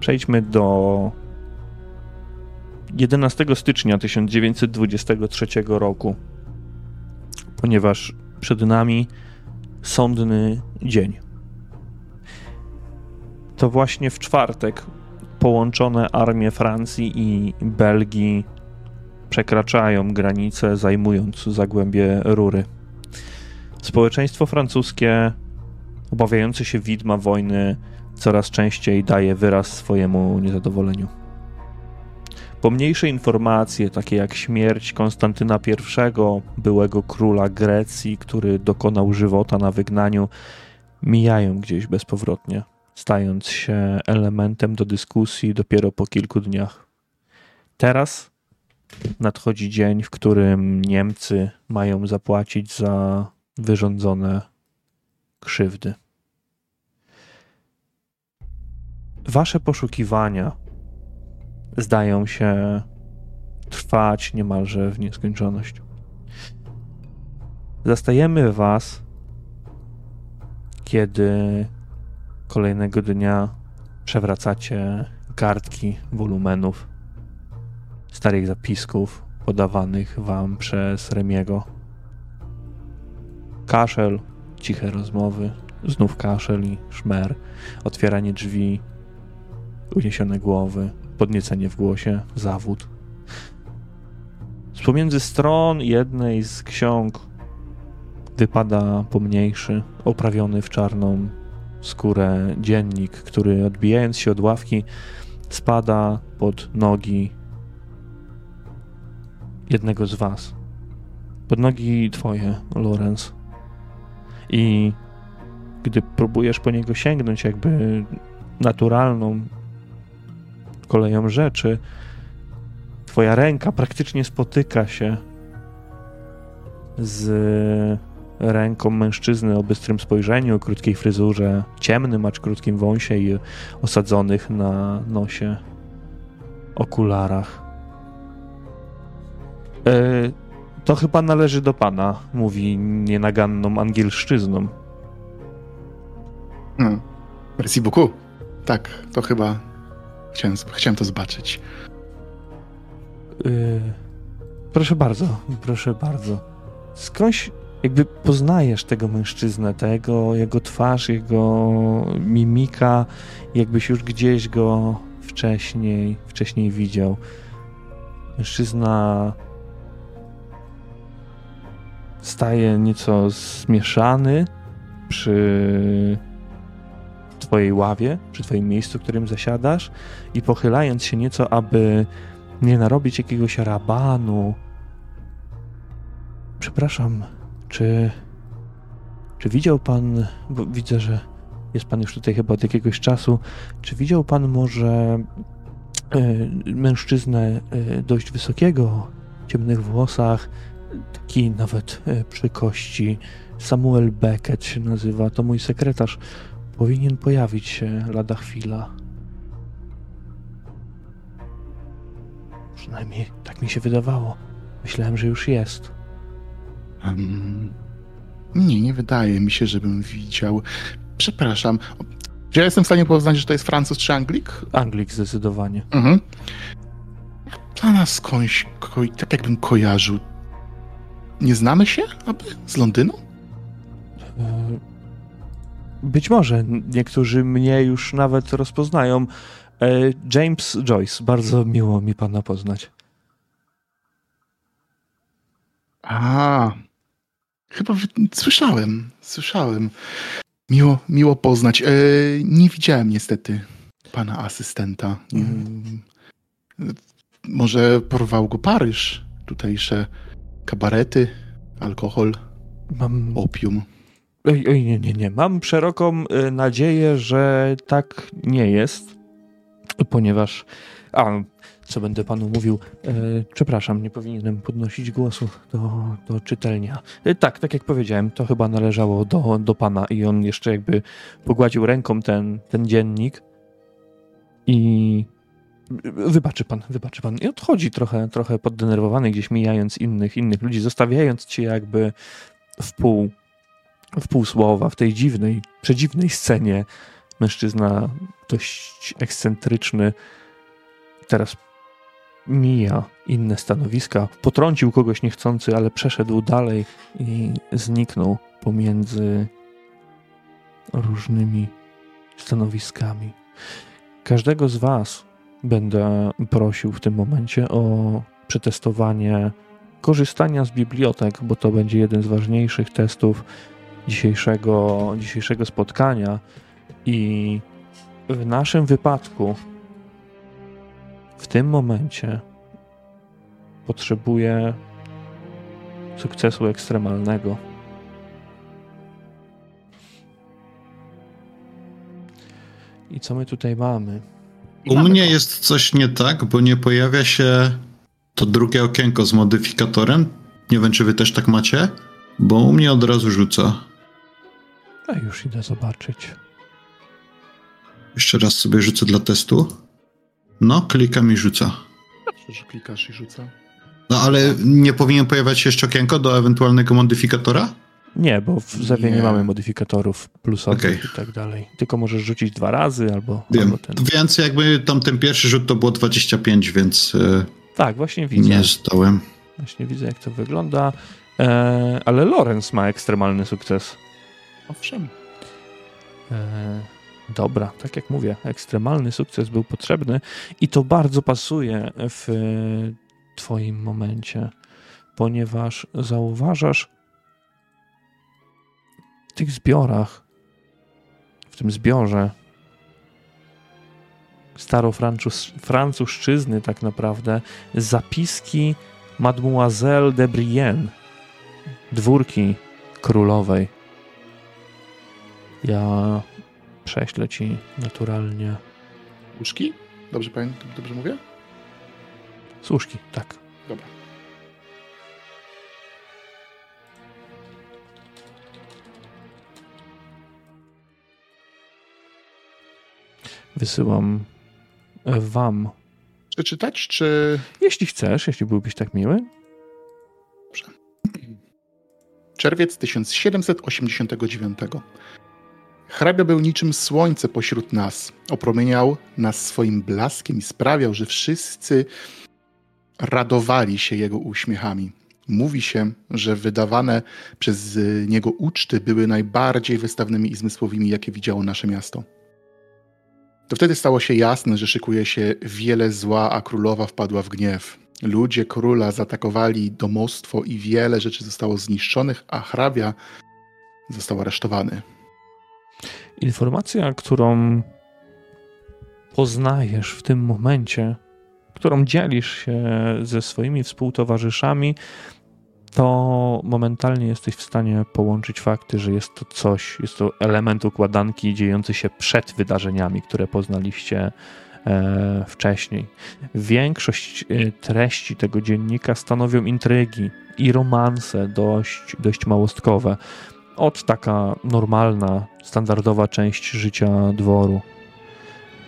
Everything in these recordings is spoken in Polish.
Przejdźmy do 11 stycznia 1923 roku, ponieważ przed nami sądny dzień. To właśnie w czwartek połączone armie Francji i Belgii przekraczają granicę, zajmując zagłębie rury. Społeczeństwo francuskie, obawiające się widma wojny, coraz częściej daje wyraz swojemu niezadowoleniu. Pomniejsze informacje, takie jak śmierć Konstantyna I, byłego króla Grecji, który dokonał żywota na wygnaniu, mijają gdzieś bezpowrotnie, stając się elementem do dyskusji dopiero po kilku dniach. Teraz nadchodzi dzień, w którym Niemcy mają zapłacić za wyrządzone krzywdy. Wasze poszukiwania zdają się trwać niemalże w nieskończoność. Zastajemy Was, kiedy kolejnego dnia przewracacie kartki wolumenów starych zapisków podawanych Wam przez Remiego. Kaszel, ciche rozmowy, znów kaszel i szmer, otwieranie drzwi, uniesione głowy, podniecenie w głosie, zawód. Z pomiędzy stron jednej z ksiąg wypada pomniejszy, oprawiony w czarną skórę dziennik, który odbijając się od ławki spada pod nogi jednego z was. Pod nogi twoje, Lorenz. I gdy próbujesz po niego sięgnąć jakby naturalną koleją rzeczy, twoja ręka praktycznie spotyka się z ręką mężczyzny o bystrym spojrzeniu, krótkiej fryzurze, ciemnym, acz krótkim wąsie i osadzonych na nosie okularach. E, to chyba należy do pana, mówi nienaganną angielszczyzną. Hmm. Merci beaucoup. Tak, to chyba chciałem, chciałem to zobaczyć. Yy, proszę bardzo, proszę bardzo. Skądś jakby poznajesz tego mężczyznę, tego, jego twarz, jego mimika, jakbyś już gdzieś go wcześniej, wcześniej widział. Mężczyzna staje nieco zmieszany przy twojej ławie, przy twoim miejscu, w którym zasiadasz i pochylając się nieco, aby nie narobić jakiegoś rabanu. Przepraszam, czy czy widział pan, bo widzę, że jest pan już tutaj chyba od jakiegoś czasu, czy widział pan może y, mężczyznę y, dość wysokiego, ciemnych włosach, taki nawet e, przy kości. Samuel Beckett się nazywa, to mój sekretarz. Powinien pojawić się lada chwila. Przynajmniej tak mi się wydawało. Myślałem, że już jest. Um, nie, nie wydaje mi się, żebym widział. Przepraszam. Czy ja jestem w stanie poznać, że to jest Francuz czy Anglik? Anglik zdecydowanie. Mhm. Dla nas skądś, tak jakbym kojarzył nie znamy się, aby? Z Londynu? Być może. Niektórzy mnie już nawet rozpoznają. E, James Joyce, bardzo miło mi pana poznać. A, chyba słyszałem, słyszałem. Miło, miło poznać. E, nie widziałem niestety pana asystenta. Mhm. Może porwał go Paryż, tutejsze kabarety, alkohol, Mam... opium. Oj, oj, nie, nie, nie. Mam szeroką y, nadzieję, że tak nie jest, ponieważ. A, co będę panu mówił? E, przepraszam, nie powinienem podnosić głosu do, do czytelnia. E, tak, tak jak powiedziałem, to chyba należało do, do pana i on jeszcze jakby pogładził ręką ten, ten dziennik i Wybaczy pan, wybaczy pan. I odchodzi trochę, trochę poddenerwowany, gdzieś mijając innych, innych ludzi, zostawiając cię jakby w pół, w pół słowa w tej dziwnej, przedziwnej scenie. Mężczyzna dość ekscentryczny, teraz mija inne stanowiska. Potrącił kogoś niechcący, ale przeszedł dalej i zniknął pomiędzy różnymi stanowiskami. Każdego z Was będę prosił w tym momencie o przetestowanie korzystania z bibliotek, bo to będzie jeden z ważniejszych testów dzisiejszego, dzisiejszego spotkania. I w naszym wypadku, w tym momencie, potrzebuję sukcesu ekstremalnego. I co my tutaj mamy? U mnie jest coś nie tak, bo nie pojawia się to drugie okienko z modyfikatorem. Nie wiem, czy wy też tak macie, bo u mnie od razu rzuca. A już idę zobaczyć. Jeszcze raz sobie rzucę dla testu. No, klikam i rzuca. Dobrze, że klikasz i rzuca. No ale nie powinien pojawiać się jeszcze okienko do ewentualnego modyfikatora? Nie, bo w Zewie nie, Nie. mamy modyfikatorów plusowych Okej. i tak dalej. Tylko możesz rzucić dwa razy albo, Wiem. albo ten. Więc jakby tam ten pierwszy rzut to było 25, więc e, Tak, właśnie widzę. nie zdałem. Właśnie widzę, jak to wygląda. E, ale Lorenz ma ekstremalny sukces. Owszem. E, dobra, tak jak mówię, ekstremalny sukces był potrzebny i to bardzo pasuje w Twoim momencie, ponieważ zauważasz w tych zbiorach, w tym zbiorze starofrancuszczyzny tak naprawdę, zapiski Mademoiselle de Brienne, dwórki królowej. Ja prześlę ci naturalnie. Łóżki? Dobrze pamiętam, dobrze mówię? Słuszki, tak. Dobra. Wysyłam e, wam. Przeczytać, czy... Jeśli chcesz, jeśli byłbyś tak miły. Czerwiec 1789. Hrabia był niczym słońce pośród nas. Opromieniał nas swoim blaskiem i sprawiał, że wszyscy radowali się jego uśmiechami. Mówi się, że wydawane przez niego uczty były najbardziej wystawnymi i zmysłowymi, jakie widziało nasze miasto. To wtedy stało się jasne, że szykuje się wiele zła, a królowa wpadła w gniew. Ludzie króla zaatakowali domostwo i wiele rzeczy zostało zniszczonych, a hrabia został aresztowany. Informacja, którą poznajesz w tym momencie, którą dzielisz się ze swoimi współtowarzyszami, to momentalnie jesteś w stanie połączyć fakty, że jest to coś, jest to element układanki dziejący się przed wydarzeniami, które poznaliście e, wcześniej. Większość e, treści tego dziennika stanowią intrygi i romanse dość, dość małostkowe. Od taka normalna, standardowa część życia dworu.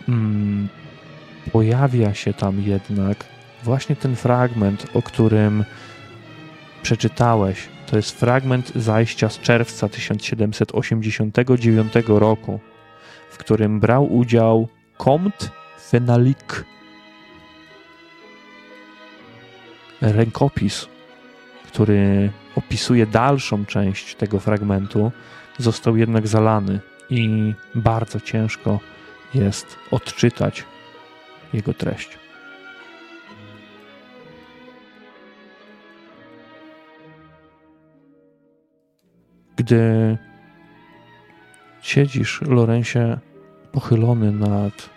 Mm, pojawia się tam jednak właśnie ten fragment, o którym przeczytałeś. To jest fragment zajścia z czerwca 1789 roku, w którym brał udział Comte Fenalik. Rękopis, który opisuje dalszą część tego fragmentu, został jednak zalany i bardzo ciężko jest odczytać jego treść. Gdy siedzisz, Lorensie, pochylony nad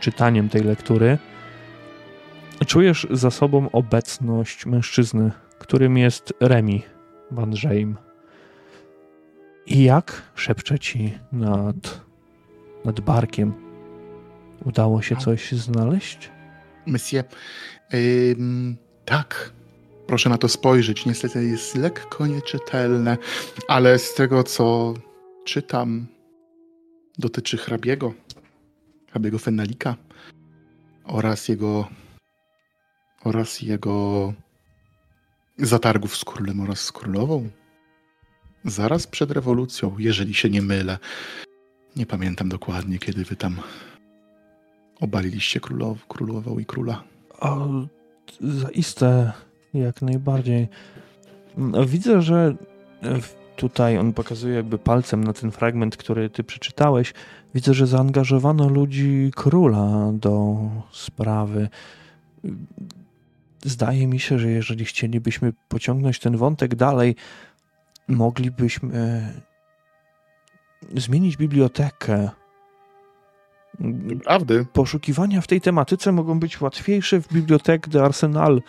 czytaniem tej lektury, czujesz za sobą obecność mężczyzny, którym jest Remi Van Żejm. I jak szepcze ci nad, nad barkiem? Udało się coś znaleźć? Monsieur, tak, proszę na to spojrzeć. Niestety jest lekko nieczytelne, ale z tego, co czytam, dotyczy hrabiego, hrabiego Fennalika oraz jego oraz jego zatargów z królem oraz z królową. Zaraz przed rewolucją, jeżeli się nie mylę. Nie pamiętam dokładnie, kiedy wy tam obaliliście królow, królową i króla. O, zaiste, jak najbardziej. Widzę, że tutaj on pokazuje jakby palcem na ten fragment, który ty przeczytałeś. Widzę, że zaangażowano ludzi króla do sprawy. Zdaje mi się, że jeżeli chcielibyśmy pociągnąć ten wątek dalej, moglibyśmy zmienić bibliotekę. Prawdy. Poszukiwania w tej tematyce mogą być łatwiejsze w bibliotek de Arsenal,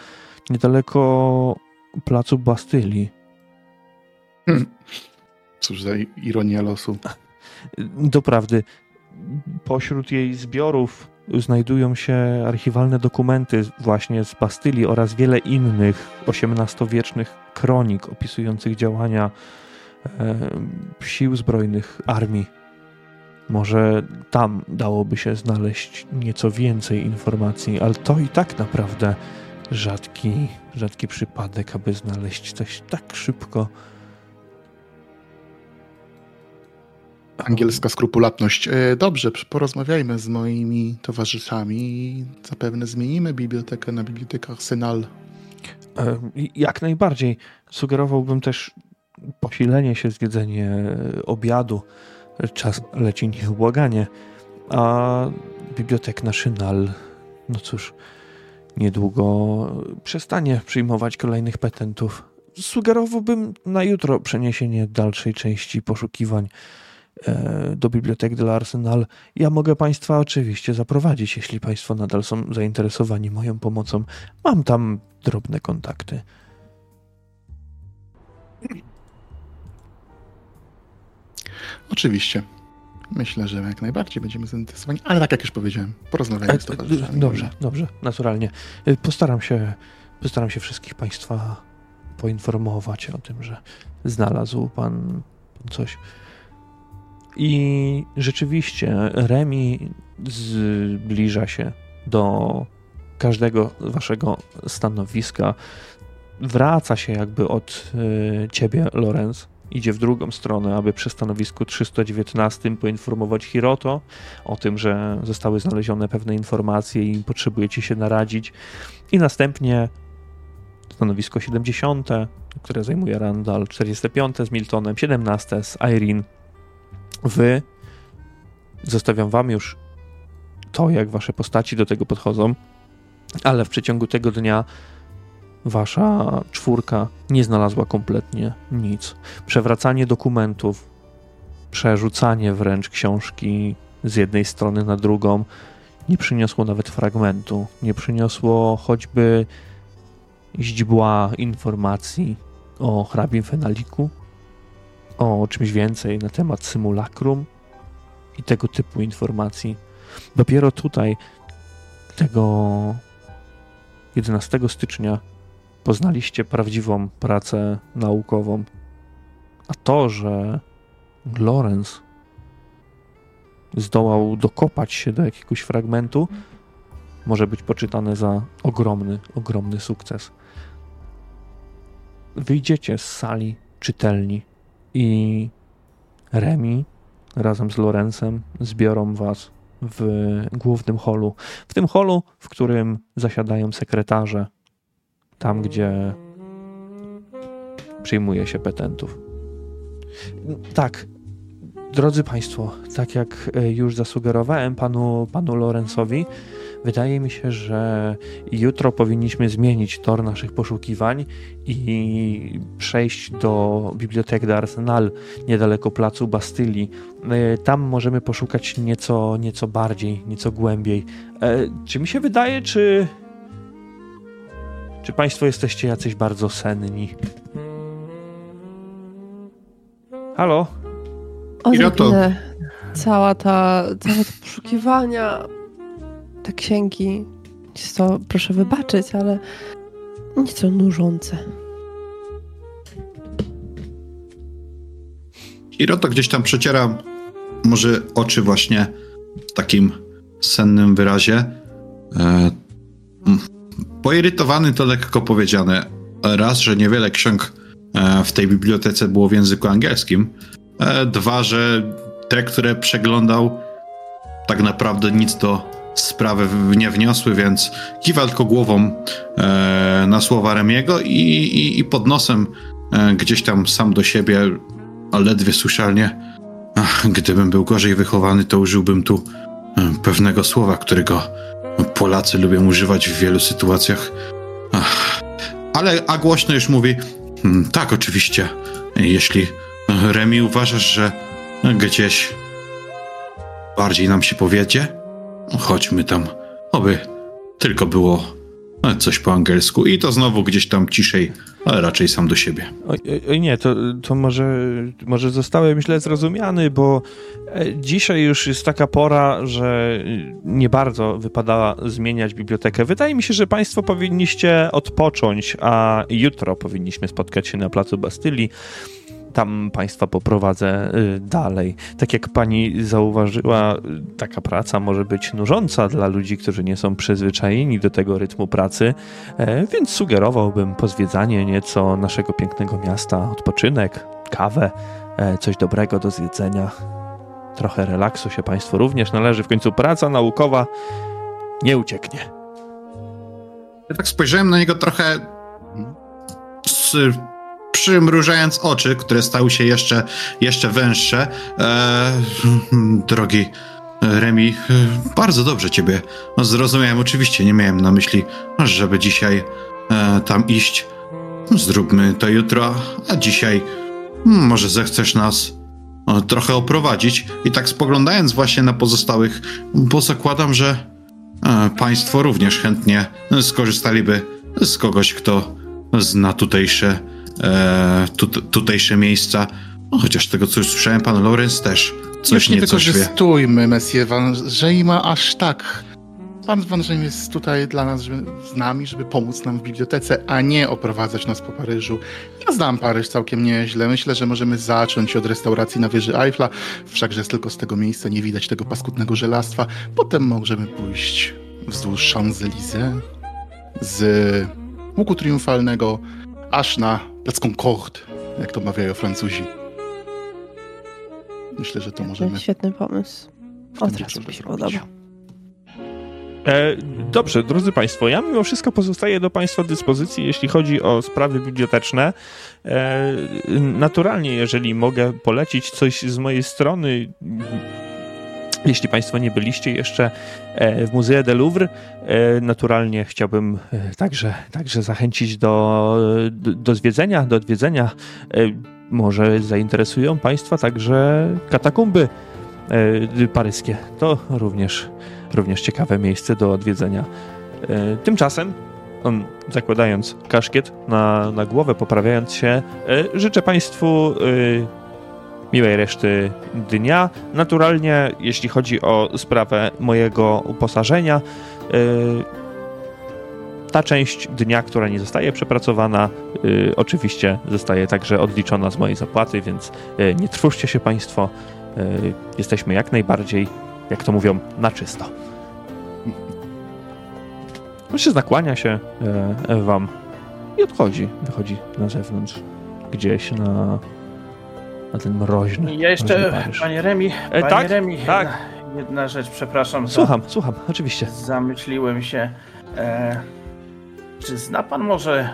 niedaleko placu Bastylii. Hmm. Cóż za ironia losu. Doprawdy, pośród jej zbiorów znajdują się archiwalne dokumenty właśnie z Bastylii oraz wiele innych XVIII-wiecznych kronik opisujących działania e, sił zbrojnych armii. Może tam dałoby się znaleźć nieco więcej informacji, ale to i tak naprawdę rzadki, rzadki przypadek, aby znaleźć coś tak szybko. Angielska skrupulatność. E, dobrze, porozmawiajmy z moimi towarzyszami i zapewne zmienimy bibliotekę na bibliotekę Arsenal. E, jak najbardziej. Sugerowałbym też posilenie się, zjedzenie obiadu. Czas leci nieubłaganie. A bibliotek National, no cóż, niedługo przestanie przyjmować kolejnych petentów. Sugerowałbym na jutro przeniesienie dalszej części poszukiwań E, do bibliotek de Arsenal. Ja mogę Państwa oczywiście zaprowadzić, jeśli Państwo nadal są zainteresowani moją pomocą. Mam tam drobne kontakty. Oczywiście. Myślę, że jak najbardziej będziemy zainteresowani, ale tak jak już powiedziałem, porozmawiajmy z e, towarzyszami. Dobrze, dobrze, naturalnie. E, postaram się, postaram się wszystkich Państwa poinformować o tym, że znalazł Pan coś. I rzeczywiście Remi zbliża się do każdego waszego stanowiska. Wraca się jakby od y, ciebie, Lorenz. Idzie w drugą stronę, aby przy stanowisku 319 poinformować Hiroto o tym, że zostały znalezione pewne informacje i potrzebujecie się naradzić. I następnie stanowisko 70, które zajmuje Randall, 45 z Miltonem, 17 z Irene Wy, zostawiam wam już to, jak wasze postaci do tego podchodzą, ale w przeciągu tego dnia wasza czwórka nie znalazła kompletnie nic. Przewracanie dokumentów, przerzucanie wręcz książki z jednej strony na drugą nie przyniosło nawet fragmentu, nie przyniosło choćby źdźbła informacji o hrabim Fenaliku, o czymś więcej na temat symulakrum i tego typu informacji. Dopiero tutaj, tego 11 stycznia, poznaliście prawdziwą pracę naukową. A to, że Lorenz zdołał dokopać się do jakiegoś fragmentu, może być poczytane za ogromny, ogromny sukces. Wyjdziecie z sali czytelni i Remi razem z Lorenzem zbiorą was w głównym holu. W tym holu, w którym zasiadają sekretarze, tam gdzie przyjmuje się petentów. Tak, drodzy Państwo, tak jak już zasugerowałem panu, panu Lorenzowi, Wydaje mi się, że jutro powinniśmy zmienić tor naszych poszukiwań i przejść do biblioteki Arsenal niedaleko placu Bastylii. E, tam możemy poszukać nieco, nieco bardziej, nieco głębiej. E, czy mi się wydaje, czy. Czy Państwo jesteście jacyś bardzo senni? Halo? Odrobinę. Cała ta, całe te poszukiwania, te księgi, jest to, proszę wybaczyć, ale nieco nużące. Hiroto gdzieś tam przeciera może oczy właśnie w takim sennym wyrazie. E, poirytowany to lekko powiedziane. Raz, że niewiele ksiąg e, w tej bibliotece było w języku angielskim. E, dwa, że te, które przeglądał, tak naprawdę nic do sprawy nie wniosły, więc kiwa tylko głową e, na słowa Remiego i, i, i pod nosem e, gdzieś tam sam do siebie, a ledwie słyszalnie. Ach, gdybym był gorzej wychowany, to użyłbym tu e, pewnego słowa, którego Polacy lubią używać w wielu sytuacjach. Ach, ale a głośno już mówi: hmm, Tak, oczywiście. Jeśli Remi uważasz, że gdzieś bardziej nam się powiedzie, chodźmy tam. Oby tylko było coś po angielsku. I to znowu gdzieś tam ciszej, ale raczej sam do siebie. Oj, oj nie, to, to może, może zostałem źle zrozumiany, bo e, dzisiaj już jest taka pora, że nie bardzo wypada zmieniać bibliotekę. Wydaje mi się, że Państwo powinniście odpocząć, a jutro powinniśmy spotkać się na placu Bastylii tam państwa poprowadzę y, dalej. Tak jak pani zauważyła, taka praca może być nużąca dla ludzi, którzy nie są przyzwyczajeni do tego rytmu pracy, e, więc sugerowałbym pozwiedzanie nieco naszego pięknego miasta, odpoczynek, kawę, e, coś dobrego do zjedzenia. Trochę relaksu się państwu również należy. W końcu praca naukowa nie ucieknie. Ja tak spojrzałem na niego trochę z przymrużając oczy, które stały się jeszcze, jeszcze węższe. E, drogi Remi, bardzo dobrze ciebie zrozumiałem. Oczywiście nie miałem na myśli, żeby dzisiaj e, tam iść. Zróbmy to jutro, a dzisiaj może zechcesz nas e, trochę oprowadzić. I tak spoglądając właśnie na pozostałych, bo zakładam, że e, państwo również chętnie skorzystaliby z kogoś, kto zna tutejsze e, tutejsze miejsca. No, chociaż tego, co już słyszałem, pan Lorenz też coś nie nieco wykorzystujmy Messie Van Żejma aż tak. Pan Van Żejm jest tutaj dla nas, żeby, z nami, żeby pomóc nam w bibliotece, a nie oprowadzać nas po Paryżu. Ja znam Paryż całkiem nieźle. Myślę, że możemy zacząć od restauracji na wieży Eiffla, wszakże z tylko z tego miejsca nie widać tego paskudnego żelastwa. Potem możemy pójść wzdłuż Champs-Élysées z łuku triumfalnego aż na Plac Concorde, jak to mawiają Francuzi. Myślę, że to możemy. Świetny pomysł. Od razu mi się podoba. E, dobrze, drodzy Państwo, ja mimo wszystko pozostaję do Państwa dyspozycji, jeśli chodzi o sprawy biblioteczne. E, naturalnie, jeżeli mogę polecić coś z mojej strony, jeśli Państwo nie byliście jeszcze e, w Muzeum de Louvre, e, naturalnie chciałbym e, także, także zachęcić do, do zwiedzenia, do odwiedzenia. Może zainteresują Państwa także katakumby paryskie. To również, również ciekawe miejsce do odwiedzenia. Tymczasem on zakładając kaszkiet na, na głowę, poprawiając się, życzę Państwu miłej reszty dnia. Naturalnie, jeśli chodzi o sprawę mojego uposażenia, yy, ta część dnia, która nie zostaje przepracowana, yy, oczywiście zostaje także odliczona z mojej zapłaty, więc yy, nie trwóżcie się Państwo. Jesteśmy jak najbardziej, jak to mówią, na czysto. Mężczyzna kłania się Wam i odchodzi. Wychodzi na zewnątrz, gdzieś na na ten mroźny. Ja jeszcze, panie Remi, e, panie tak, Remi, tak. Jedna, jedna, rzecz, przepraszam. Słucham, słucham, oczywiście. Zamyśliłem się. E, czy zna pan może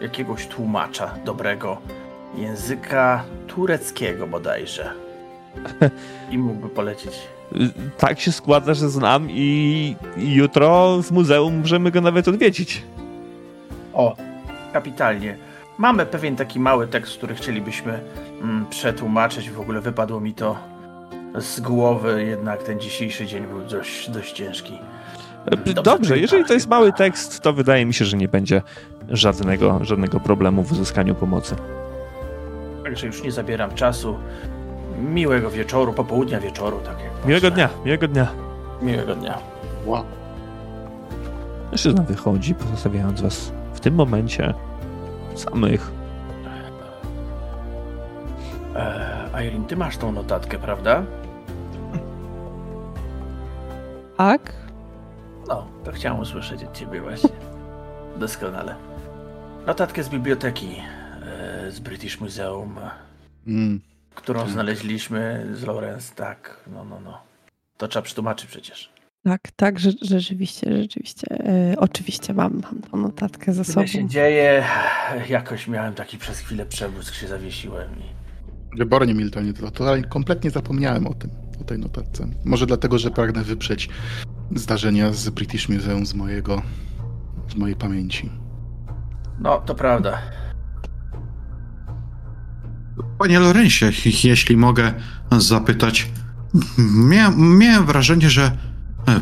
jakiegoś tłumacza dobrego języka tureckiego bodajże? I mógłby polecić. Tak się składa, że znam i jutro w muzeum możemy go nawet odwiedzić. O, kapitalnie. Mamy pewien taki mały tekst, który chcielibyśmy mm, przetłumaczyć. W ogóle wypadło mi to z głowy, jednak ten dzisiejszy dzień był dość, dość ciężki. Dobrze, Dobrze jeżeli to jest mały tekst, to wydaje mi się, że nie będzie żadnego, żadnego problemu w uzyskaniu pomocy. Także już nie zabieram czasu. Miłego wieczoru, popołudnia wieczoru, tak jak Miłego dnia, miłego dnia. Miłego dnia. Wow. Mężczyzna wychodzi, pozostawiając was w tym momencie samych. Eee, Irene, ty masz tą notatkę, prawda? Tak. No, to chciałem usłyszeć od ciebie właśnie. Doskonale. Notatkę z biblioteki e, z British Museum, mm. którą znaleźliśmy z Lawrence, tak, no, no, no. To trzeba przetłumaczyć przecież. Tak, tak, że, rzeczywiście, rzeczywiście. E, oczywiście mam, mam tą notatkę za sobą. Co się dzieje? Jakoś miałem taki przez chwilę przebłysk, się zawiesiłem. I... Wybornie, Miltonie, to, to kompletnie zapomniałem o tym, o tej notatce. Może dlatego, że pragnę wyprzeć zdarzenia z British Museum z mojego, z mojej pamięci. No, to prawda. Panie Lorencie, jeśli mogę zapytać, miałem, miałem wrażenie, że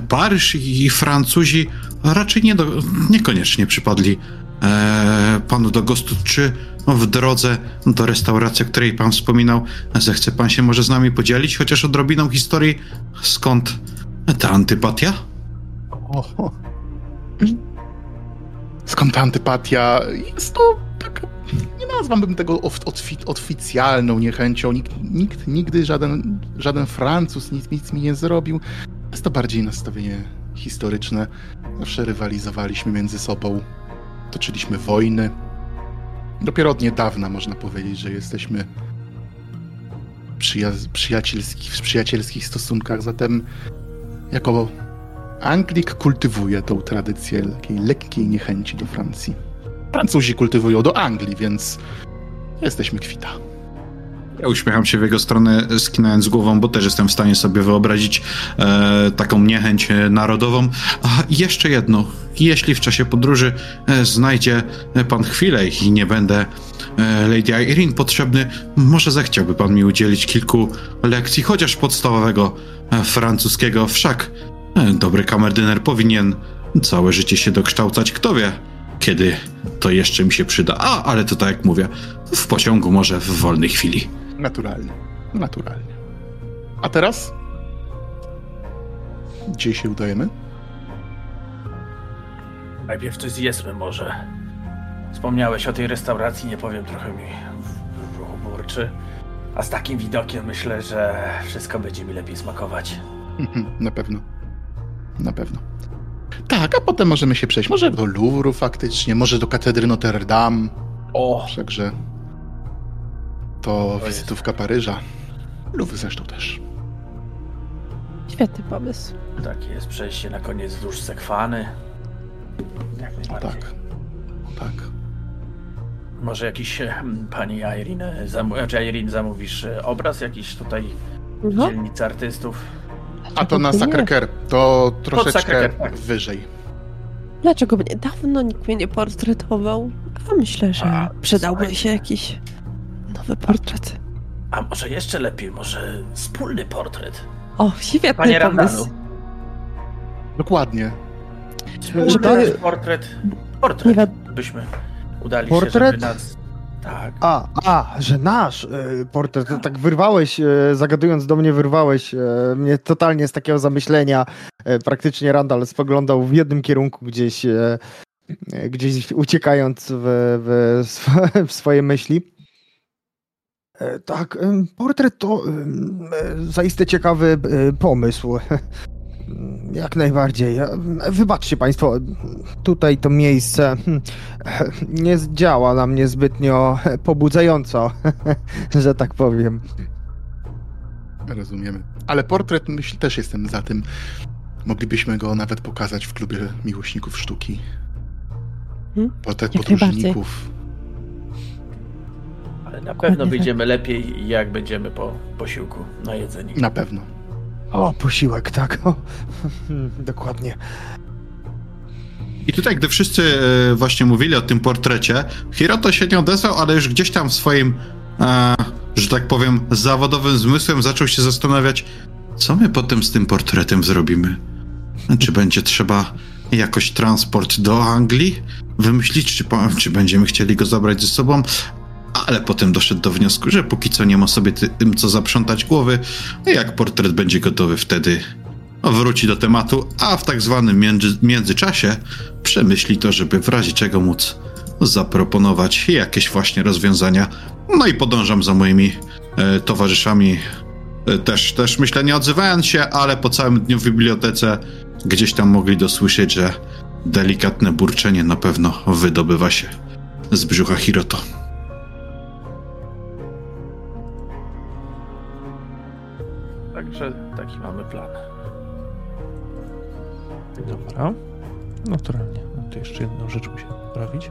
Paryż i Francuzi raczej nie do, niekoniecznie przypadli e, panu do gustu. Czy w drodze do restauracji, o której pan wspominał, zechce pan się może z nami podzielić chociaż odrobiną historii, skąd ta antypatia? O. Skąd ta antypatia? Jest to taka, nie nazwałbym tego oficjalną niechęcią. Nikt, nikt nigdy, żaden, żaden Francuz nic, nic mi nie zrobił. Jest to bardziej nastawienie historyczne. Zawsze rywalizowaliśmy między sobą, toczyliśmy wojny. Dopiero od niedawna można powiedzieć, że jesteśmy przyja- przyjacielski, w przyjacielskich stosunkach. Zatem jako Anglik kultywuje tą tradycję takiej lekkiej niechęci do Francji. Francuzi kultywują do Anglii, więc jesteśmy kwita. Ja uśmiecham się w jego stronę, skinając głową, bo też jestem w stanie sobie wyobrazić e, taką niechęć narodową. A jeszcze jedno. Jeśli w czasie podróży e, znajdzie pan chwilę i nie będę e, Lady Irene potrzebny, może zechciałby pan mi udzielić kilku lekcji, chociaż podstawowego e, francuskiego. Wszak e, dobry kamerdyner powinien całe życie się dokształcać. Kto wie, kiedy to jeszcze mi się przyda. A, ale to tak jak mówię, w pociągu może w wolnej chwili. Naturalnie. Naturalnie. A teraz? Gdzie się udajemy? Najpierw coś zjedzmy może. Wspomniałeś o tej restauracji, nie powiem, trochę mi w burczy. A z takim widokiem myślę, że wszystko będzie mi lepiej smakować. Na pewno. Na pewno. Tak, a potem możemy się przejść. Może do Louvru faktycznie, może do katedry Notre Dame. O! Także to wizytówka Paryża. Louvre zresztą też. Świetny pomysł. Tak jest, przejście na koniec wzdłuż Sekwany. Jak najbardziej. tak. tak. Może jakiś hmm, pani Irene, zamu- znaczy Irene zamówisz e, obraz jakiś tutaj no. dzielnicy artystów? A to na Sacré-Cœur, to troszeczkę tak. wyżej. Dlaczego mnie dawno nikt mnie nie portretował? A myślę, że A, przydałby się jakiś nowy portret. A może jeszcze lepiej, może wspólny portret? O, świetny Panie pomysł. Dokładnie. Wspólny portret. Portret byśmy udali portret? się, żeby nas... Tak. A, a, że nasz y, portret. Tak wyrwałeś, y, zagadując do mnie, wyrwałeś y, mnie totalnie z takiego zamyślenia. praktycznie Randall spoglądał w jednym kierunku gdzieś, gdzieś uciekając w, w, w swoje myśli. E, tak, portret to zaiste ciekawy e, pomysł. Jak najbardziej. Wybaczcie Państwo, tutaj to miejsce hmm, nie działa na mnie zbytnio pobudzająco, że tak powiem. Rozumiemy. Ale portret, myślę, też jestem za tym. Moglibyśmy go nawet pokazać w klubie miłośników sztuki. Hmm? Portret Jak podróżników. Na pewno wyjdziemy lepiej, jak będziemy po posiłku na jedzenie. Na pewno. O, posiłek, tak. O, dokładnie. I tutaj, gdy wszyscy e, właśnie mówili o tym portrecie, Hiroto się nie odezwał, ale już gdzieś tam w swoim, e, że tak powiem, zawodowym zmysłem zaczął się zastanawiać, co my potem z tym portretem zrobimy. Czy będzie trzeba jakoś transport do Anglii wymyślić, czy, czy będziemy chcieli go zabrać ze sobą, ale potem doszedł do wniosku, że póki co nie ma sobie tym co zaprzątać głowy, jak portret będzie gotowy wtedy wróci do tematu, a w tak zwanym między, międzyczasie przemyśli to, żeby w razie czego móc zaproponować jakieś właśnie rozwiązania. No i podążam za moimi e, towarzyszami, e, też, też myślę nie odzywając się, ale po całym dniu w bibliotece gdzieś tam mogli dosłyszeć, że delikatne burczenie na pewno wydobywa się z brzucha Hiroto. Także taki mamy plan. Dobra. Naturalnie. No to jeszcze jedną rzecz muszę poprawić.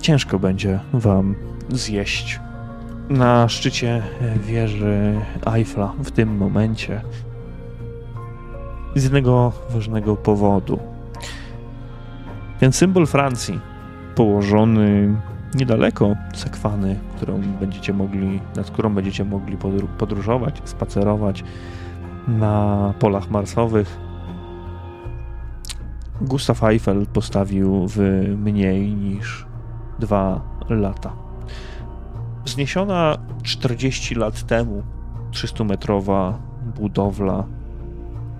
Ciężko będzie wam zjeść na szczycie wieży Eiffla w tym momencie. Z jednego ważnego powodu. Ten symbol Francji, położony niedaleko Sekwany, którą będziecie mogli, nad którą będziecie mogli podróżować, spacerować na polach marsowych, Gustav Eiffel postawił w mniej niż dwa lata. Wzniesiona 40 lat temu 300-metrowa budowla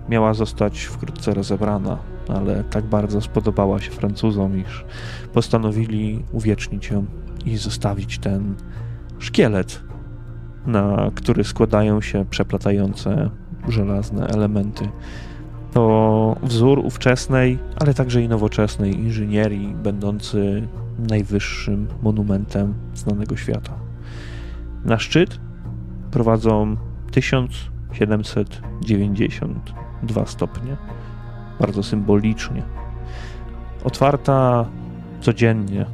miała zostać wkrótce rozebrana, ale tak bardzo spodobała się Francuzom, iż postanowili uwiecznić ją i zostawić ten szkielet, na który składają się przeplatające żelazne elementy. To wzór ówczesnej, ale także i nowoczesnej inżynierii, będący najwyższym monumentem znanego świata. Na szczyt prowadzą 1792 stopnie, bardzo symbolicznie. Otwarta codziennie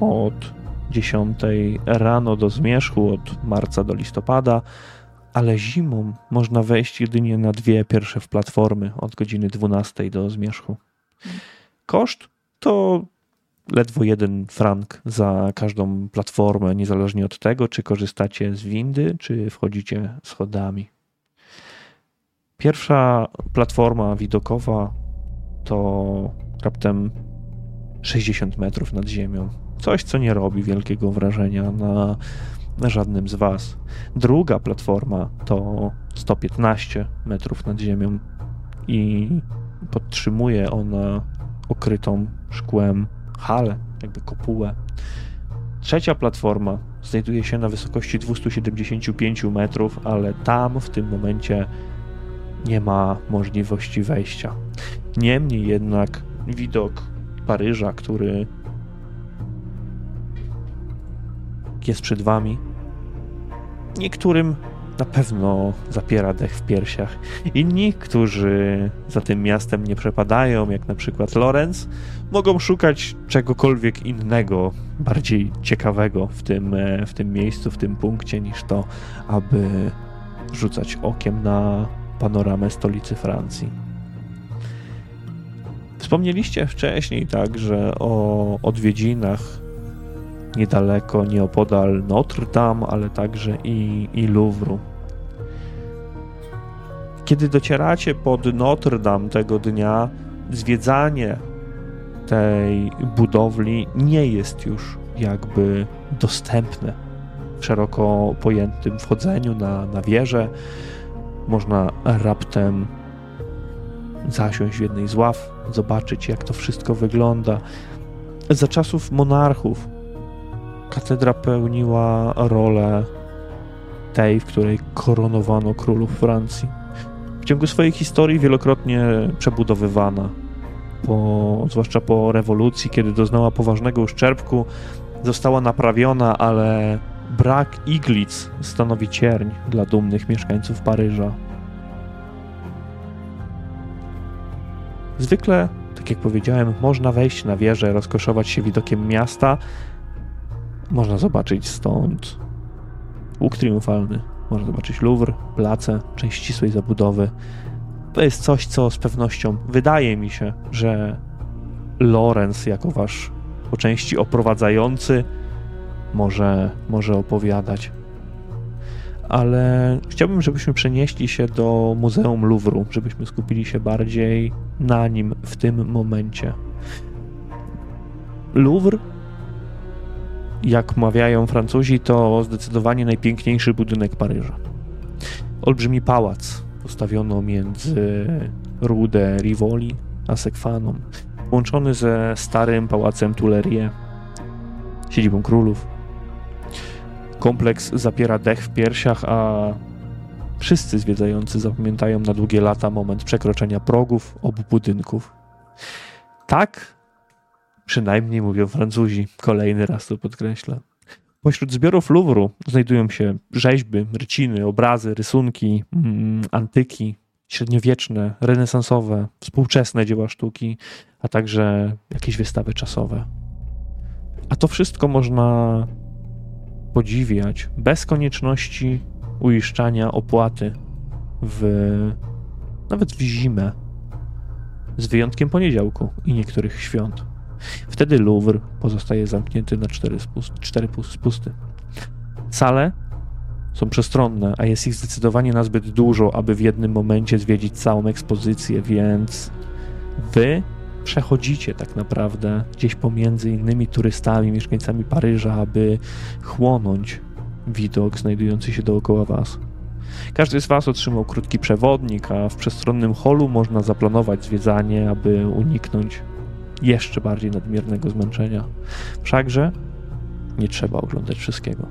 od 10 rano do zmierzchu, od marca do listopada, ale zimą można wejść jedynie na dwie pierwsze w platformy od godziny 12 do zmierzchu. Koszt to ledwo jeden frank za każdą platformę, niezależnie od tego, czy korzystacie z windy, czy wchodzicie schodami. Pierwsza platforma widokowa to raptem 60 metrów nad ziemią. Coś, co nie robi wielkiego wrażenia na, na żadnym z Was. Druga platforma to 115 metrów nad ziemią i podtrzymuje ona okrytą szkłem halę, jakby kopułę. Trzecia platforma znajduje się na wysokości 275 metrów, ale tam w tym momencie nie ma możliwości wejścia. Niemniej jednak widok Paryża, który jest przed wami, niektórym na pewno zapiera dech w piersiach. Inni, którzy za tym miastem nie przepadają, jak na przykład Lorenz, mogą szukać czegokolwiek innego, bardziej ciekawego w tym, e, w tym miejscu, w tym punkcie, niż to, aby rzucać okiem na panoramę stolicy Francji. Wspomnieliście wcześniej także o odwiedzinach niedaleko, nieopodal Notre Dame, ale także i, i Louvru. Kiedy docieracie pod Notre Dame tego dnia, zwiedzanie tej budowli nie jest już jakby dostępne w szeroko pojętym wchodzeniu na, na wieżę. Można raptem zasiąść w jednej z ław, zobaczyć jak to wszystko wygląda. Za czasów monarchów katedra pełniła rolę tej, w której koronowano królów Francji. W ciągu swojej historii wielokrotnie przebudowywana, po, zwłaszcza po rewolucji, kiedy doznała poważnego uszczerbku, została naprawiona, ale brak iglic stanowi cierń dla dumnych mieszkańców Paryża. Zwykle, tak jak powiedziałem, można wejść na wieżę, rozkoszować się widokiem miasta, można zobaczyć stąd łuk triumfalny, można zobaczyć Louvre, place, część ścisłej zabudowy. To jest coś, co z pewnością wydaje mi się, że Lorenz, jako wasz po części oprowadzający, może, może opowiadać. Ale chciałbym, żebyśmy przenieśli się do Muzeum Louvru, żebyśmy skupili się bardziej na nim w tym momencie. Louvre jak mawiają Francuzi, to zdecydowanie najpiękniejszy budynek Paryża. Olbrzymi pałac postawiono między Rue de Rivoli a Sekwaną, łączony ze starym pałacem Tuileries, siedzibą królów. Kompleks zapiera dech w piersiach, a wszyscy zwiedzający zapamiętają na długie lata moment przekroczenia progów obu budynków. Tak Przynajmniej mówią Francuzi. Kolejny raz to podkreślę. Pośród zbiorów Louvru znajdują się rzeźby, ryciny, obrazy, rysunki, mm, antyki, średniowieczne, renesansowe, współczesne dzieła sztuki, a także jakieś wystawy czasowe. A to wszystko można podziwiać bez konieczności uiszczania opłaty w nawet w zimę, z wyjątkiem poniedziałku i niektórych świąt. Wtedy Louvre pozostaje zamknięty na cztery, spust cztery spusty. Sale są przestronne, a jest ich zdecydowanie nazbyt dużo, aby w jednym momencie zwiedzić całą ekspozycję, więc wy przechodzicie tak naprawdę gdzieś pomiędzy innymi turystami, mieszkańcami Paryża, aby chłonąć widok znajdujący się dookoła was. Każdy z was otrzymał krótki przewodnik, a w przestronnym holu można zaplanować zwiedzanie, aby uniknąć jeszcze bardziej nadmiernego zmęczenia. Wszakże nie trzeba oglądać wszystkiego.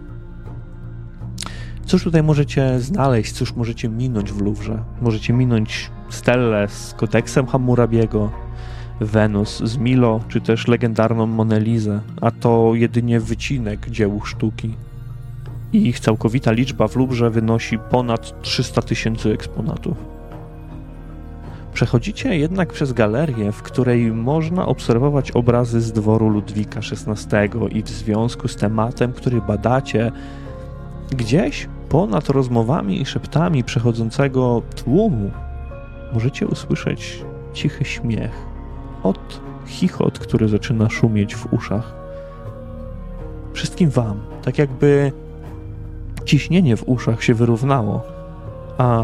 Cóż tutaj możecie znaleźć, cóż możecie minąć w Louvre? Możecie minąć Stellę z kodeksem Hammurabiego, Wenus z Milo, czy też legendarną Monelizę, a to jedynie wycinek dzieł sztuki. Ich całkowita liczba w Lubrze wynosi ponad 300 tysięcy eksponatów. Przechodzicie jednak przez galerię, w której można obserwować obrazy z dworu Ludwika XVI i w związku z tematem, który badacie, gdzieś ponad rozmowami i szeptami przechodzącego tłumu możecie usłyszeć cichy śmiech od chichot, który zaczyna szumieć w uszach. Wszystkim wam, tak jakby ciśnienie w uszach się wyrównało, a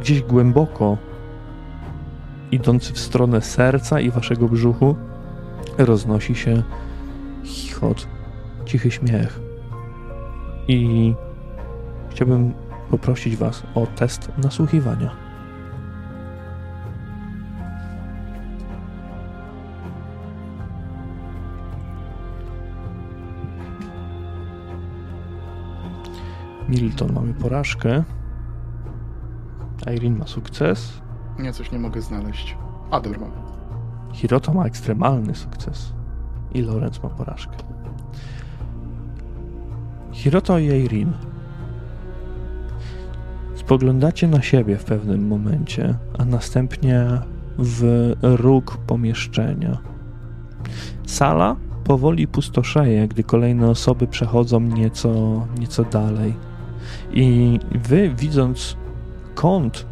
gdzieś głęboko, idący w stronę serca i waszego brzuchu, roznosi się chichot, cichy śmiech. I chciałbym poprosić was o test nasłuchiwania. Milton mamy porażkę. Irene ma sukces. Nie, coś nie mogę znaleźć. A, dobra, mam. Hiroto ma ekstremalny sukces. I Lorenz ma porażkę. Hiroto i Irene. Spoglądacie na siebie w pewnym momencie, a następnie w róg pomieszczenia. Sala powoli pustoszeje, gdy kolejne osoby przechodzą nieco, nieco dalej. I wy, widząc kąt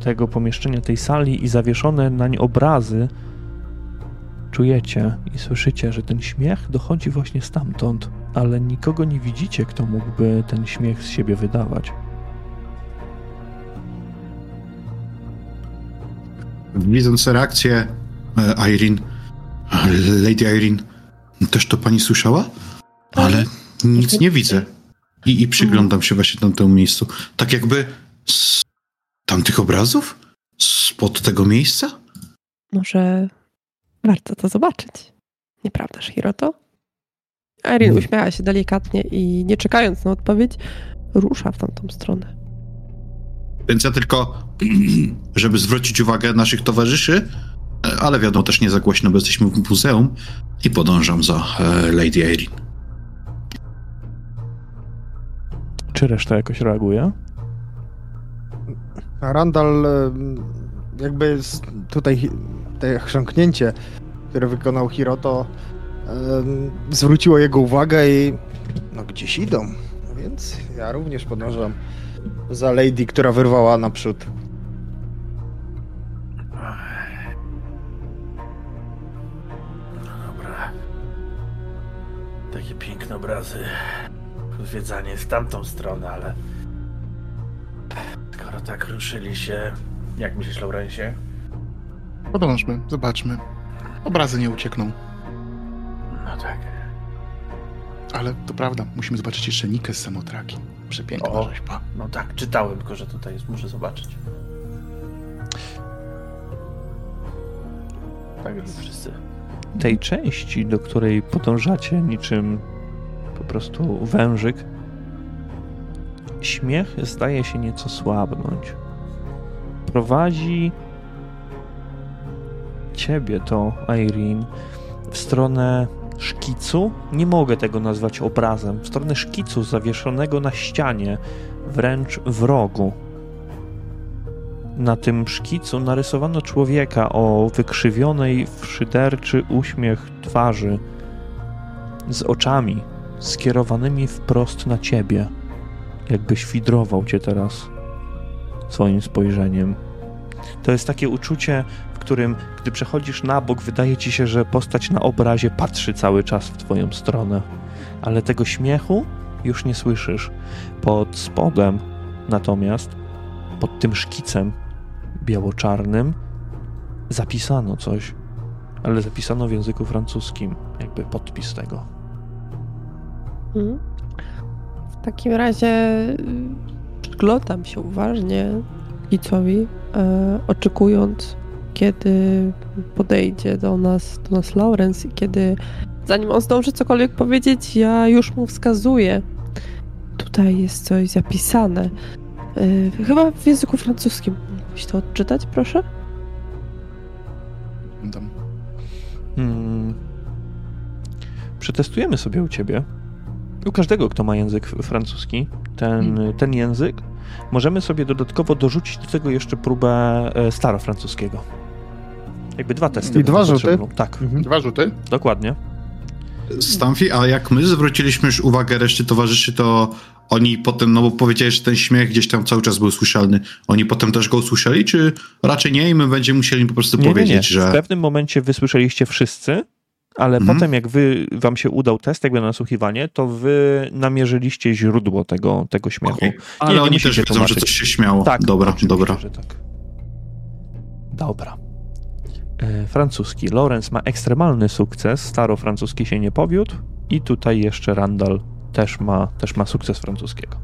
tego pomieszczenia, tej sali i zawieszone nań obrazy, czujecie i słyszycie, że ten śmiech dochodzi właśnie stamtąd, ale nikogo nie widzicie, kto mógłby ten śmiech z siebie wydawać. Widząc reakcję e, Irene, Lady Irene, też to pani słyszała? Ale nic nie widzę. I, I przyglądam się właśnie tamtemu miejscu. Tak jakby z tamtych obrazów? Spod tego miejsca? Może warto to zobaczyć. Nieprawdaż, Hiroto? Erin uśmiecha się delikatnie i nie czekając na odpowiedź, rusza w tamtą stronę. Więc ja tylko, żeby zwrócić uwagę naszych towarzyszy, ale wiadomo też nie za głośno, bo jesteśmy w muzeum i podążam za e, Lady Erin. Czy reszta jakoś reaguje? Randall e, jakby tutaj te chrząknięcie, które wykonał Hiroto zwróciło jego uwagę i no gdzieś idą. Więc ja również podążam za Lady, która wyrwała naprzód. No dobra. Takie piękne obrazy. Zwiedzanie w tamtą stronę, ale skoro tak ruszyli się, jak myślisz, Laurencie? Podążmy, zobaczmy. Obrazy nie uciekną. No tak. Ale to prawda, musimy zobaczyć jeszcze Nikę z Samotraki. Przepiękna O. rzeźba. No tak, czytałem, tylko że tutaj jest, muszę zobaczyć. Tak jest wszyscy. Tej części, do której podążacie niczym prostu wężyk, śmiech zdaje się nieco słabnąć. Prowadzi ciebie to, Irene, w stronę szkicu. Nie mogę tego nazwać obrazem. W stronę szkicu zawieszonego na ścianie, wręcz w rogu. na tym szkicu narysowano człowieka o wykrzywionej w szyderczy uśmiech twarzy z oczami skierowanymi wprost na ciebie, jakby świdrował cię teraz swoim spojrzeniem. To jest takie uczucie, w którym, gdy przechodzisz na bok, wydaje ci się, że postać na obrazie patrzy cały czas w twoją stronę, ale tego śmiechu już nie słyszysz. Pod spodem natomiast, pod tym szkicem biało-czarnym, zapisano coś, ale zapisano w języku francuskim, jakby podpis tego. Mhm. W takim razie y, przyglądam się uważnie Kicowi, e, oczekując, kiedy podejdzie do nas, do nas Lawrence i kiedy, zanim on zdąży cokolwiek powiedzieć, ja już mu wskazuję. Tutaj jest coś zapisane. E, chyba w języku francuskim. Mógłbyś to odczytać, proszę? Tam. Hmm. Przetestujemy sobie u ciebie. U każdego, kto ma język francuski, ten, ten język, możemy sobie dodatkowo dorzucić do tego jeszcze próbę e, starofrancuskiego. Jakby dwa testy. I dwa rzuty? potrzebne. Tak, Mhm. Dwa rzuty. dokładnie. Stamfi, a jak my zwróciliśmy już uwagę reszty towarzyszy, to oni potem, no bo powiedziałeś, że ten śmiech gdzieś tam cały czas był słyszalny. Oni potem też go usłyszeli, czy raczej nie i my będziemy musieli po prostu Nie, nie, nie. powiedzieć, W że... pewnym momencie wysłyszeliście wszyscy, ale Mhm. potem jak wy, wam się udał test, jakby na nasłuchiwanie, to wy namierzyliście źródło tego, tego śmiechu. Okej. Ale nie oni też wiedzą, że tłumaczyć. coś się śmiało. Tak, dobra, dobra. Że tak. Dobra. E, francuski. Lorenz ma ekstremalny sukces, starofrancuski się nie powiódł i tutaj jeszcze Randall też ma, też ma sukces francuskiego.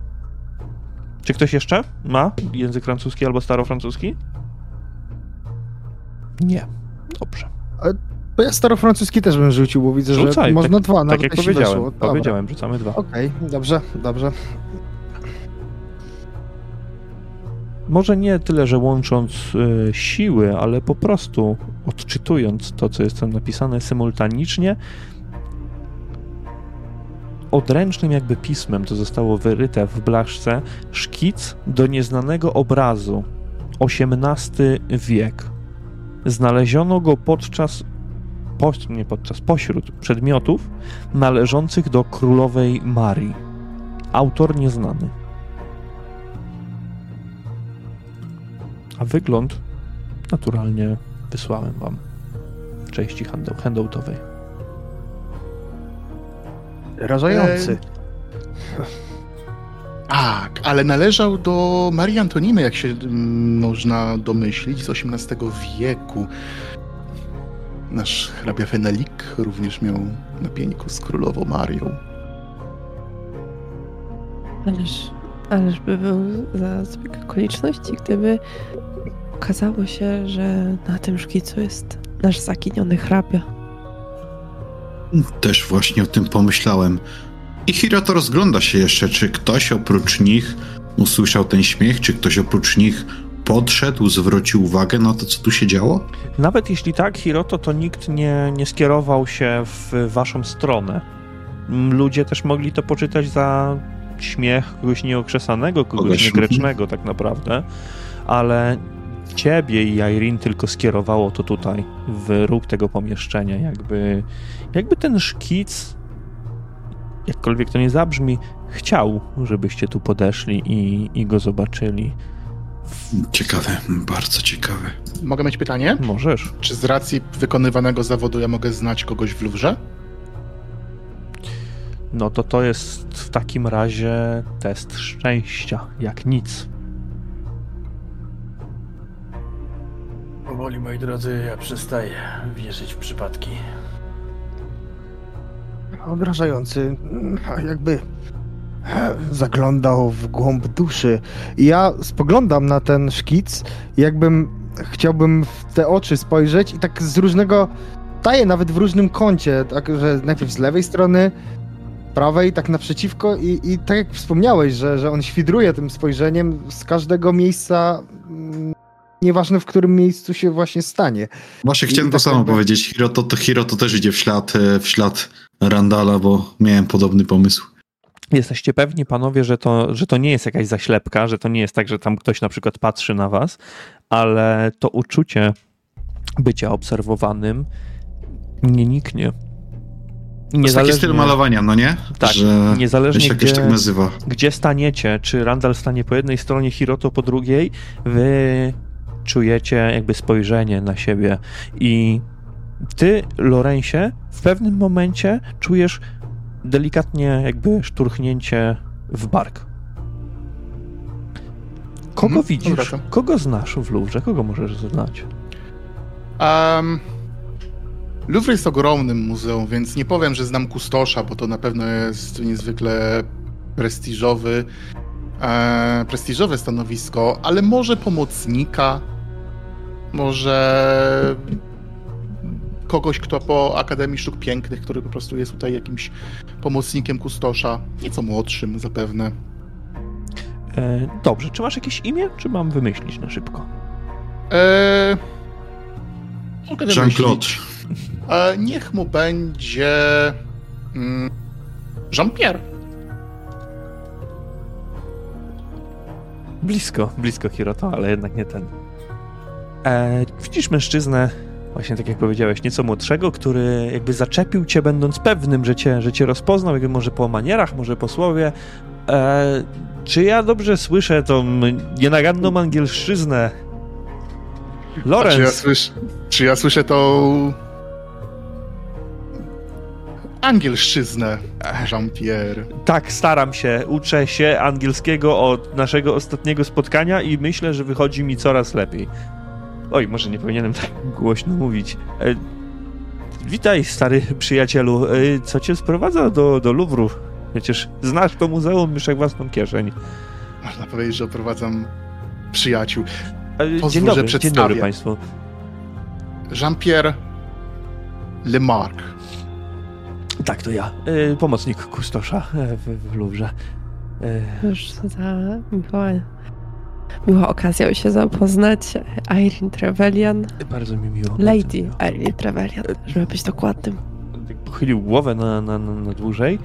Czy ktoś jeszcze ma język francuski albo starofrancuski? Nie. Dobrze. Bo ja starofrancuski też bym rzucił, bo widzę, że Rzucaj, można dwa Tak nawet jak powiedziałem. weszło. Powiedziałem, rzucamy dwa. Okej, dobrze, dobrze. Może nie tyle, że łącząc e, siły, ale po prostu odczytując to, co jest tam napisane symultanicznie, odręcznym jakby pismem to zostało wyryte w blaszce szkic do nieznanego obrazu XVIII wiek. Znaleziono go podczas, po, nie podczas, pośród przedmiotów należących do królowej Marii. Autor nieznany. A wygląd naturalnie wysłałem wam w części handou- handoutowej. Rażający. Tak, ale należał do Marii Antoniny, jak się mm, można domyślić, z XVIII wieku. Nasz hrabia Fenelik również miał na pieńku z królową Marią. Ależ, ależ by był za zbieg okoliczności, gdyby okazało się, że na tym szkicu jest nasz zaginiony hrabia. Też właśnie o tym pomyślałem. I Hiroto rozgląda się jeszcze, czy ktoś oprócz nich usłyszał ten śmiech, czy ktoś oprócz nich podszedł, zwrócił uwagę na to, co tu się działo? Nawet jeśli tak, Hiroto, to nikt nie, nie skierował się w waszą stronę. Ludzie też mogli to poczytać za śmiech kogoś nieokrzesanego, kogoś Kogoś. niegrzecznego tak naprawdę, ale ciebie i Irene tylko skierowało to tutaj, w róg tego pomieszczenia, jakby, jakby ten szkic, jakkolwiek to nie zabrzmi, chciał, żebyście tu podeszli i, i go zobaczyli. Ciekawe, bardzo ciekawe. Mogę mieć pytanie? Możesz. Czy z racji wykonywanego zawodu ja mogę znać kogoś w Luwrze? No to to jest w takim razie test szczęścia, jak nic. Powoli, moi drodzy, ja przestaję wierzyć w przypadki. Odrażający. A Jakby zaglądał w głąb duszy. I ja spoglądam na ten szkic, jakbym chciałbym w te oczy spojrzeć i tak z różnego staję nawet w różnym kącie, tak, że najpierw z lewej strony, prawej, tak naprzeciwko i, i tak jak wspomniałeś, że, że on świdruje tym spojrzeniem z każdego miejsca, mm, nieważne w którym miejscu się właśnie stanie. Właśnie I chciałem to tak samo jakby- powiedzieć. Hiroto, to Hiroto też idzie w ślad, e, w ślad Randala, bo miałem podobny pomysł. Jesteście pewni, panowie, że to, że to nie jest jakaś zaślepka, że to nie jest tak, że tam ktoś na przykład patrzy na was, ale to uczucie bycia obserwowanym nie niknie. To jest taki styl malowania, no nie? Tak, że niezależnie gdzie, tak nazywa. gdzie staniecie, czy Randall stanie po jednej stronie, Hiroto po drugiej, wy czujecie jakby spojrzenie na siebie i ty, Lorensie, w pewnym momencie czujesz delikatnie jakby szturchnięcie w bark. Kogo mhm, widzisz? Kogo znasz w Louvre? Kogo możesz znać? Um, Louvre jest ogromnym muzeum, więc nie powiem, że znam kustosza, bo to na pewno jest niezwykle prestiżowy, e, prestiżowe stanowisko, ale może pomocnika, może kogoś, kto po Akademii Sztuk Pięknych, który po prostu jest tutaj jakimś pomocnikiem kustosza, nieco młodszym zapewne. E, dobrze, czy masz jakieś imię, czy mam wymyślić na szybko? E, Jean-Claude. E, niech mu będzie mm, Jean-Pierre. Blisko, blisko Hiroto, ale jednak nie ten. E, widzisz mężczyznę, właśnie tak jak powiedziałeś, nieco młodszego, który jakby zaczepił cię, będąc pewnym, że cię, że cię rozpoznał, jakby może po manierach, może po słowie. E, czy ja dobrze słyszę tą nienaganną angielszczyznę? Lorenz. Czy ja, słyszę, czy ja słyszę tą angielszczyznę, Jean-Pierre. Tak, staram się. Uczę się angielskiego od naszego ostatniego spotkania i myślę, że wychodzi mi coraz lepiej. Oj, może nie powinienem tak głośno mówić. E, witaj, stary przyjacielu. E, co cię sprowadza do, do Louvru? Przecież znasz to muzeum już jak własną kieszeń. Można powiedzieć, że oprowadzam przyjaciół. E, Pozwól, dzień dobry, że dzień dobry Państwu. Jean-Pierre Lemarque. Tak, to ja. E, pomocnik kustosza e, w, w Louvre. Już za miła, miła okazja się zapoznać. Irene Trevelyan. Bardzo mi miło. Lady Irene Trevelyan, żeby być dokładnym. Pochylił głowę na, na, na, na dłużej,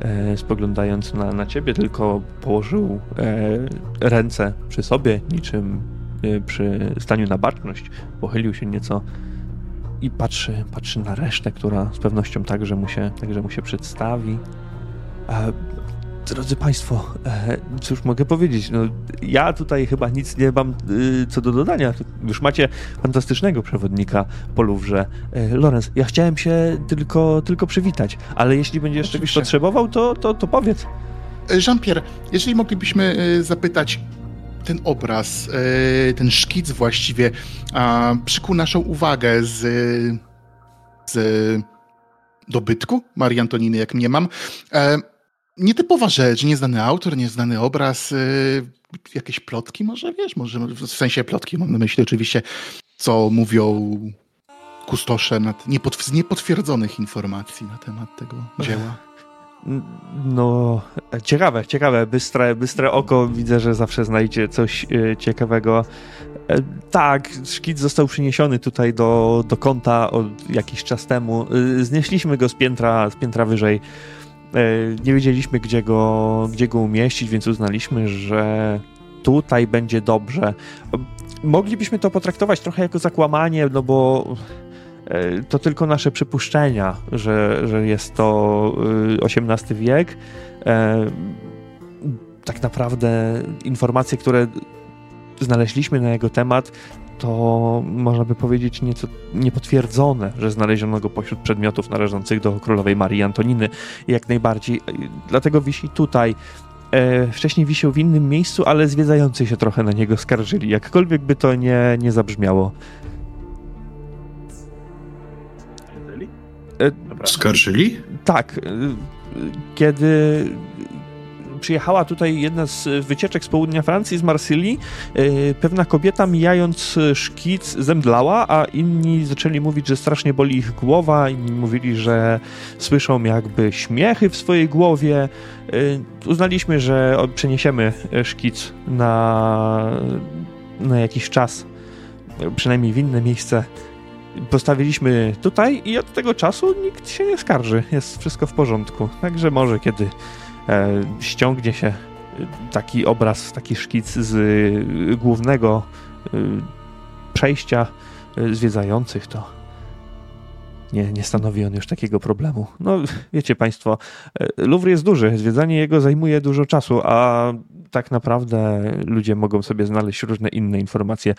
e, spoglądając na, na ciebie, tylko położył e, ręce przy sobie, niczym e, przy staniu na baczność. Pochylił się nieco i patrzy, patrzy na resztę, która z pewnością także mu się, także mu się przedstawi. Drodzy Państwo, e, cóż mogę powiedzieć? No, ja tutaj chyba nic nie mam y, co do dodania. Już macie fantastycznego przewodnika po Louvre. E, Lorenz, ja chciałem się tylko, tylko przywitać, ale jeśli będziesz czegoś potrzebował, to, to, to powiedz. E, Jean-Pierre, jeżeli moglibyśmy e, zapytać, ten obraz, ten szkic właściwie przykuł naszą uwagę z, z dobytku Marii Antoniny, jak mnie mam. Nietypowa rzecz, nieznany autor, nieznany obraz, e, jakieś plotki może, wiesz, może w sensie plotki mam na myśli oczywiście, co mówią kustosze nad, z niepotwierdzonych informacji na temat tego dzieła. No, ciekawe, ciekawe. Bystre, bystre oko. Widzę, że zawsze znajdzie coś e, ciekawego. E, tak, szkic został przyniesiony tutaj do, do kąta od jakiś czas temu. E, znieśliśmy go z piętra, z piętra wyżej. Nie wiedzieliśmy, gdzie go, gdzie go umieścić, więc uznaliśmy, że tutaj będzie dobrze. Moglibyśmy to potraktować trochę jako zakłamanie, no bo E, to tylko nasze przypuszczenia, że, że jest to XVIII y, wiek. E, tak naprawdę informacje, które znaleźliśmy na jego temat, to można by powiedzieć nieco niepotwierdzone, że znaleziono go pośród przedmiotów należących do królowej Marii Antoniny. Jak najbardziej. Dlatego wisi tutaj. E, wcześniej wisiał w innym miejscu, ale zwiedzający się trochę na niego skarżyli. Jakkolwiek by to nie, nie zabrzmiało. E, Skarżyli? Tak. E, kiedy przyjechała tutaj jedna z wycieczek z południa Francji, z Marsylii, e, pewna kobieta mijając szkic zemdlała, a inni zaczęli mówić, że strasznie boli ich głowa, inni mówili, że słyszą jakby śmiechy w swojej głowie. Uznaliśmy, że przeniesiemy szkic na, na jakiś czas, przynajmniej w inne miejsce postawiliśmy tutaj i od tego czasu nikt się nie skarży. Jest wszystko w porządku. Także może kiedy e, ściągnie się taki obraz, taki szkic z głównego przejścia zwiedzających, to nie, nie stanowi on już takiego problemu. No, wiecie Państwo, Louvre jest duży, zwiedzanie jego zajmuje dużo czasu, a tak naprawdę ludzie mogą sobie znaleźć różne inne informacje,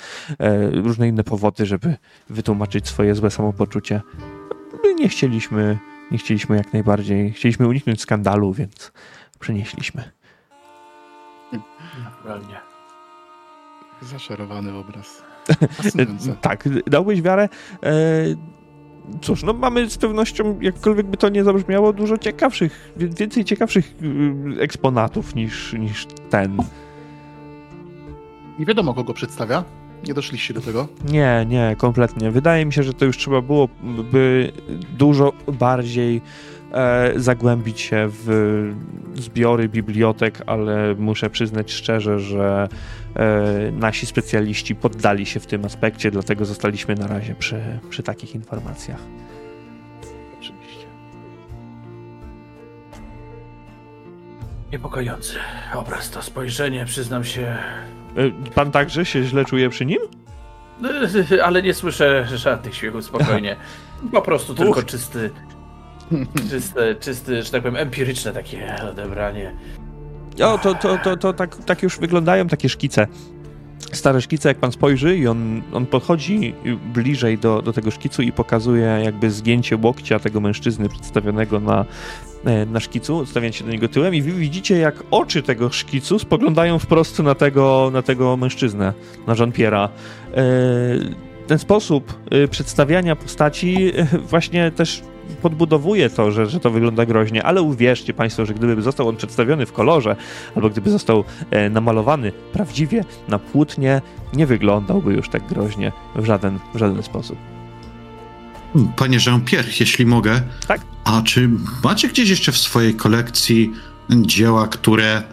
różne inne powody, żeby wytłumaczyć swoje złe samopoczucie. My nie chcieliśmy, nie chcieliśmy jak najbardziej, chcieliśmy uniknąć skandalu, więc przynieśliśmy. Naturalnie. Zaszarowany obraz. tak, dałbyś wiarę. E, cóż, no mamy z pewnością, jakkolwiek by to nie zabrzmiało, dużo ciekawszych, więcej ciekawszych y, eksponatów niż, niż ten. Nie wiadomo, kogo przedstawia. Nie doszliście do tego? Nie, nie, kompletnie. Wydaje mi się, że to już trzeba było by dużo bardziej e, zagłębić się w zbiory bibliotek, ale muszę przyznać szczerze, że e, nasi specjaliści poddali się w tym aspekcie, dlatego zostaliśmy na razie przy, przy takich informacjach. Oczywiście. Niepokojący obraz to spojrzenie, przyznam się. E, pan także się źle czuje przy nim? Ale nie słyszę żadnych śmiechów, spokojnie. Po prostu tylko Uch. czysty, czyste, czysty, że tak powiem, empiryczne takie odebranie. O, to, to, to, to tak, tak już wyglądają takie szkice. Stare szkice, jak pan spojrzy i on, on podchodzi bliżej do, do tego szkicu i pokazuje jakby zgięcie łokcia tego mężczyzny przedstawionego na, e, na szkicu, odstawiając się do niego tyłem i widzicie, jak oczy tego szkicu spoglądają wprost na tego, na tego mężczyznę, na Jean-Pierre'a. E, ten sposób e, przedstawiania postaci właśnie też podbudowuje to, że, że to wygląda groźnie, ale uwierzcie Państwo, że gdyby został on przedstawiony w kolorze, albo gdyby został e, namalowany prawdziwie na płótnie, nie wyglądałby już tak groźnie w żaden, w żaden sposób. Panie Jean-Pierre, jeśli mogę. Tak. A czy macie gdzieś jeszcze w swojej kolekcji dzieła, które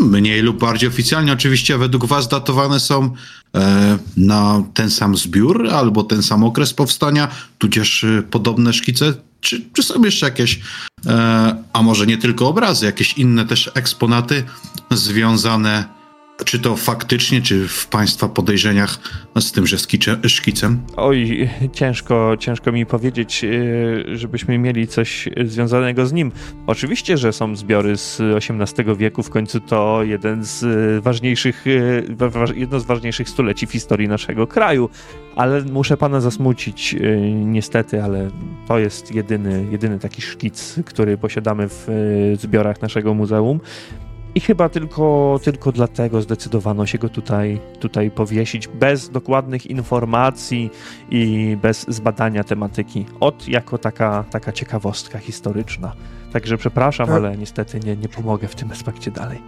mniej lub bardziej oficjalnie oczywiście według was datowane są e, na ten sam zbiór albo ten sam okres powstania, tudzież e, podobne szkice czy, czy są jeszcze jakieś, e, a może nie tylko obrazy, jakieś inne też eksponaty związane, czy to faktycznie, czy w Państwa podejrzeniach z tymże szkicem? Oj, ciężko, ciężko mi powiedzieć, e, żebyśmy mieli coś związanego z nim. Oczywiście, że są zbiory z XVIII wieku, w końcu to jeden z ważniejszych, e, jedno z ważniejszych stuleci w historii naszego kraju ale muszę pana zasmucić y, niestety, ale to jest jedyny, jedyny taki szkic, który posiadamy w y, zbiorach naszego muzeum. I chyba tylko, tylko dlatego zdecydowano się go tutaj, tutaj powiesić, bez dokładnych informacji i bez zbadania tematyki. Od jako taka, taka ciekawostka historyczna. Także przepraszam, ale niestety nie, nie pomogę w tym aspekcie dalej.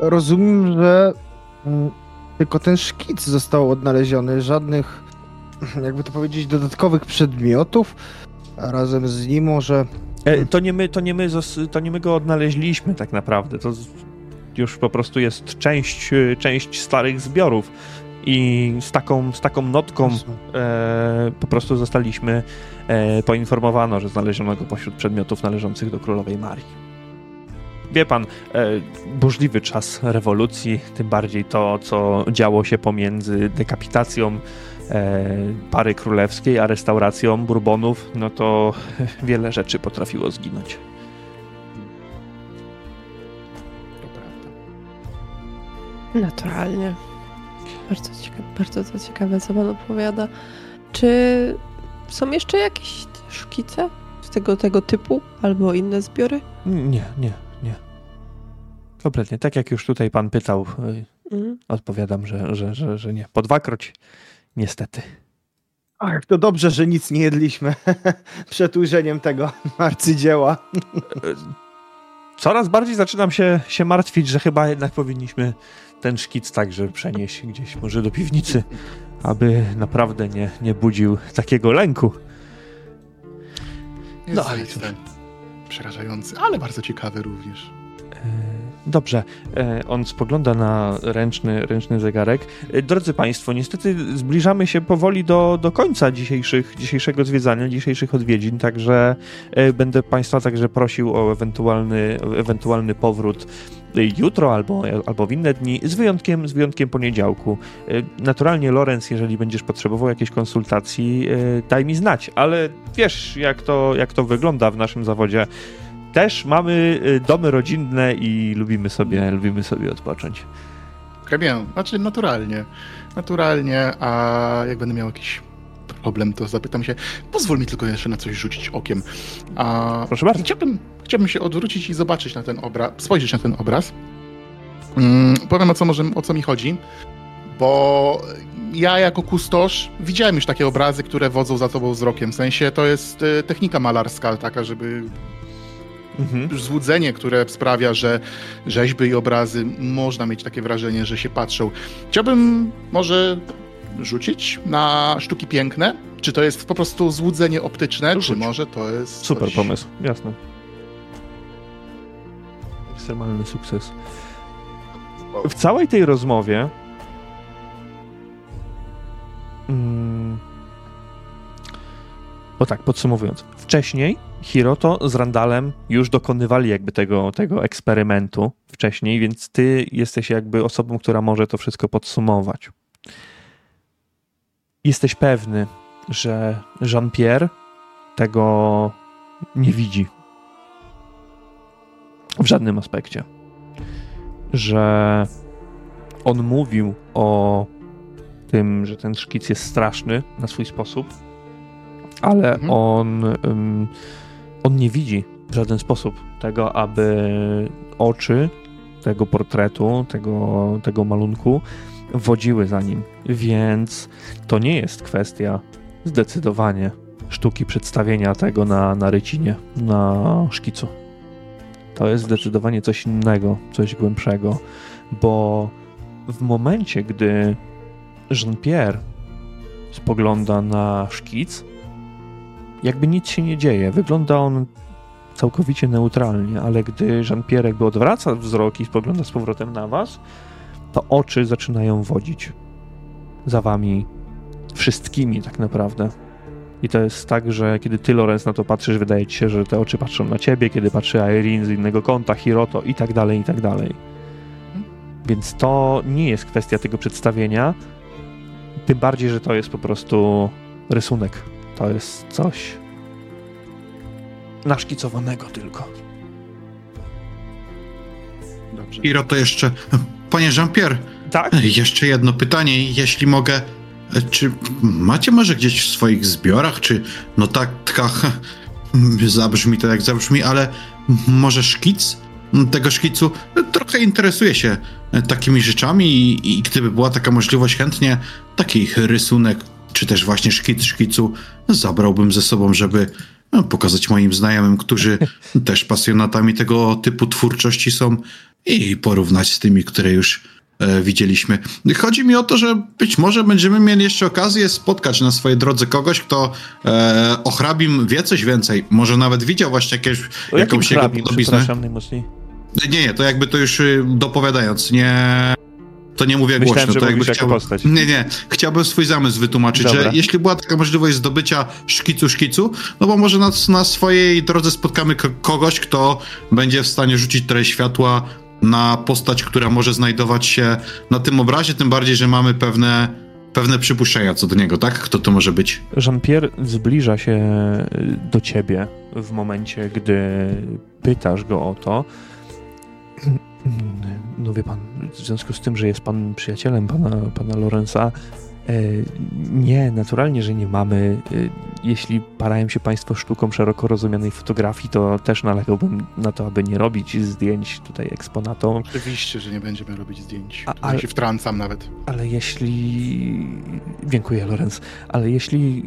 Rozumiem, że mm, tylko ten szkic został odnaleziony, żadnych, jakby to powiedzieć, dodatkowych przedmiotów. A razem z nim może. E, to, nie my, to, nie my, to nie my go odnaleźliśmy tak naprawdę. To już po prostu jest część, część starych zbiorów. I z taką, z taką notką e, po prostu zostaliśmy e, poinformowano, że znaleziono go pośród przedmiotów należących do królowej Marii wie pan, e, burzliwy czas rewolucji, tym bardziej to, co działo się pomiędzy dekapitacją e, pary królewskiej, a restauracją Bourbonów, no to wiele rzeczy potrafiło zginąć. To prawda. Naturalnie. Bardzo ciekawe, bardzo to ciekawe, co pan opowiada. Czy są jeszcze jakieś szkice z tego, tego typu albo inne zbiory? Nie, nie. Kompletnie. Tak jak już tutaj pan pytał, mm. odpowiadam, że, że, że, że nie. Po dwakroć, niestety. Ach, to dobrze, że nic nie jedliśmy przed ujrzeniem tego arcydzieła. E, coraz bardziej zaczynam się, się martwić, że chyba jednak powinniśmy ten szkic także przenieść gdzieś może do piwnicy, aby naprawdę nie, nie budził takiego lęku. Jest no, ale przerażający, ale bardzo ciekawy również. Dobrze. E, on spogląda na ręczny, ręczny zegarek. E, drodzy Państwo, niestety zbliżamy się powoli do, do końca dzisiejszych, dzisiejszego zwiedzania, dzisiejszych odwiedzin, także e, będę Państwa także prosił o ewentualny, ewentualny powrót jutro albo, albo w inne dni, z wyjątkiem, z wyjątkiem poniedziałku. Naturalnie, Lorenz, jeżeli będziesz potrzebował jakiejś konsultacji, daj mi znać, ale wiesz, jak to, jak to wygląda w naszym zawodzie też mamy y, domy rodzinne i lubimy sobie, lubimy sobie odpocząć. Wiem, znaczy naturalnie. Naturalnie, a jak będę miał jakiś problem, to zapytam się. Pozwól mi tylko jeszcze na coś rzucić okiem. A Proszę bardzo. Chciałbym, chciałbym się odwrócić i zobaczyć na ten obraz, spojrzeć na ten obraz. Mm, powiem o co, może, o co mi chodzi, bo ja jako kustosz widziałem już takie obrazy, które wodzą za tobą wzrokiem. W sensie to jest y, technika malarska taka, żeby mhm. złudzenie, które sprawia, że rzeźby i obrazy można mieć takie wrażenie, że się patrzą. Chciałbym może rzucić na sztuki piękne? Czy to jest po prostu złudzenie optyczne, Rzuć. czy może to jest. Super coś... pomysł, jasne. Ekstremalny sukces. W całej tej rozmowie. Mm, o tak, podsumowując. Wcześniej Hiroto z Randalem już dokonywali jakby tego, tego eksperymentu wcześniej, więc ty jesteś jakby osobą, która może to wszystko podsumować. Jesteś pewny, że Jean-Pierre tego nie widzi. W żadnym aspekcie. Że on mówił o tym, że ten szkic jest straszny na swój sposób, ale mhm. on um, on nie widzi w żaden sposób tego, aby oczy tego portretu, tego, tego malunku wodziły za nim. Więc to nie jest kwestia zdecydowanie sztuki przedstawienia tego na, na rycinie, na szkicu. To jest zdecydowanie coś innego, coś głębszego, bo w momencie, gdy Jean-Pierre spogląda na szkic, jakby nic się nie dzieje. Wygląda on całkowicie neutralnie, ale gdy Jean-Pierre jakby odwraca wzrok i spogląda z powrotem na was, to oczy zaczynają wodzić za wami wszystkimi tak naprawdę. I to jest tak, że kiedy ty, Lorenz, na to patrzysz, wydaje ci się, że te oczy patrzą na ciebie, kiedy patrzy Irene z innego kąta, Hiroto i tak dalej, i tak dalej. Więc to nie jest kwestia tego przedstawienia, tym bardziej, że to jest po prostu rysunek to jest coś naszkicowanego tylko. Dobrze. Iro, to jeszcze... Panie Jean-Pierre. Tak? Jeszcze jedno pytanie, jeśli mogę. Czy macie może gdzieś w swoich zbiorach, czy notatkach, zabrzmi to jak zabrzmi, ale może szkic tego szkicu? Trochę interesuję się takimi rzeczami i, i gdyby była taka możliwość, chętnie taki rysunek czy też właśnie szkic szkicu zabrałbym ze sobą, żeby no, pokazać moim znajomym, którzy też pasjonatami tego typu twórczości są i porównać z tymi, które już e, widzieliśmy. Chodzi mi o to, że być może będziemy mieli jeszcze okazję spotkać na swojej drodze kogoś, kto e, o hrabim wie coś więcej. Może nawet widział właśnie jakieś, jakąś jego podobiznę. Nie, nie, to jakby to już y, dopowiadając, nie to nie mówię Myślałem, głośno. Że to jakby chciał... postać. Nie, nie. Chciałbym swój zamysł wytłumaczyć, Dobra. że jeśli była taka możliwość zdobycia szkicu szkicu, no bo może na, na swojej drodze spotkamy kogoś, kto będzie w stanie rzucić trochę światła na postać, która może znajdować się na tym obrazie, tym bardziej, że mamy pewne, pewne przypuszczenia co do niego, tak? Kto to może być? Jean-Pierre zbliża się do ciebie w momencie, gdy pytasz go o to. No wie pan, w związku z tym, że jest pan przyjacielem pana, pana Lorenza, e, nie, naturalnie, że nie mamy. E, jeśli parają się Państwo sztuką szeroko rozumianej fotografii, to też nalegałbym na to, aby nie robić zdjęć tutaj eksponatom. Oczywiście, że nie będziemy robić zdjęć. A, ale, się wtrącam nawet. Ale jeśli. Dziękuję, Lorenz. Ale jeśli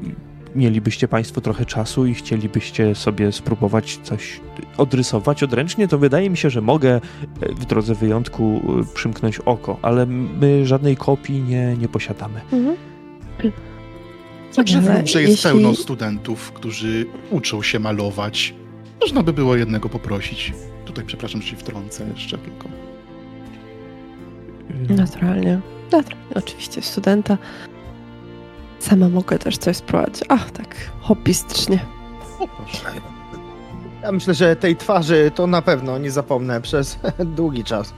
mielibyście Państwo trochę czasu i chcielibyście sobie spróbować coś odrysować odręcznie, to wydaje mi się, że mogę e, w drodze wyjątku e, przymknąć oko, ale my żadnej kopii nie, nie posiadamy. Mhm. Także wiem, że jest jeśli... pełno studentów, którzy uczą się malować. Można by było jednego poprosić. tutaj, przepraszam, że się wtrącę jeszcze tylko. Naturalnie. Naturalnie, oczywiście, studenta. Sama mogę też coś spróbować. Ach, tak, hobbystycznie. O, proszę. Ja myślę, że tej twarzy to na pewno nie zapomnę przez długi czas.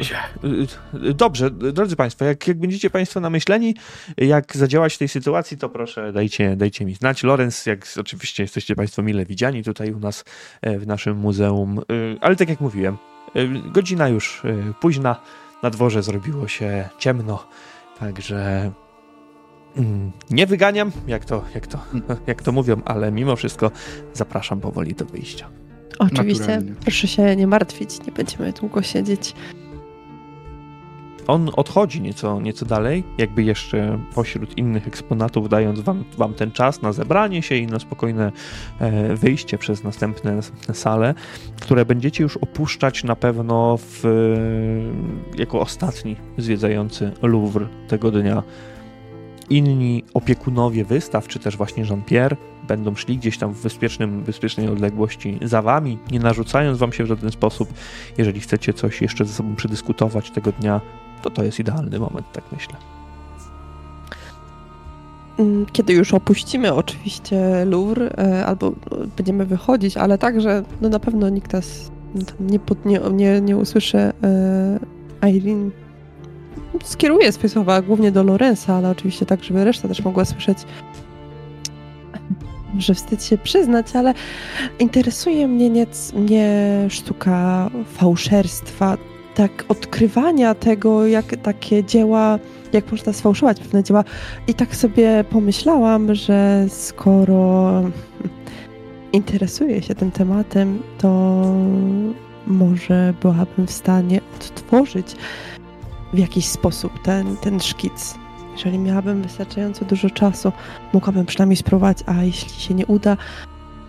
Się. y, Dobrze, drodzy Państwo, jak, jak będziecie Państwo namyśleni, jak zadziałać w tej sytuacji, to proszę dajcie, dajcie mi znać. Lorenz, jak oczywiście jesteście Państwo mile widziani tutaj u nas e, w naszym muzeum, Y, ale tak jak mówiłem, y, godzina już późna, na dworze zrobiło się ciemno, także mm, nie wyganiam, jak to, jak to, jak to mówią, ale mimo wszystko zapraszam powoli do wyjścia. Oczywiście, Naturalnie. proszę się nie martwić, nie będziemy długo siedzieć. On odchodzi nieco, nieco dalej, jakby jeszcze pośród innych eksponatów, dając wam, wam ten czas na zebranie się i na spokojne e, wyjście przez następne, następne sale, które będziecie już opuszczać na pewno w, e, jako ostatni zwiedzający Louvre tego dnia. Inni opiekunowie wystaw, czy też właśnie Jean-Pierre, będą szli gdzieś tam w bezpiecznym, bezpiecznej odległości za wami, nie narzucając wam się w żaden sposób. Jeżeli chcecie coś jeszcze ze sobą przedyskutować tego dnia, to to jest idealny moment, tak myślę. Mm, Kiedy już opuścimy oczywiście Louvre, e, albo no, będziemy wychodzić, ale tak, że no na pewno nikt nas nie, nie, nie, nie usłyszy. e, Irene skieruje swoje słowa głównie do Lorenza, ale oczywiście tak, żeby reszta też mogła słyszeć. Może wstyd się przyznać, ale interesuje mnie nie, nie sztuka fałszerstwa, tak odkrywania tego, jak takie dzieła, jak można sfałszować pewne dzieła. I tak sobie pomyślałam, że skoro interesuję się tym tematem, to może byłabym w stanie odtworzyć w jakiś sposób ten, ten szkic. Jeżeli miałabym wystarczająco dużo czasu, mogłabym przynajmniej spróbować, a jeśli się nie uda,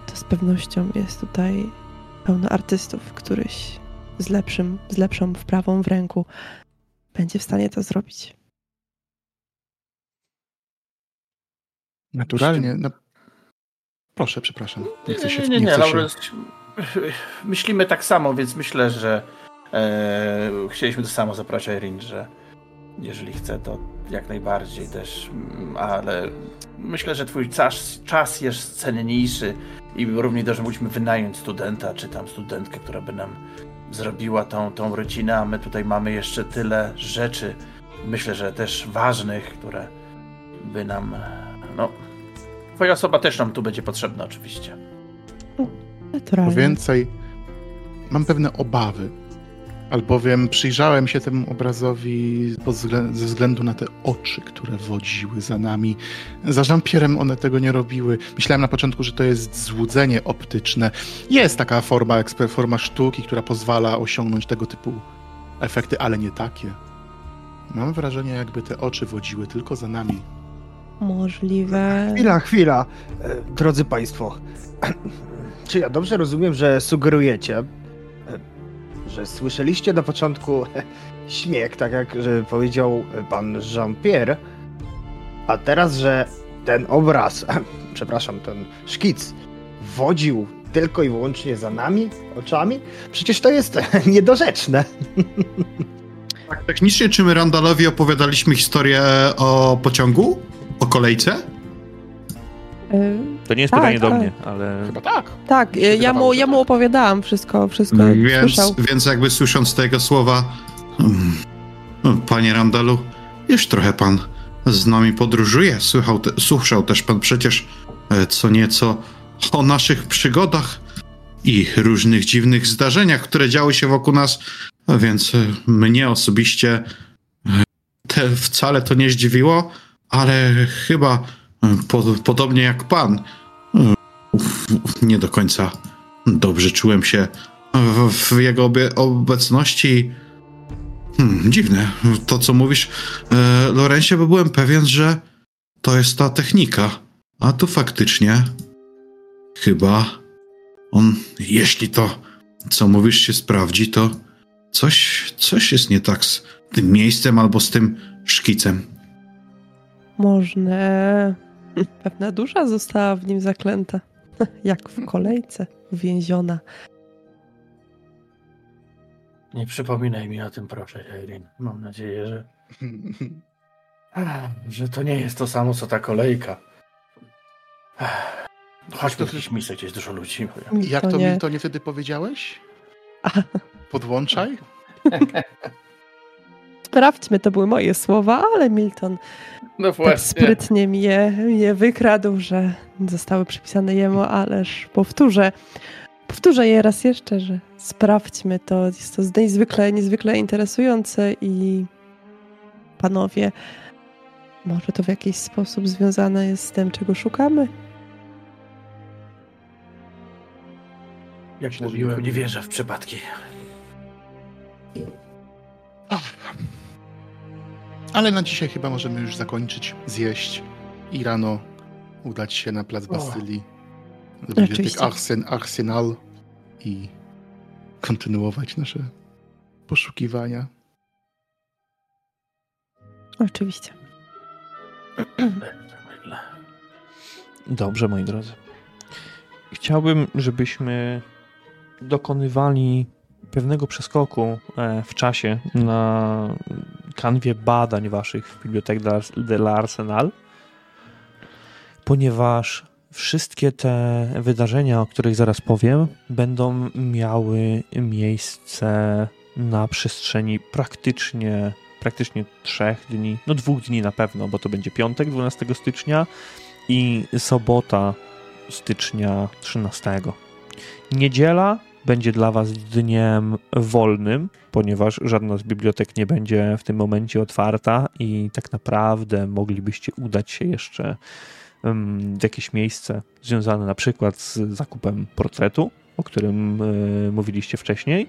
to z pewnością jest tutaj pełno artystów, któryś z, lepszym, z lepszą wprawą w ręku będzie w stanie to zrobić. Naturalnie. No... Proszę, przepraszam. Nie chcę się nie, nie, nie, chcę się- myślimy tak samo, więc myślę, że e, chcieliśmy to samo zaprosić Erin, że jeżeli chce, to jak najbardziej też, mm, ale myślę, że twój czas, czas jest cenniejszy i równie dobrze mogliśmy wynająć studenta, czy tam studentkę, która by nam zrobiła tą, tą rodzinę, a my tutaj mamy jeszcze tyle rzeczy, myślę, że też ważnych, które by nam, no, twoja osoba też nam tu będzie potrzebna oczywiście. Po Naturalnie. więcej, mam pewne obawy, albowiem przyjrzałem się temu obrazowi ze względu na te oczy, które wodziły za nami. Za Jean-Pierre'em one tego nie robiły. Myślałem na początku, że to jest złudzenie optyczne. Jest taka forma, forma sztuki, która pozwala osiągnąć tego typu efekty, ale nie takie. Mam wrażenie, jakby te oczy wodziły tylko za nami. Możliwe. Chwila, chwila. E, Drodzy Państwo, czy ja dobrze rozumiem, że sugerujecie, że słyszeliście na początku śmiech, tak jak powiedział pan Jean-Pierre, a teraz, że ten obraz, przepraszam, ten szkic wodził tylko i wyłącznie za nami, oczami? Przecież to jest niedorzeczne. Tak technicznie, czy my Randalowi opowiadaliśmy historię o pociągu? O kolejce? Y, To nie jest Tak, pytanie do ale- mnie, ale Chyba tak. Tak, y, ja mu, ja mu tak. opowiadałam wszystko, wszystko No, jak więc, słyszał. więc jakby słysząc te jego słowa, mm, no, panie Randalu, już trochę pan z nami podróżuje. Słychał te, słyszał też pan przecież e, co nieco o naszych przygodach i różnych dziwnych zdarzeniach, które działy się wokół nas, więc e, mnie osobiście e, te, wcale to nie zdziwiło, ale chyba podobnie jak pan, nie do końca dobrze czułem się w, jego obecności. Hmm, dziwne. To, co mówisz, e, Lorencie, bo byłem pewien, że to jest ta technika. A tu faktycznie chyba on, jeśli to, co mówisz, się sprawdzi, to coś, coś jest nie tak z tym miejscem albo z tym szkicem. Można. Pewna dusza została w nim zaklęta. Jak w kolejce, uwięziona. Nie przypominaj mi o tym, proszę, Eirin. Mam nadzieję, że, że to nie jest to samo, co ta kolejka. Chodźmy w jakieś miejsce, gdzie jest dużo ludzi. Jak to nie. Miltonie wtedy powiedziałeś? Podłączaj? Sprawdźmy, to były moje słowa, ale Milton No tak sprytnie mi je, mi je wykradł, że zostały przypisane jemu, ależ powtórzę. Powtórzę je raz jeszcze, że sprawdźmy to. Jest to niezwykle, niezwykle interesujące i panowie, może to w jakiś sposób związane jest z tym, czego szukamy? Jak mówiłem, nie nie wierzę w przypadki. Ale na dzisiaj chyba możemy już zakończyć, zjeść i rano udać się na plac Bastylii bibliotek. Arsen, Arsenal i kontynuować nasze poszukiwania. Oczywiście. Dobrze, moi drodzy. Chciałbym, żebyśmy dokonywali pewnego przeskoku e, w czasie na kanwie badań waszych w Bibliotek de l'Arsenal, ponieważ wszystkie te wydarzenia, o których zaraz powiem, będą miały miejsce na przestrzeni praktycznie, praktycznie trzech dni, no dwóch dni na pewno, bo to będzie piątek 12 stycznia i sobota stycznia 13. Niedziela będzie dla Was dniem wolnym, ponieważ żadna z bibliotek nie będzie w tym momencie otwarta i tak naprawdę moglibyście udać się jeszcze w jakieś miejsce związane na przykład z zakupem portretu, o którym e, mówiliście wcześniej.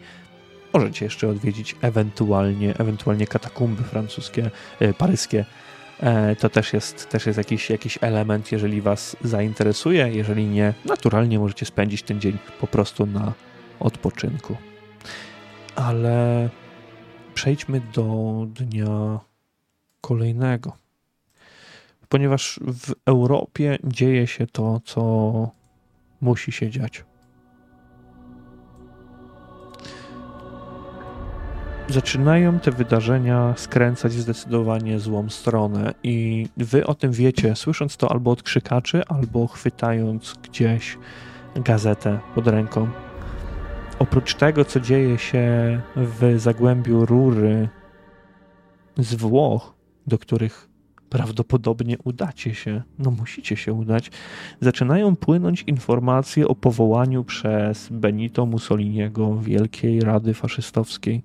Możecie jeszcze odwiedzić ewentualnie, ewentualnie katakumby francuskie, e, paryskie, E, to też jest, też jest jakiś, jakiś element, jeżeli Was zainteresuje. Jeżeli nie, naturalnie możecie spędzić ten dzień po prostu na odpoczynku. Ale przejdźmy do dnia kolejnego. Ponieważ w Europie dzieje się to, co musi się dziać. zaczynają te wydarzenia skręcać w zdecydowanie złą stronę i wy o tym wiecie, słysząc to albo od krzykaczy, albo chwytając gdzieś gazetę pod ręką. Oprócz tego, co dzieje się w zagłębiu rury z Włoch, do których prawdopodobnie udacie się, no musicie się udać, zaczynają płynąć informacje o powołaniu przez Benito Mussoliniego Wielkiej Rady Faszystowskiej.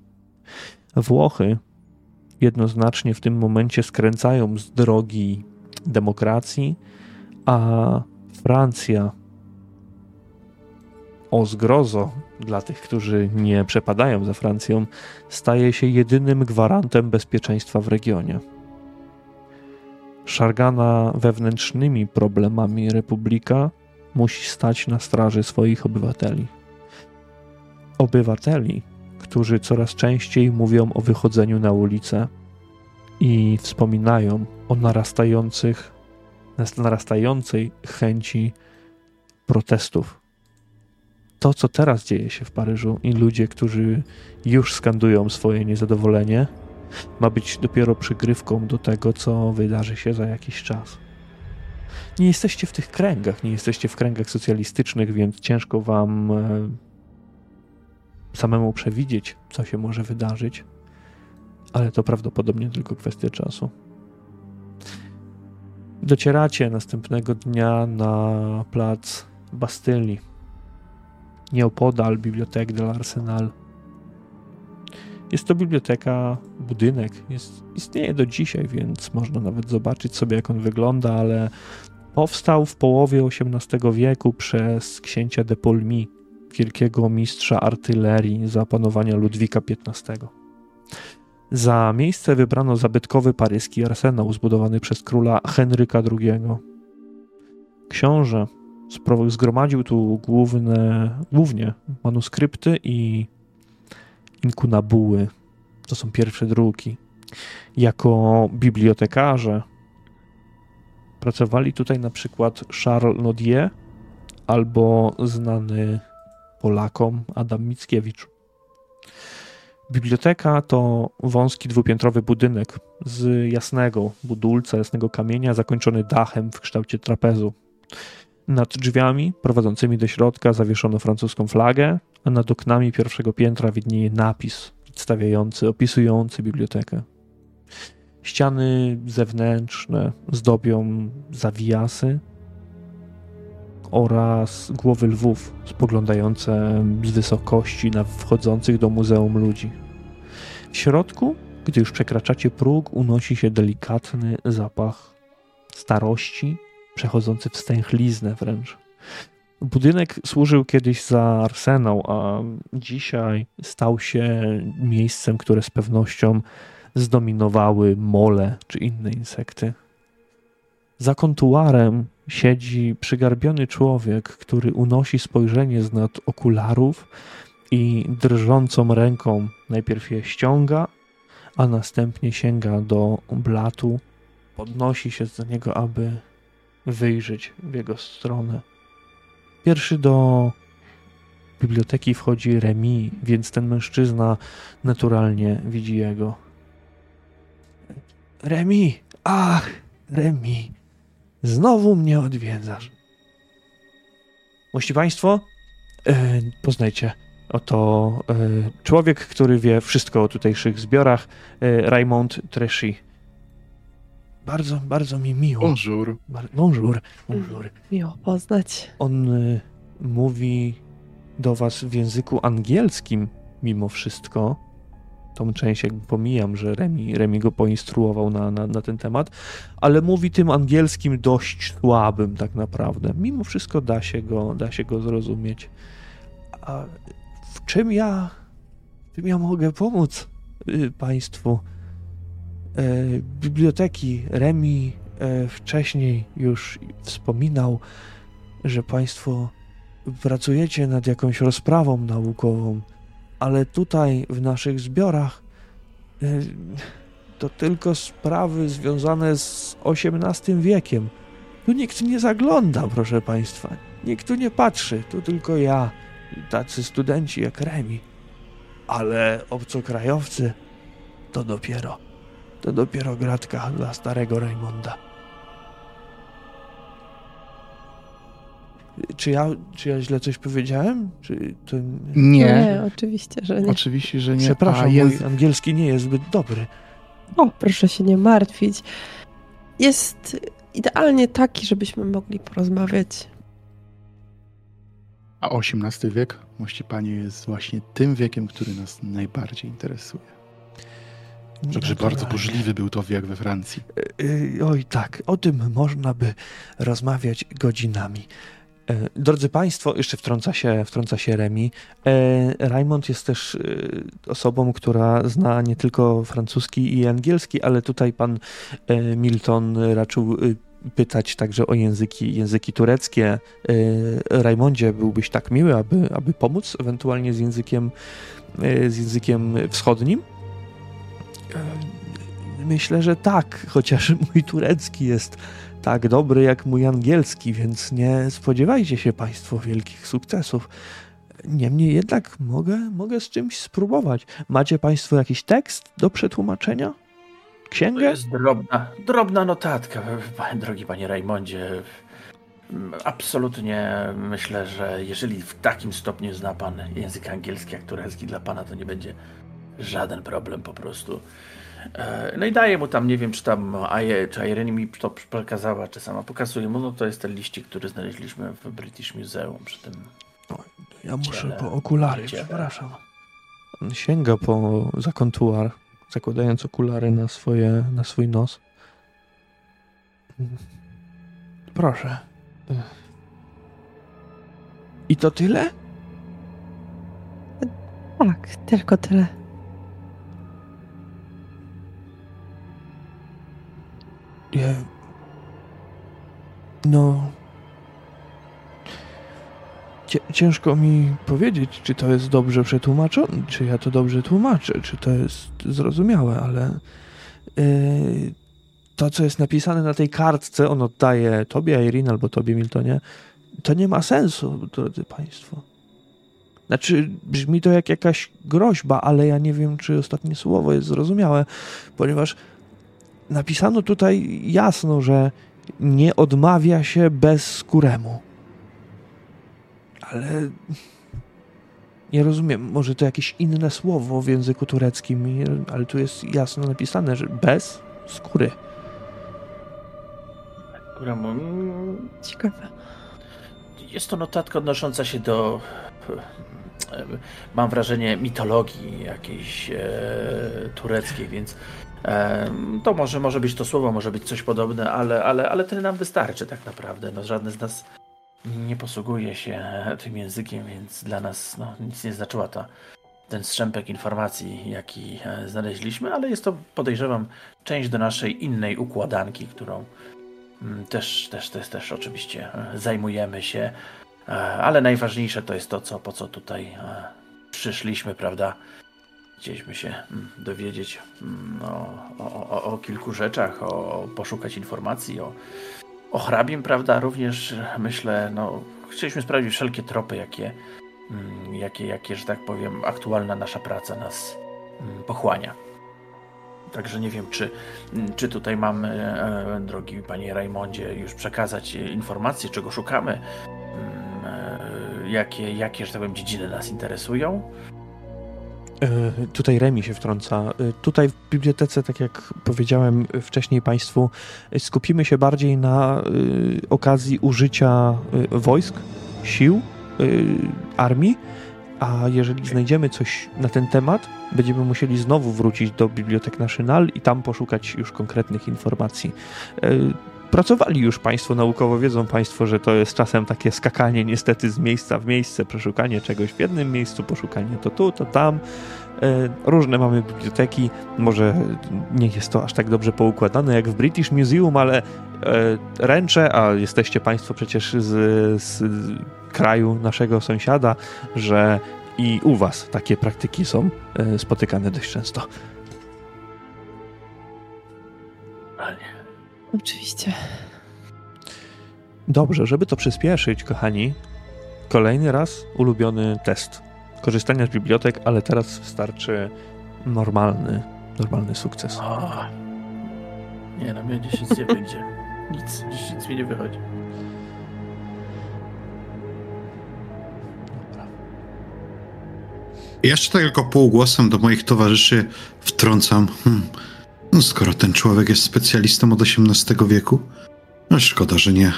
Włochy jednoznacznie w tym momencie skręcają z drogi demokracji, a Francja o zgrozo dla tych, którzy nie przepadają za Francją, staje się jedynym gwarantem bezpieczeństwa w regionie. Szargana wewnętrznymi problemami republika musi stać na straży swoich obywateli. Obywateli, którzy coraz częściej mówią o wychodzeniu na ulicę i wspominają o narastających, narastającej chęci protestów. To, co teraz dzieje się w Paryżu i ludzie, którzy już skandują swoje niezadowolenie, ma być dopiero przygrywką do tego, co wydarzy się za jakiś czas. Nie jesteście w tych kręgach, nie jesteście w kręgach socjalistycznych, więc ciężko wam e, samemu przewidzieć, co się może wydarzyć, ale to prawdopodobnie tylko kwestia czasu. Docieracie następnego dnia na plac Bastylii, nieopodal Bibliotek de l'Arsenal. Jest to biblioteka, budynek, jest, istnieje do dzisiaj, więc można nawet zobaczyć sobie, jak on wygląda, ale powstał w połowie XVIII wieku przez księcia de Paulmy, wielkiego mistrza artylerii za panowania Ludwika XV. Za miejsce wybrano zabytkowy paryski arsenał zbudowany przez króla Henryka II. Książę zgromadził tu główne, głównie manuskrypty i inkunabuły. To są pierwsze druki. Jako bibliotekarze Pracowali tutaj na przykład Charles Nodier albo znany Polakom Adam Mickiewicz. Biblioteka to wąski dwupiętrowy budynek z jasnego budulca, jasnego kamienia, zakończony dachem w kształcie trapezu. Nad drzwiami prowadzącymi do środka zawieszono francuską flagę, a nad oknami pierwszego piętra widnieje napis przedstawiający, opisujący bibliotekę. Ściany zewnętrzne zdobią zawijasy oraz głowy lwów spoglądające z wysokości na wchodzących do muzeum ludzi. W środku, gdy już przekraczacie próg, unosi się delikatny zapach starości, przechodzący w stęchliznę wręcz. Budynek służył kiedyś za arsenał, a dzisiaj stał się miejscem, które z pewnością zdominowały mole czy inne insekty. Za kontuarem siedzi przygarbiony człowiek, który unosi spojrzenie z nad okularów i drżącą ręką najpierw je ściąga, a następnie sięga do blatu, podnosi się do niego, aby wyjrzeć w jego stronę. Pierwszy do biblioteki wchodzi Remi, więc ten mężczyzna naturalnie widzi jego. Remi, ach, Remi, znowu mnie odwiedzasz. Mości Państwo, e, poznajcie, oto e, człowiek, który wie wszystko o tutejszych zbiorach, e, Raymond Treshy. Bardzo, bardzo mi miło. Bonjour. Bar- bonjour, bonjour. Miło poznać. On y, mówi do was w języku angielskim mimo wszystko. Tą część jakby pomijam, że Remi, Remi go poinstruował na, na, na ten temat, ale mówi tym angielskim dość słabym tak naprawdę. Mimo wszystko da się go, da się go zrozumieć. A w czym ja, w czym ja mogę pomóc y, państwu? E, biblioteki Remi e, wcześniej już wspominał, że Państwo pracujecie nad jakąś rozprawą naukową, ale tutaj w naszych zbiorach e, to tylko sprawy związane z XVIII wiekiem. Tu nikt nie zagląda, proszę Państwa. Nikt tu nie patrzy, tu tylko ja i tacy studenci jak Remi. Ale obcokrajowcy to dopiero, to dopiero gratka dla starego Raymonda. Czy ja, czy ja źle coś powiedziałem? Czy to... Nie, Nie, oczywiście, że nie. oczywiście, że nie. Przepraszam, A jest... mój angielski nie jest zbyt dobry. O, proszę się nie martwić. Jest idealnie taki, żebyśmy mogli porozmawiać. A XVIII wiek, mości panie, jest właśnie tym wiekiem, który nas najbardziej interesuje. Także bardzo Naturalnie. burzliwy był to wiek we Francji. Y, Oj tak, o tym można by rozmawiać godzinami. E, Drodzy Państwo, jeszcze wtrąca się, wtrąca się Remi. E, Raymond jest też e, osobą, która zna nie tylko francuski i angielski, ale tutaj pan e, Milton raczył e, pytać także o języki, języki tureckie. E, Raymondzie, byłbyś tak miły, aby, aby pomóc ewentualnie z językiem, e, z językiem wschodnim? Myślę, że tak, chociaż mój turecki jest tak dobry jak mój angielski, więc nie spodziewajcie się Państwo wielkich sukcesów. Niemniej jednak mogę, mogę z czymś spróbować. Macie Państwo jakiś tekst do przetłumaczenia? To Księgę? jest drobna, drobna notatka, drogi panie Rajmondzie. Absolutnie myślę, że jeżeli w takim stopniu zna pan język angielski jak turecki, dla pana to nie będzie żaden problem po prostu. E, No i daję mu tam, nie wiem, czy tam Aje, czy Irene mi to przekazała, czy sama pokazuje mu, no to jest ten liścik, który znaleźliśmy w British Museum przy tym. Ja muszę Ciele. po okulary, Ciele. przepraszam. On sięga po za kontuar, zakładając okulary na, swoje, na swój nos. Proszę. I to tyle? Tak, tylko tyle. Nie. No. Ciężko mi powiedzieć, czy to jest dobrze przetłumaczone, czy ja to dobrze tłumaczę, czy to jest zrozumiałe, ale yy, to, co jest napisane na tej kartce, on oddaje tobie, Irene, albo tobie, Miltonie, to nie ma sensu, drodzy Państwo. Znaczy, brzmi to jak jakaś groźba, ale ja nie wiem, czy ostatnie słowo jest zrozumiałe, ponieważ napisano tutaj jasno, że nie odmawia się bez skóremu. Ale nie rozumiem, może to jakieś inne słowo w języku tureckim, ale tu jest jasno napisane, że bez skóry. Kuremu. Ciekawe. Jest to notatka odnosząca się do. Mam wrażenie mitologii jakiejś e, tureckiej, więc to może, może być to słowo, może być coś podobne, ale, ale, ale tyle nam wystarczy tak naprawdę. No, żadne z nas nie posługuje się tym językiem, więc dla nas no, nic nie znaczyła ta, ten strzępek informacji, jaki e, znaleźliśmy, ale jest to, podejrzewam, część do naszej innej układanki, którą mm, też, też, też, też oczywiście e, zajmujemy się, e, ale najważniejsze to jest to, co, po co tutaj przyszliśmy, prawda? Chcieliśmy się mm, dowiedzieć mm, o, o, o, kilku rzeczach, o, poszukać informacji, o o hrabim, prawda, również myślę, no, chcieliśmy sprawdzić wszelkie tropy, jakie, mm, jakie, jakie, że tak powiem, aktualna nasza praca nas pochłania. Także nie wiem, czy, czy tutaj mamy, e, drogi panie Rajmondzie, już przekazać informacje, czego szukamy, e, jakie, jakie, że tak powiem, dziedziny nas interesują. E, tutaj Remi się wtrąca. E, tutaj w bibliotece, tak jak powiedziałem wcześniej Państwu, skupimy się bardziej na e, okazji użycia wojsk, sił, armii, a jeżeli znajdziemy coś na ten temat, będziemy musieli znowu wrócić do Bibliotek National i tam poszukać już konkretnych informacji pracowali już Państwo naukowo, wiedzą Państwo, że to jest czasem takie skakanie niestety z miejsca w miejsce, przeszukanie czegoś w jednym miejscu, poszukanie to tu, to tam. E, różne mamy biblioteki, może nie jest to aż tak dobrze poukładane jak w British Museum, ale e, ręczę, a jesteście Państwo przecież z, z kraju naszego sąsiada, że i u Was takie praktyki są e, spotykane dość często. Oczywiście. Dobrze, żeby to przyspieszyć, kochani, kolejny raz ulubiony test korzystania z bibliotek, ale teraz wystarczy normalny, normalny sukces. O, nie, na mnie dziś nic nie będzie. Nic, dziś nic mi nie wychodzi. Jeszcze tak tylko półgłosem do moich towarzyszy wtrącam. Hmm. No skoro ten człowiek jest specjalistą od XVIII wieku, no szkoda, że nie,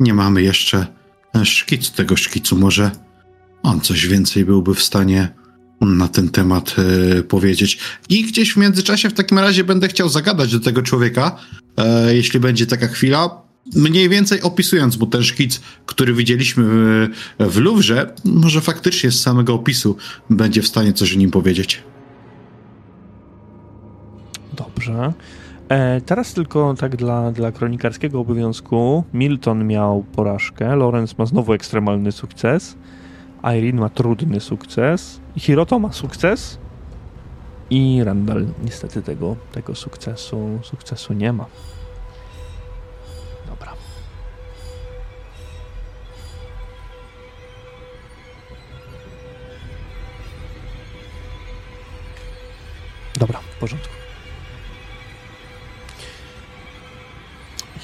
nie mamy jeszcze szkicu tego szkicu. Może on coś więcej byłby w stanie na ten temat e, powiedzieć. I gdzieś w międzyczasie w takim razie będę chciał zagadać do tego człowieka, e, jeśli będzie taka chwila, mniej więcej opisując mu ten szkic, który widzieliśmy w, w Louvre, może faktycznie z samego opisu będzie w stanie coś o nim powiedzieć. Dobrze. E, teraz tylko tak dla, dla kronikarskiego obowiązku. Milton miał porażkę, Lorenz ma znowu ekstremalny sukces, Irene ma trudny sukces, Hiroto ma sukces i Randall niestety tego, tego sukcesu, sukcesu nie ma. Dobra. Dobra, w porządku.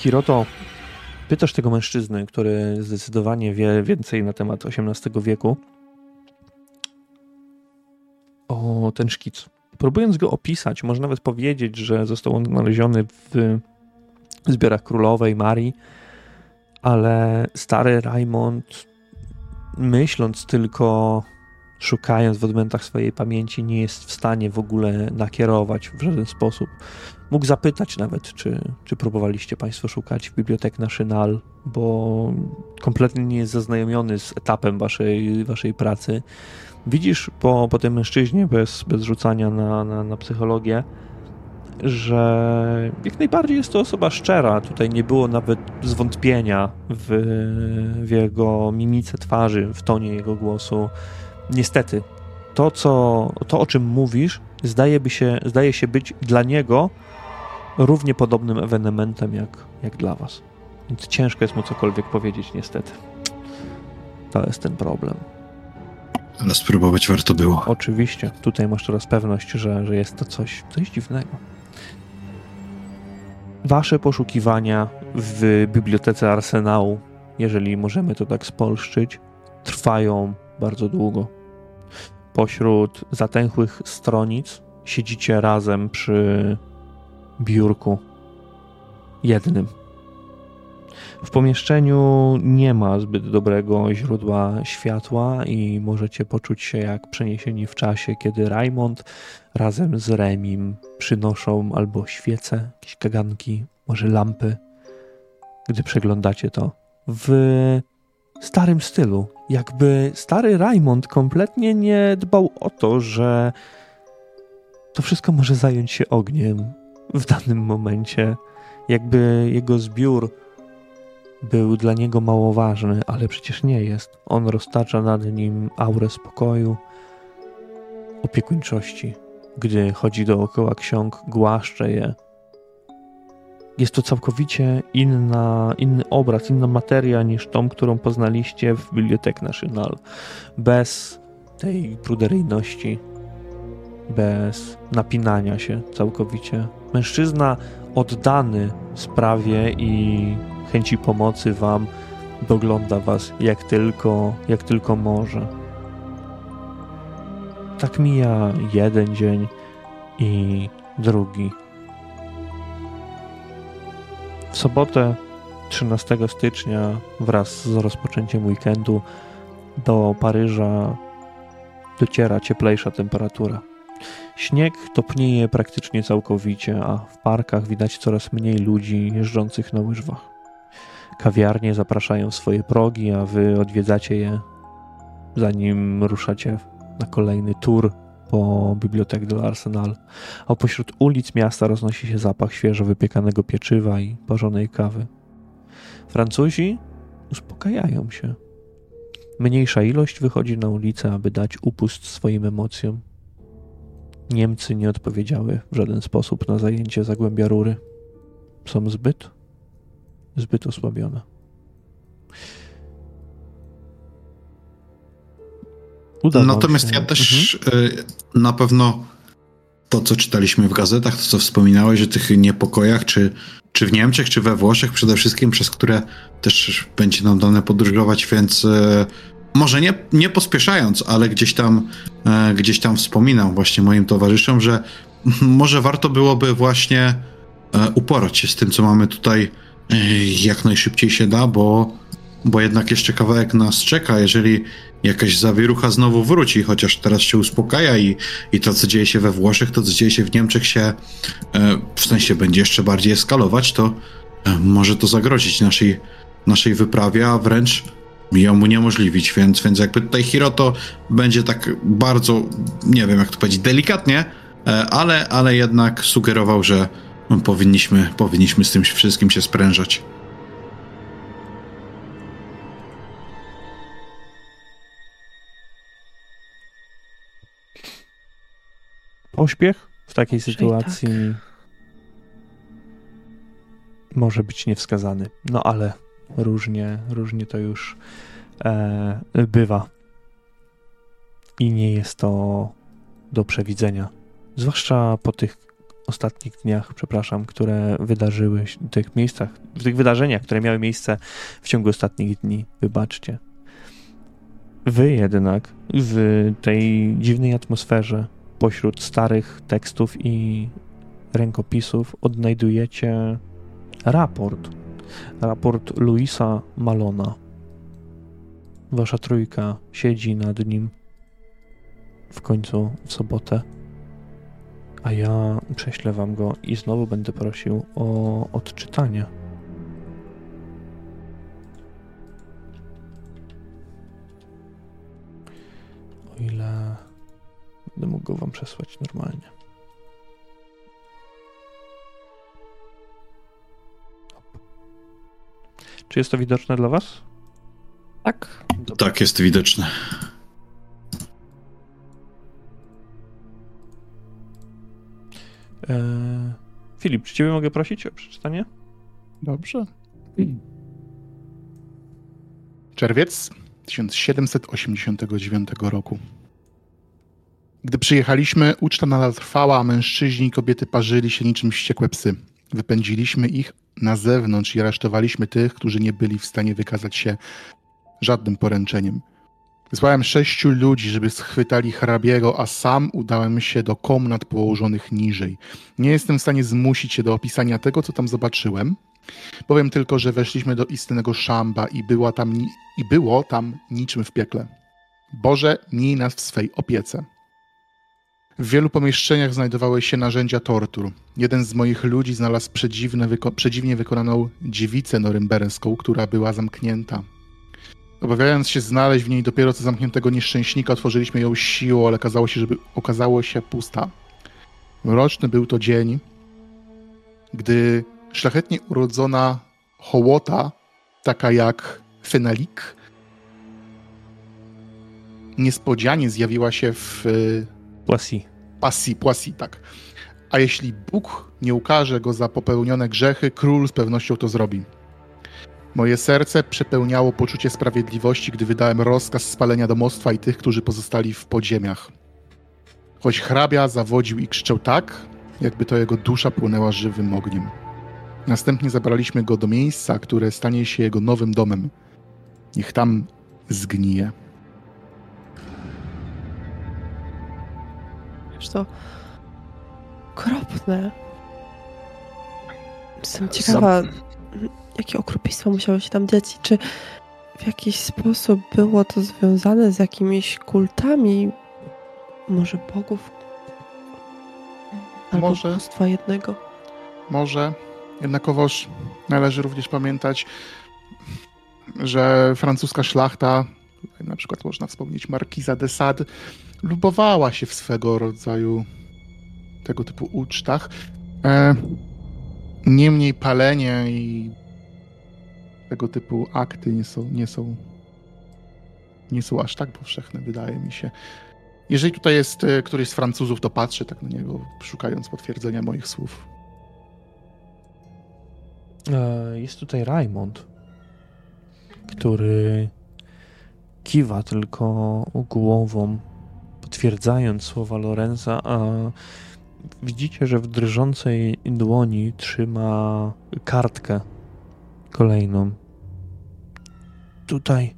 Hiroto, pytasz tego mężczyznę, który zdecydowanie wie więcej na temat XVIII wieku, o ten szkic. Próbując go opisać, można nawet powiedzieć, że został on znaleziony w zbiorach królowej Marii, ale stary Raymond, myśląc tylko, szukając w odmętach swojej pamięci, nie jest w stanie w ogóle nakierować w żaden sposób mógł zapytać nawet, czy, czy próbowaliście Państwo szukać w Bibliotek National, bo kompletnie nie jest zaznajomiony z etapem waszej, waszej pracy. Widzisz po, po tym mężczyźnie, bez, bez rzucania na, na, na psychologię, że jak najbardziej jest to osoba szczera. Tutaj nie było nawet zwątpienia w, w jego mimice twarzy, w tonie jego głosu. Niestety, to, co, to o czym mówisz, zdaje, by się, zdaje się być dla niego równie podobnym ewenementem jak, jak dla was. Więc ciężko jest mu cokolwiek powiedzieć, niestety. To jest ten problem. Ale spróbować warto było. Oczywiście, tutaj masz teraz pewność, że, że jest to coś, coś dziwnego. Wasze poszukiwania w bibliotece Arsenału, jeżeli możemy to tak spolszczyć, trwają bardzo długo. Pośród zatęchłych stronic siedzicie razem przy biurku jednym. W pomieszczeniu nie ma zbyt dobrego źródła światła i możecie poczuć się jak przeniesieni w czasie, kiedy Raymond razem z Remim przynoszą albo świece, jakieś kaganki, może lampy, gdy przeglądacie to w starym stylu. Jakby stary Raymond kompletnie nie dbał o to, że to wszystko może zająć się ogniem w danym momencie. Jakby jego zbiór był dla niego mało ważny, ale przecież nie jest. On roztacza nad nim aurę spokoju, opiekuńczości. Gdy chodzi dookoła ksiąg, głaszcze je. Jest to całkowicie inna, inny obraz, inna materia niż tą, którą poznaliście w Bibliothèque National. Bez tej pruderyjności, bez napinania się całkowicie. Mężczyzna oddany sprawie i chęci pomocy wam, dogląda was jak tylko, jak tylko może. Tak mija jeden dzień i drugi. W sobotę 13 stycznia wraz z rozpoczęciem weekendu do Paryża dociera cieplejsza temperatura. Śnieg topnieje praktycznie całkowicie, a w parkach widać coraz mniej ludzi jeżdżących na łyżwach. Kawiarnie zapraszają swoje progi, a wy odwiedzacie je, zanim ruszacie na kolejny tour po Bibliotek de Arsenal. A pośród ulic miasta roznosi się zapach świeżo wypiekanego pieczywa i parzonej kawy. Francuzi uspokajają się. Mniejsza ilość wychodzi na ulicę, aby dać upust swoim emocjom. Niemcy nie odpowiedziały w żaden sposób na zajęcie Zagłębia Rury. Są zbyt, zbyt osłabione. Uda Natomiast się. ja też mhm. Y, na pewno to, co czytaliśmy w gazetach, to, co wspominałeś o tych niepokojach, czy, czy w Niemczech, czy we Włoszech przede wszystkim, przez które też będzie nam dane podróżować, więc y, może nie, nie pospieszając, ale gdzieś tam, e, gdzieś tam wspominam właśnie moim towarzyszom, że może warto byłoby właśnie e, uporać się z tym, co mamy tutaj e, jak najszybciej się da, bo, bo jednak jeszcze kawałek nas czeka, jeżeli jakaś zawierucha znowu wróci, chociaż teraz się uspokaja i, i to, co dzieje się we Włoszech, to, co dzieje się w Niemczech się w sensie będzie jeszcze bardziej eskalować, to może to zagrozić naszej, naszej wyprawie, a wręcz ją uniemożliwić, więc, więc jakby tutaj Hiroto będzie tak bardzo, nie wiem jak to powiedzieć, delikatnie, e, ale, ale jednak sugerował, że powinniśmy, powinniśmy z tym wszystkim się sprężać. Pośpiech w takiej sytuacji tak. może być niewskazany. No ale różnie, różnie to już e, bywa. I nie jest to do przewidzenia. Zwłaszcza po tych ostatnich dniach, przepraszam, które wydarzyły się w tych miejscach, w tych wydarzeniach, które miały miejsce w ciągu ostatnich dni. Wybaczcie. Wy jednak w tej dziwnej atmosferze, pośród starych tekstów i rękopisów, odnajdujecie raport raport Luisa Malona. Wasza trójka siedzi nad nim w końcu w sobotę, a ja prześlę wam go i znowu będę prosił o odczytanie. O ile będę mógł go wam przesłać normalnie. Czy jest to widoczne dla Was? Tak. Dobrze. Tak, jest widoczne. E, Filip, czy ciebie mogę prosić o przeczytanie? Dobrze. Czerwiec 1789 roku. Gdy przyjechaliśmy, uczta nadal trwała, a mężczyźni i kobiety parzyli się niczym wściekłe psy. Wypędziliśmy ich na zewnątrz i aresztowaliśmy tych, którzy nie byli w stanie wykazać się żadnym poręczeniem. Wysłałem sześciu ludzi, żeby schwytali hrabiego, a sam udałem się do komnat położonych niżej. Nie jestem w stanie zmusić się do opisania tego, co tam zobaczyłem. Powiem tylko, że weszliśmy do istnego szamba i, była tam i było tam niczym w piekle. Boże, miej nas w swej opiece. W wielu pomieszczeniach znajdowały się narzędzia tortur. Jeden z moich ludzi znalazł wyko- przedziwnie wykonaną dziewicę norymberską, która była zamknięta. Obawiając się znaleźć w niej dopiero co zamkniętego nieszczęśnika, otworzyliśmy ją siłą, ale okazało się, żeby okazało się pusta. Mroczny był to dzień, gdy szlachetnie urodzona hołota, taka jak Fenalik, niespodzianie zjawiła się w Płasi. pasji, płasi, tak. A jeśli Bóg nie ukaże go za popełnione grzechy, król z pewnością to zrobi. Moje serce przepełniało poczucie sprawiedliwości, gdy wydałem rozkaz spalenia domostwa i tych, którzy pozostali w podziemiach. Choć hrabia zawodził i krzyczał tak, jakby to jego dusza płynęła żywym ogniem. Następnie zabraliśmy go do miejsca, które stanie się jego nowym domem. Niech tam zgnije. Wiesz to okropne. Jestem ciekawa, jakie okropieństwo musiało się tam dziać i czy w jakiś sposób było to związane z jakimiś kultami, może bogów? Albo Może. bóstwa jednego. Może. Jednakowoż należy również pamiętać, że francuska szlachta, na przykład można wspomnieć Markiza de Sade, lubowała się w swego rodzaju tego typu ucztach. E, niemniej palenie i tego typu akty nie są, nie są, nie są aż tak powszechne, wydaje mi się. Jeżeli tutaj jest e, któryś z Francuzów, to patrzę tak na niego, szukając potwierdzenia moich słów. E, Jest tutaj Raymond, który kiwa tylko głową, potwierdzając słowa Lorenza, a widzicie, że w drżącej dłoni trzyma kartkę kolejną. Tutaj,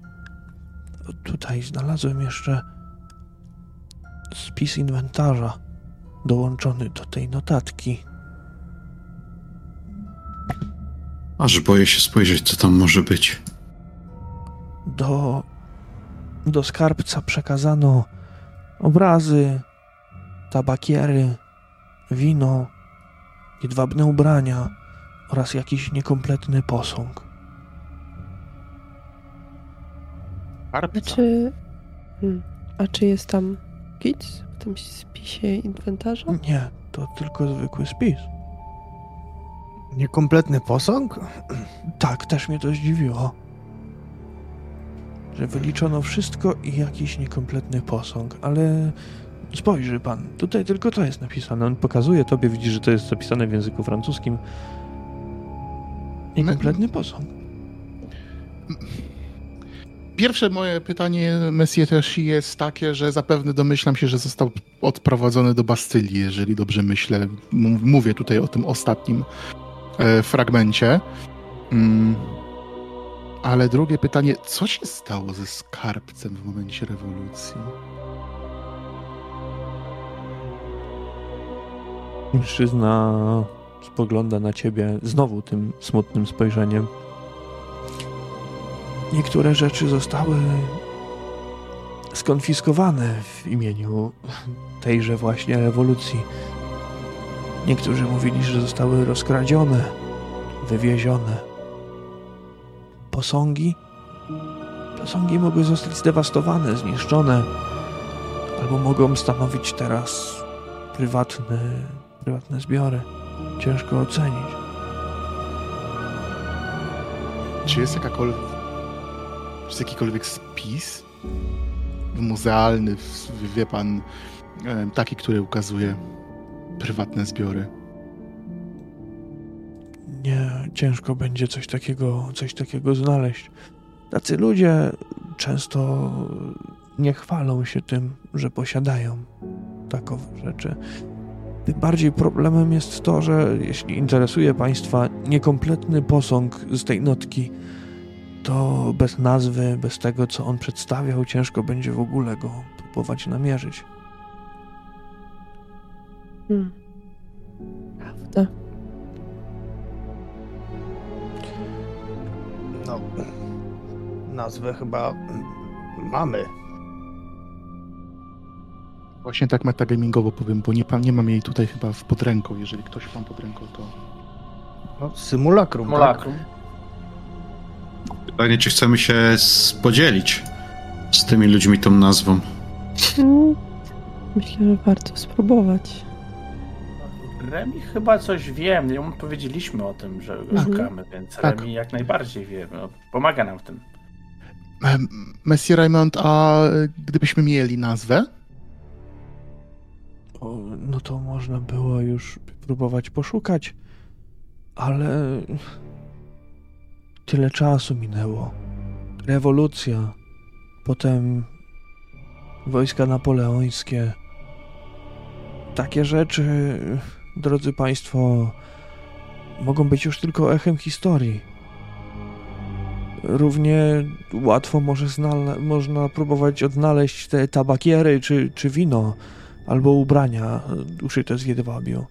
tutaj znalazłem jeszcze spis inwentarza dołączony do tej notatki. Aż boję się spojrzeć, co tam może być. do, do skarbca przekazano obrazy, tabakiery, wino, jedwabne ubrania oraz jakiś niekompletny posąg. A czy, hmm, a czy jest tam kic w tym spisie inwentarza? Nie, to tylko zwykły spis. Niekompletny posąg? Tak, też mnie to zdziwiło. Że wyliczono wszystko i jakiś niekompletny posąg, ale spojrzy pan, tutaj tylko to jest napisane. On pokazuje tobie, widzisz, że to jest zapisane w języku francuskim. Niekompletny posąg. Pierwsze moje pytanie, Messie też jest takie, że zapewne domyślam się, że został odprowadzony do Bastylii, jeżeli dobrze myślę. Mówię tutaj o tym ostatnim e, fragmencie. Mm. Ale drugie pytanie, co się stało ze skarbcem w momencie rewolucji? Mężczyzna spogląda na ciebie znowu tym smutnym spojrzeniem. Niektóre rzeczy zostały skonfiskowane w imieniu tejże właśnie rewolucji. Niektórzy mówili, że zostały rozkradzione, wywiezione. Posągi? Posągi mogły zostać zdewastowane, zniszczone, albo mogą stanowić teraz prywatne, prywatne zbiory. Ciężko ocenić. Czy jest jakakolwiek, czy jest jakikolwiek spis muzealny, wie pan, e, taki, który ukazuje prywatne zbiory? Nie, ciężko będzie coś takiego, coś takiego znaleźć. Tacy ludzie często nie chwalą się tym, że posiadają takowe rzeczy. Tym bardziej problemem jest to, że jeśli interesuje Państwa niekompletny posąg z tej notki, to bez nazwy, bez tego, co on przedstawiał, ciężko będzie w ogóle go próbować namierzyć. Hmm. Prawda. No, nazwę chyba mamy. Właśnie tak metagamingowo powiem, bo nie, nie mam jej tutaj chyba w pod ręką. Jeżeli ktoś mam pod ręką, to... No, symulakrum. Tak? Molakrum. Pytanie, czy chcemy się podzielić z tymi ludźmi tą nazwą. Hmm. Myślę, że warto spróbować. Remi chyba coś wie. Mu powiedzieliśmy o tym, że go Mhm. szukamy, więc Tak. Remi jak najbardziej wie. No, pomaga nam w tym. Messie Raymond, a gdybyśmy mieli nazwę? O, no to można było już próbować poszukać, ale tyle czasu minęło. Rewolucja, potem wojska napoleońskie. Takie rzeczy, drodzy Państwo, mogą być już tylko echem historii. Równie łatwo może znale- można próbować odnaleźć te tabakiery czy, czy wino albo ubrania uszyte z jedwabiu.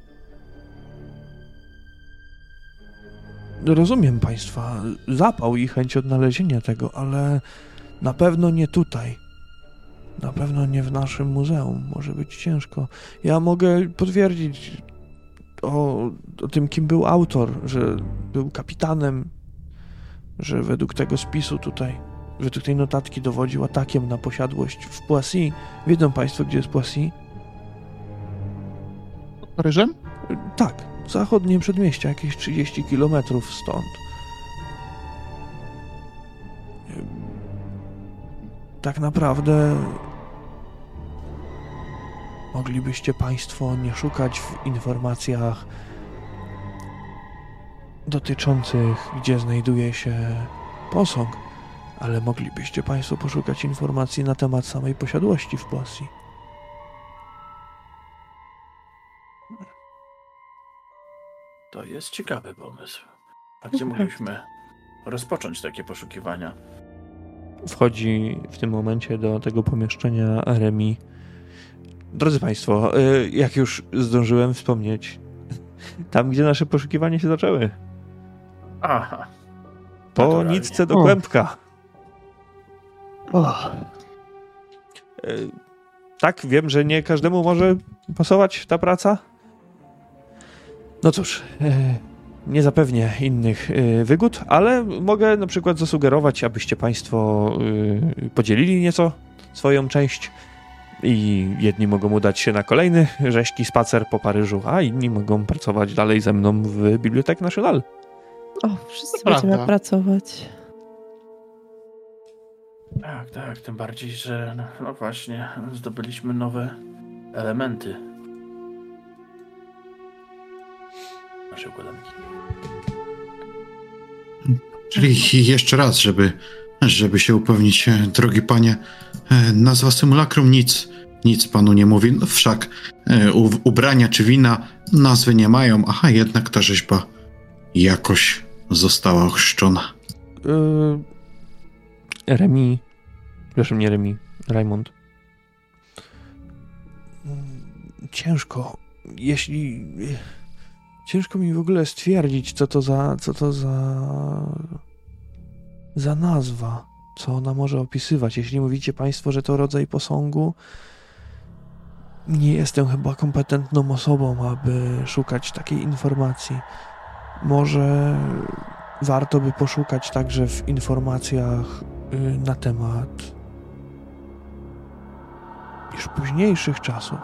Rozumiem Państwa zapał i chęć odnalezienia tego, ale na pewno nie tutaj. Na pewno nie w naszym muzeum. Może być ciężko. Ja mogę potwierdzić o, o tym, kim był autor, że był kapitanem, że według tego spisu tutaj, według tej notatki dowodził atakiem na posiadłość w Poissy. Wiedzą Państwo, gdzie jest Poissy? Pod Paryżem? Tak, zachodnie przedmieścia, jakieś 30 km stąd. Tak naprawdę moglibyście Państwo nie szukać w informacjach dotyczących, gdzie znajduje się posąg, ale moglibyście Państwo poszukać informacji na temat samej posiadłości w Poissy. To jest ciekawy pomysł. A gdzie mogliśmy rozpocząć takie poszukiwania? wchodzi w tym momencie do tego pomieszczenia Remi. Drodzy Państwo, y, jak już zdążyłem wspomnieć, tam gdzie nasze poszukiwania się zaczęły. Aha. Po Naturalnie. nicce do O. kłębka. O, Y, Tak, wiem, że nie każdemu może pasować ta praca. No cóż, y, nie zapewnię innych wygód, ale mogę na przykład zasugerować, abyście Państwo podzielili nieco swoją część. I jedni mogą udać się na kolejny rzeźki spacer po Paryżu, a inni mogą pracować dalej ze mną w Bibliothèque Nationale. O, wszyscy To będziemy prawda. pracować. Tak, tak. Tym bardziej, że no, właśnie zdobyliśmy nowe elementy. Naszej układanki. Czyli jeszcze raz, żeby, żeby się upewnić, e, drogi panie, nazwa symulakrum nic, nic panu nie mówi. No wszak e, u, ubrania czy wina nazwy nie mają. Aha, jednak ta rzeźba jakoś została ochrzczona. Yy, Remi. Przepraszam, nie Remi. Raymond. Ciężko. Jeśli. Ciężko mi w ogóle stwierdzić, co to za. co to za. za nazwa. Co ona może opisywać. Jeśli mówicie Państwo, że to rodzaj posągu. Nie jestem chyba kompetentną osobą, aby szukać takiej informacji. Może warto by poszukać także w informacjach y, na temat już późniejszych czasów,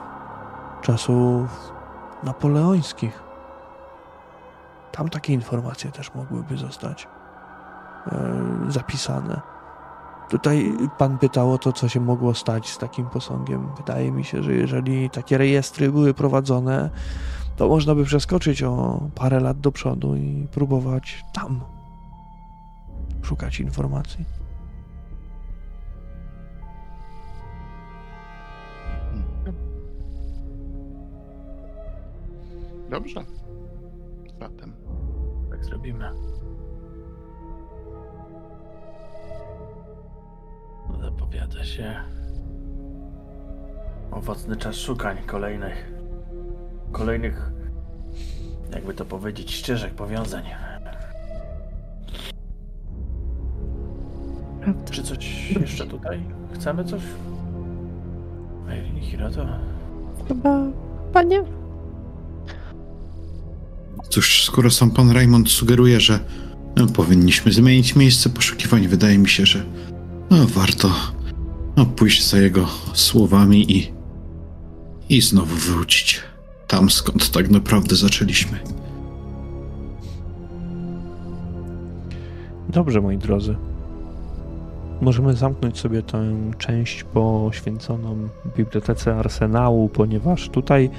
czasów napoleońskich. Tam takie informacje też mogłyby zostać e, zapisane. Tutaj pan pytał o to, co się mogło stać z takim posągiem. Wydaje mi się, że jeżeli takie rejestry były prowadzone, to można by przeskoczyć o parę lat do przodu i próbować tam szukać informacji. Dobrze. Zatem. Tak zrobimy. Zapowiada się owocny czas szukań kolejnych, kolejnych, jakby to powiedzieć, ścieżek powiązań. Prawda. Czy coś jeszcze tutaj? Chcemy coś? Ej, Hiroto? Chyba, chyba nie. Cóż, skoro sam pan Raymond sugeruje, że no, powinniśmy zmienić miejsce poszukiwań, wydaje mi się, że no, warto no, pójść za jego słowami i, i znowu wrócić tam, skąd tak naprawdę zaczęliśmy. Dobrze, moi drodzy. Możemy zamknąć sobie tę część poświęconą bibliotece Arsenału, ponieważ tutaj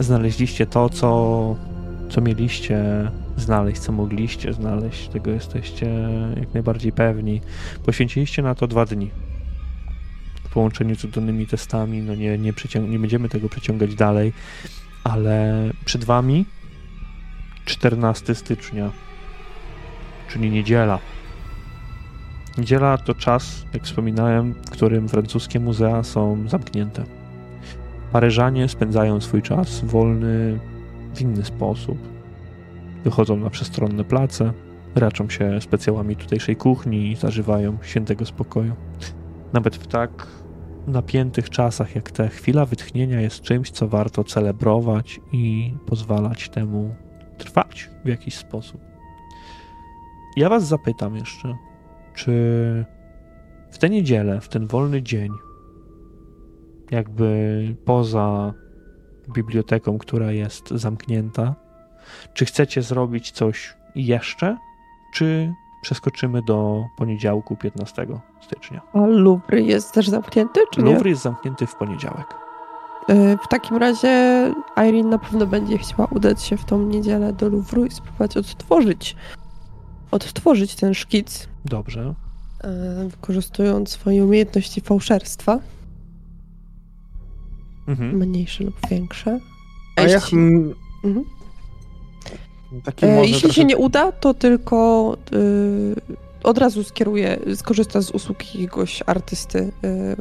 znaleźliście to, co, co mieliście znaleźć, co mogliście znaleźć. Tego jesteście jak najbardziej pewni. Poświęciliście na to dwa dni. W połączeniu z udanymi testami, no nie, nie, nie będziemy tego przeciągać dalej, ale przed wami 14 stycznia, czyli niedziela. Niedziela to czas, jak wspominałem, w którym francuskie muzea są zamknięte. Paryżanie spędzają swój czas wolny w inny sposób. Wychodzą na przestronne place, raczą się specjałami tutejszej kuchni i zażywają świętego spokoju. Nawet w tak napiętych czasach jak te, chwila wytchnienia jest czymś, co warto celebrować i pozwalać temu trwać w jakiś sposób. Ja Was zapytam jeszcze, czy w tę niedzielę, w ten wolny dzień, jakby poza biblioteką, która jest zamknięta, czy chcecie zrobić coś jeszcze, czy przeskoczymy do poniedziałku 15 stycznia? A Louvre jest też zamknięty, czy nie? Louvre jest zamknięty w poniedziałek. Y, W takim razie Irene na pewno będzie chciała udać się w tą niedzielę do Louvru i spróbować odtworzyć, odtworzyć ten szkic, Dobrze. y, wykorzystując swoje umiejętności fałszerstwa, Mhm. mniejsze lub większe. A ja jeśli, hm, Mhm. Taki e, jeśli trochę... się nie uda, to tylko y, od razu skieruje, skorzysta z usług jakiegoś artysty y,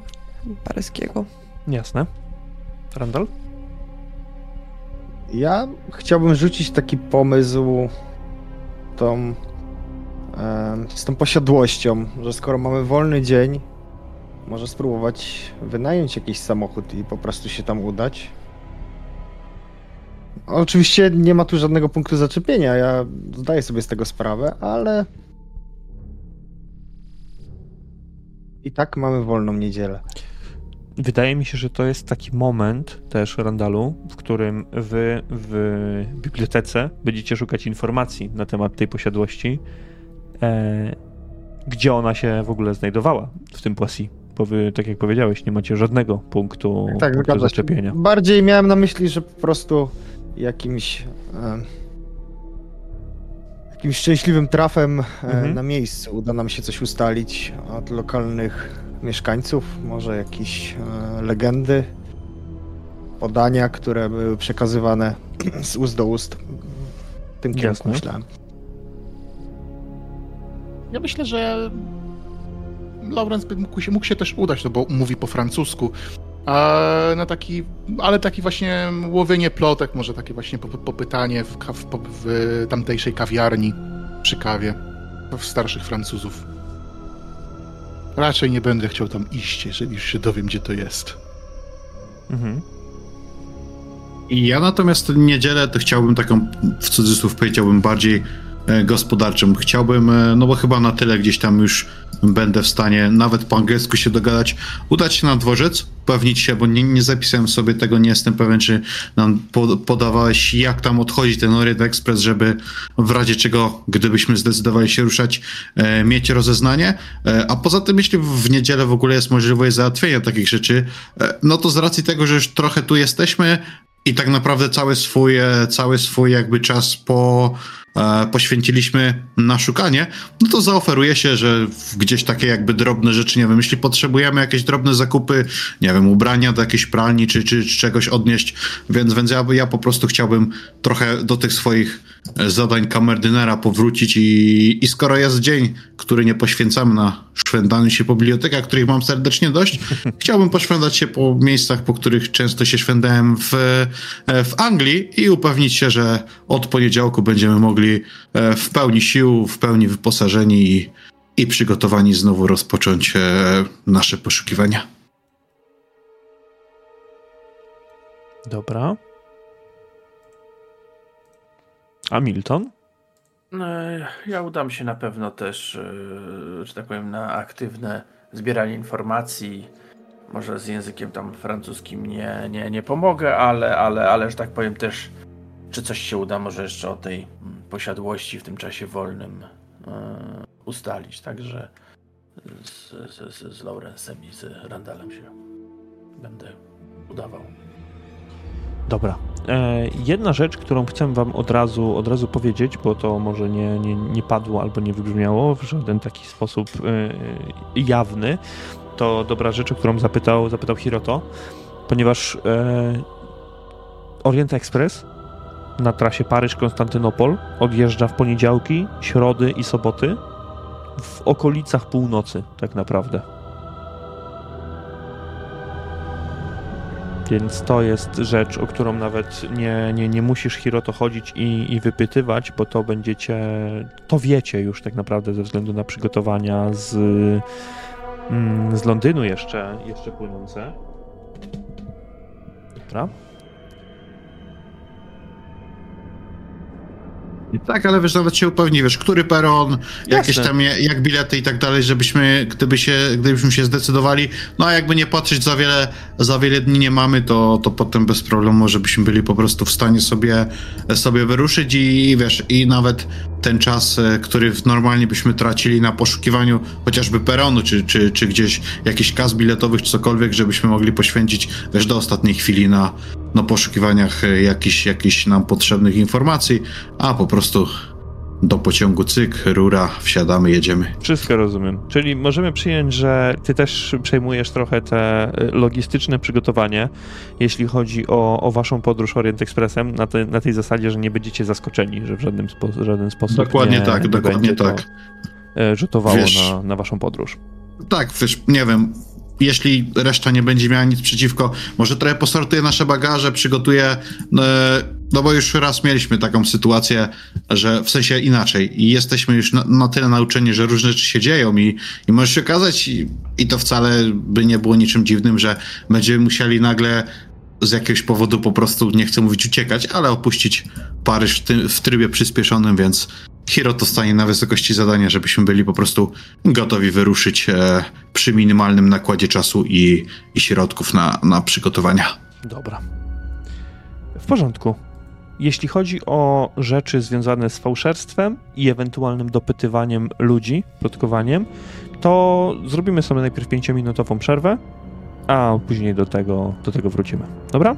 paryskiego. Jasne. Randall? Ja chciałbym rzucić taki pomysł tą, em, z tą posiadłością, że skoro mamy wolny dzień, może spróbować wynająć jakiś samochód i po prostu się tam udać. Oczywiście nie ma tu żadnego punktu zaczepienia, ja zdaję sobie z tego sprawę, ale i tak mamy wolną niedzielę. Wydaje mi się, że to jest taki moment też, Randalu, w którym wy w bibliotece będziecie szukać informacji na temat tej posiadłości, e, gdzie ona się w ogóle znajdowała w tym Poissy. Bo wy, tak jak powiedziałeś, nie macie żadnego punktu, Tak, punktu zaczepienia. Bardziej miałem na myśli, że po prostu jakimś em, jakimś szczęśliwym trafem e, Mhm. na miejscu uda nam się coś ustalić od lokalnych mieszkańców, może jakieś e, legendy, podania, które były przekazywane z ust do ust. W tym kierunku Jasne. myślałem. Ja myślę, że Lawrence mógł się, mógł się też udać, no bo mówi po francusku. Na taki, ale taki właśnie łowienie plotek, może takie właśnie pop- popytanie w, w, w tamtejszej kawiarni przy kawie w starszych Francuzów. Raczej nie będę chciał tam iść, jeżeli już się dowiem, gdzie to jest. Mhm. I ja natomiast w niedzielę to chciałbym taką, w cudzysłów powiedziałbym, bardziej e, gospodarczą. Chciałbym, e, no bo chyba na tyle gdzieś tam już będę w stanie nawet po angielsku się dogadać, udać się na dworzec, upewnić się, bo nie, nie zapisałem sobie tego, nie jestem pewien, czy nam po, podawałeś, jak tam odchodzi ten Orient Express, żeby w razie czego, gdybyśmy zdecydowali się ruszać, e, mieć rozeznanie. A poza tym, jeśli w niedzielę w ogóle jest możliwość załatwienia takich rzeczy, no to z racji tego, że już trochę tu jesteśmy, i tak naprawdę cały swój, cały swój jakby czas po, poświęciliśmy na szukanie, no to zaoferuje się, że gdzieś takie jakby drobne rzeczy, nie wiem, jeśli potrzebujemy jakieś drobne zakupy, nie wiem, ubrania do jakiejś pralni czy, czy, czy czegoś odnieść, więc, więc ja, ja po prostu chciałbym trochę do tych swoich e, zadań kamerdynera powrócić i, i skoro jest dzień, który nie poświęcamy na szwendaniu się po bibliotekach, których mam serdecznie dość, chciałbym poszwędzać się po miejscach, po których często się szwendałem w, e, w Anglii i upewnić się, że od poniedziałku będziemy mogli e, w pełni sił, w pełni wyposażeni i, i przygotowani znowu rozpocząć nasze poszukiwania. Dobra. A Milton? E, ja udam się na pewno też, e, że tak powiem, na aktywne zbieranie informacji. Może z językiem tam francuskim nie, nie, nie pomogę, ale, ale, ale, że tak powiem też, czy coś się uda może jeszcze o tej mm, posiadłości w tym czasie wolnym e, ustalić. Także z, z, z Laurensem i z Randalem się będę udawał. Dobra. E, jedna rzecz, którą chcę wam od razu, od razu powiedzieć, bo to może nie, nie, nie padło albo nie wybrzmiało w żaden taki sposób e, jawny, to dobra rzecz, o którą zapytał, zapytał Hiroto, ponieważ e, Orient Express na trasie Paryż-Konstantynopol odjeżdża w poniedziałki, środy i soboty w okolicach północy tak naprawdę. Więc to jest rzecz, o którą nawet nie, nie, nie musisz Hiroto chodzić i, i wypytywać, bo to będziecie, to wiecie już tak naprawdę ze względu na przygotowania z, mm, z Londynu jeszcze, jeszcze płynące. Dobra. Tak, ale wiesz, nawet się upewni, wiesz, który peron, jakieś tam, jak bilety i tak dalej, żebyśmy, gdyby się, gdybyśmy się zdecydowali, no a jakby nie patrzeć za wiele, za wiele dni nie mamy, to, to potem bez problemu, żebyśmy byli po prostu w stanie sobie, sobie wyruszyć i, i wiesz, i nawet ten czas, e, który normalnie byśmy tracili na poszukiwaniu chociażby peronu, czy, czy, czy gdzieś jakichś kas biletowych, czy cokolwiek, żebyśmy mogli poświęcić, wiesz, do ostatniej chwili na, na poszukiwaniach e, jakichś, jakichś nam potrzebnych informacji, a po prostu do pociągu cyk, rura, wsiadamy, jedziemy. Wszystko rozumiem. Czyli możemy przyjąć, że ty też przejmujesz trochę te e, logistyczne przygotowanie, jeśli chodzi o, o waszą podróż Orient Expressem, na, te, na tej zasadzie, że nie będziecie zaskoczeni, że w żadnym, spo, żaden sposób Dokładnie nie, tak, nie dokładnie tak. E, rzutowało na, na waszą podróż. Tak, wiesz, nie wiem, jeśli reszta nie będzie miała nic przeciwko, może trochę posortuję nasze bagaże, przygotuję, e, no bo już raz mieliśmy taką sytuację, że w sensie inaczej. I jesteśmy już na, na tyle nauczeni, że różne rzeczy się dzieją i, i może się okazać i, i to wcale by nie było niczym dziwnym, że będziemy musieli nagle z jakiegoś powodu po prostu, nie chcę mówić uciekać, ale opuścić Paryż w, ty, w trybie przyspieszonym, więc Hiro to stanie na wysokości zadania, żebyśmy byli po prostu gotowi wyruszyć e, przy minimalnym nakładzie czasu i, i środków na, na przygotowania. Dobra. W porządku. Jeśli chodzi o rzeczy związane z fałszerstwem i ewentualnym dopytywaniem ludzi, plotkowaniem, to zrobimy sobie najpierw 5-minutową przerwę, a później do tego, do tego wrócimy. Dobra?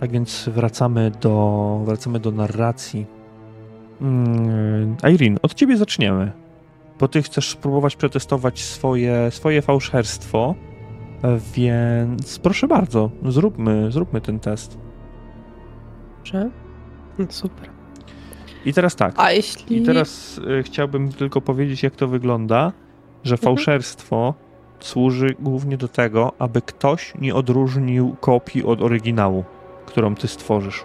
Tak więc wracamy do, wracamy do narracji Irene, od ciebie zaczniemy. Bo ty chcesz spróbować przetestować swoje, swoje fałszerstwo, więc proszę bardzo, zróbmy, zróbmy ten test. Dobrze. No, super. I teraz tak. A jeśli... I teraz y, chciałbym tylko powiedzieć, jak to wygląda, że mhm. fałszerstwo służy głównie do tego, aby ktoś nie odróżnił kopii od oryginału, którą ty stworzysz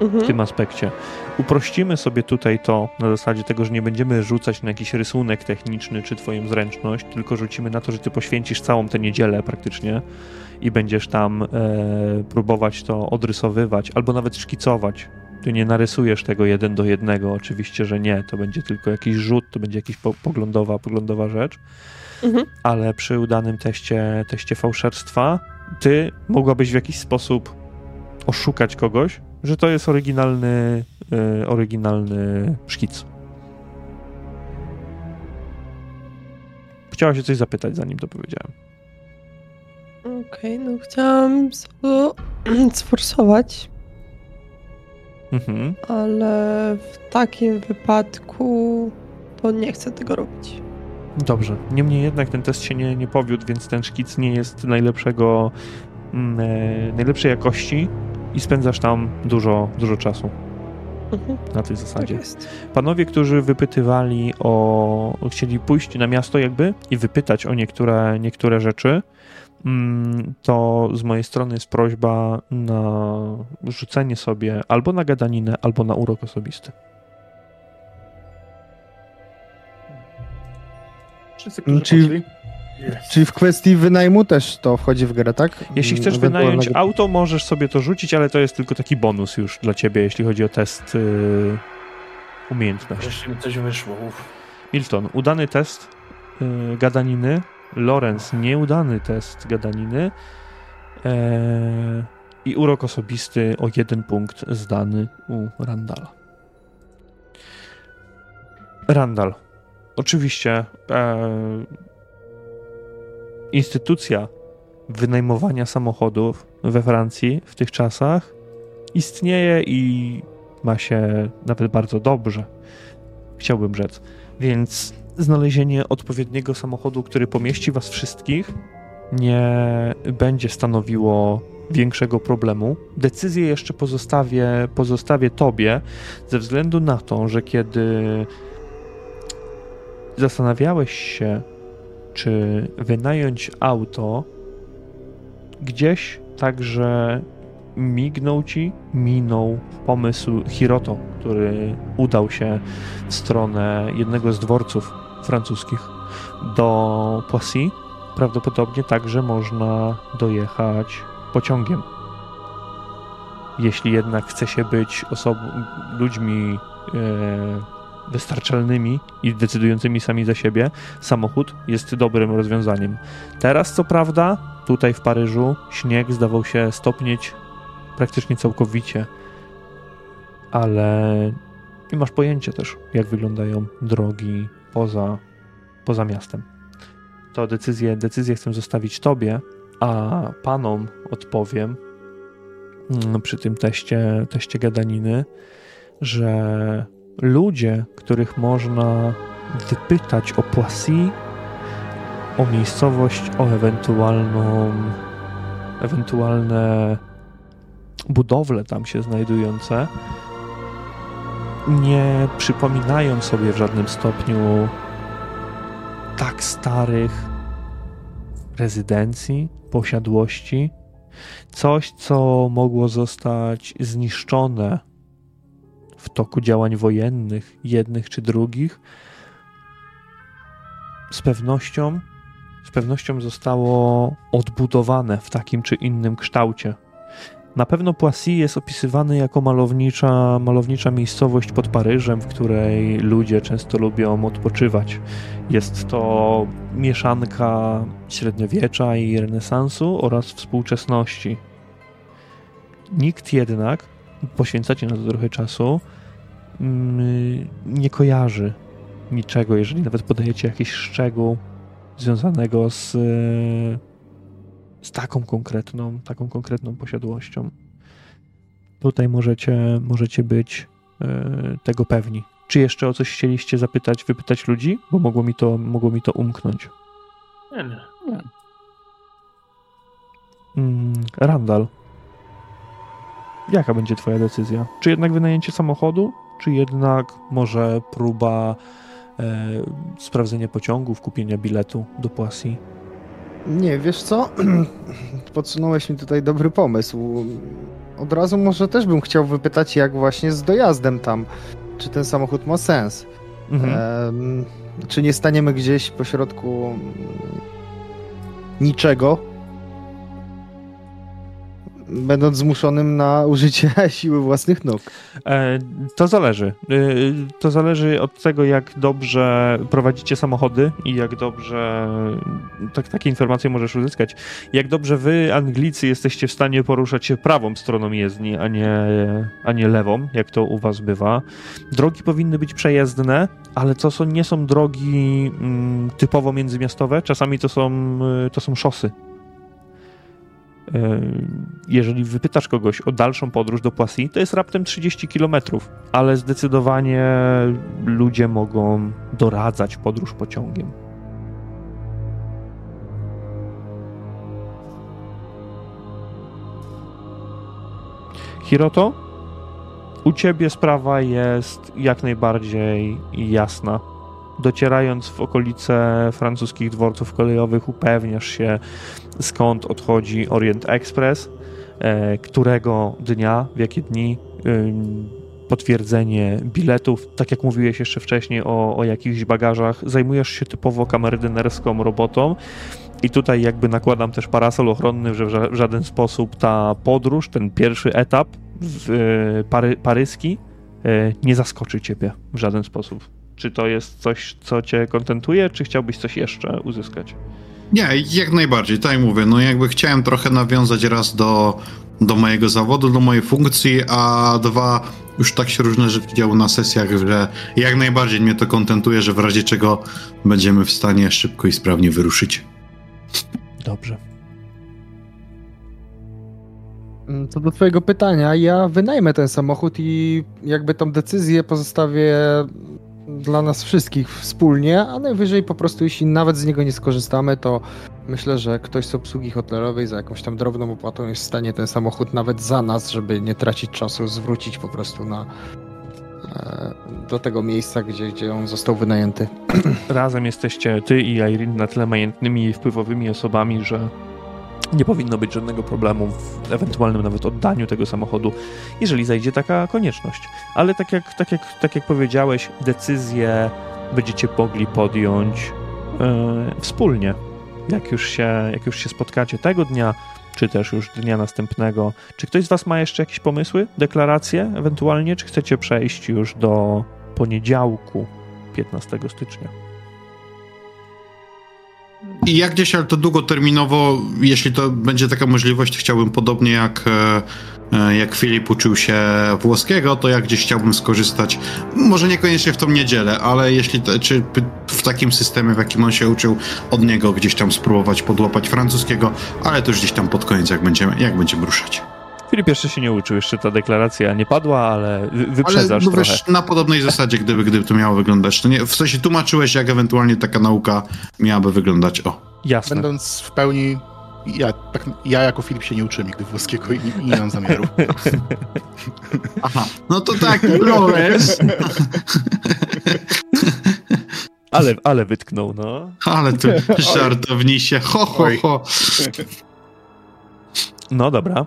mhm. w tym aspekcie. Uprościmy sobie tutaj to na zasadzie tego, że nie będziemy rzucać na jakiś rysunek techniczny czy twoją zręczność, tylko rzucimy na to, że ty poświęcisz całą tę niedzielę praktycznie i będziesz tam e, próbować to odrysowywać albo nawet szkicować. Ty nie narysujesz tego jeden do jednego, oczywiście, że nie. To będzie tylko jakiś rzut, to będzie jakaś po, poglądowa, poglądowa rzecz. Mhm. Ale przy udanym teście, teście fałszerstwa, ty mogłabyś w jakiś sposób oszukać kogoś, że to jest oryginalny, e, oryginalny szkic. Chciała się coś zapytać, zanim to powiedziałem. Okej, okay, no chciałam sforsować, Mhm. ale w takim wypadku to nie chcę tego robić. Dobrze. Niemniej jednak ten test się nie, nie powiódł, więc ten szkic nie jest najlepszego, mm, e, najlepszej jakości i spędzasz tam dużo, dużo czasu Mhm, na tej tak zasadzie. jest. Panowie, którzy wypytywali o. chcieli pójść na miasto, jakby i wypytać o niektóre, niektóre rzeczy, mm, to z mojej strony jest prośba na rzucenie sobie albo na gadaninę, albo na urok osobisty. Wszyscy, którzy Czyli- poszli? Czyli w kwestii wynajmu też to wchodzi w grę, tak? Jeśli chcesz wynająć auto, możesz sobie to rzucić, ale to jest tylko taki bonus już dla ciebie, jeśli chodzi o test yy, umiejętności. Wreszcie mi coś wyszło. Uf. Milton, udany test yy, gadaniny. Lorenz, nieudany test gadaniny. Eee, I urok osobisty o jeden punkt zdany u Randala. Randall. Oczywiście e, instytucja wynajmowania samochodów we Francji w tych czasach istnieje i ma się nawet bardzo dobrze. Chciałbym rzec. Więc znalezienie odpowiedniego samochodu, który pomieści was wszystkich, nie będzie stanowiło większego problemu. Decyzję jeszcze pozostawię, pozostawię tobie, ze względu na to, że kiedy zastanawiałeś się, czy wynająć auto, gdzieś także mignął ci, minął pomysł Hiroto, który udał się w stronę jednego z dworców francuskich do Poissy. Prawdopodobnie także można dojechać pociągiem. Jeśli jednak chce się być osobą, ludźmi e, wystarczalnymi i decydującymi sami za siebie, samochód jest dobrym rozwiązaniem. Teraz, co prawda, tutaj w Paryżu śnieg zdawał się stopnieć praktycznie całkowicie, ale nie masz pojęcia też, jak wyglądają drogi poza, poza miastem. To decyzję, decyzję chcę zostawić tobie, a panom odpowiem mm, przy tym teście, teście gadaniny, że ludzie, których można wypytać o Poissy, o miejscowość, o ewentualną, ewentualne budowle tam się znajdujące, nie przypominają sobie w żadnym stopniu tak starych rezydencji, posiadłości. Coś, co mogło zostać zniszczone w toku działań wojennych, jednych czy drugich, z pewnością, z pewnością zostało odbudowane w takim czy innym kształcie. Na pewno Poissy jest opisywany jako malownicza, malownicza miejscowość pod Paryżem, w której ludzie często lubią odpoczywać. Jest to mieszanka średniowiecza i renesansu oraz współczesności. Nikt jednak, poświęcacie na to trochę czasu, mm, nie kojarzy niczego, jeżeli nawet podajecie jakiś szczegół związanego z z taką konkretną, taką konkretną posiadłością. Tutaj możecie, możecie być e, tego pewni. Czy jeszcze o coś chcieliście zapytać, wypytać ludzi? Bo mogło mi to, mogło mi to umknąć. Nie, nie. Mm, Randall. Jaka będzie twoja decyzja? Czy jednak wynajęcie samochodu, czy jednak może próba e, sprawdzenia pociągów, kupienia biletu do Poissy? Nie, wiesz co? Podsunąłeś mi tutaj dobry pomysł. Od razu może też bym chciał wypytać, jak właśnie z dojazdem tam. Czy ten samochód ma sens? Mhm. Em, czy nie staniemy gdzieś pośrodku niczego? Będąc zmuszonym na użycie siły własnych nóg. E, To zależy. E, To zależy od tego, jak dobrze prowadzicie samochody i jak dobrze. Tak, takie informacje możesz uzyskać. Jak dobrze wy, Anglicy, jesteście w stanie poruszać się prawą stroną jezdni, a nie, a nie lewą, jak to u was bywa. Drogi powinny być przejezdne, ale to są, nie są drogi mm, typowo międzymiastowe. Czasami to są, y, to są szosy. Jeżeli wypytasz kogoś o dalszą podróż do Poissy, to jest raptem 30 km, ale zdecydowanie ludzie mogą doradzać podróż pociągiem. Hiroto, u ciebie sprawa jest jak najbardziej jasna. Docierając w okolice francuskich dworców kolejowych, upewniasz się, skąd odchodzi Orient Express, e, którego dnia, w jakie dni potwierdzenie biletów. Tak jak mówiłeś jeszcze wcześniej o, o jakichś bagażach, zajmujesz się typowo kamerdynerską robotą. I tutaj jakby nakładam też parasol ochronny, że w żaden sposób ta podróż, ten pierwszy etap e, pary, paryski e, nie zaskoczy ciebie w żaden sposób. Czy to jest coś, co cię kontentuje, czy chciałbyś coś jeszcze uzyskać? Nie, jak najbardziej, tak jak mówię, no jakby chciałem trochę nawiązać raz do, do mojego zawodu, do mojej funkcji, a dwa, już tak się różne rzeczy działy na sesjach, że jak najbardziej mnie to kontentuje, że w razie czego będziemy w stanie szybko i sprawnie wyruszyć. Dobrze. Mm, co do twojego pytania, ja wynajmę ten samochód i jakby tą decyzję pozostawię dla nas wszystkich wspólnie, a najwyżej po prostu jeśli nawet z niego nie skorzystamy, to myślę, że ktoś z obsługi hotelowej za jakąś tam drobną opłatą jest w stanie ten samochód nawet za nas, żeby nie tracić czasu, zwrócić po prostu na e, do tego miejsca, gdzie, gdzie on został wynajęty. Razem jesteście ty i Irene na tyle majętnymi i wpływowymi osobami, że nie powinno być żadnego problemu w ewentualnym nawet oddaniu tego samochodu, jeżeli zajdzie taka konieczność. Ale tak jak, tak jak, tak jak powiedziałeś, decyzję będziecie mogli podjąć yy, wspólnie. Jak już, się, jak już się spotkacie tego dnia, czy też już dnia następnego. Czy ktoś z Was ma jeszcze jakieś pomysły, deklaracje ewentualnie, czy chcecie przejść już do poniedziałku 15 stycznia? I jak gdzieś, ale to długoterminowo, jeśli to będzie taka możliwość, chciałbym podobnie jak, e, e, jak Filip uczył się włoskiego, to jak gdzieś chciałbym skorzystać, może niekoniecznie w tą niedzielę, ale jeśli, to, czy w takim systemie, w jakim on się uczył, od niego gdzieś tam spróbować podłapać francuskiego, ale to już gdzieś tam pod koniec, jak będziemy, jak będziemy ruszać. Filip jeszcze się nie uczył, jeszcze ta deklaracja nie padła, ale wyprzedzasz ale, no, wiesz, na podobnej zasadzie, gdyby, gdyby to miało wyglądać. To nie, w sensie tłumaczyłeś, jak ewentualnie taka nauka miałaby wyglądać. O. Jasne. Będąc w pełni ja, tak, ja jako Filip się nie uczyłem nigdy włoskiego i, i nie mam zamiaru. Aha, no to tak, Flores. ale, ale wytknął, no. Ale tu żartownisie, ho, ho, ho. No dobra.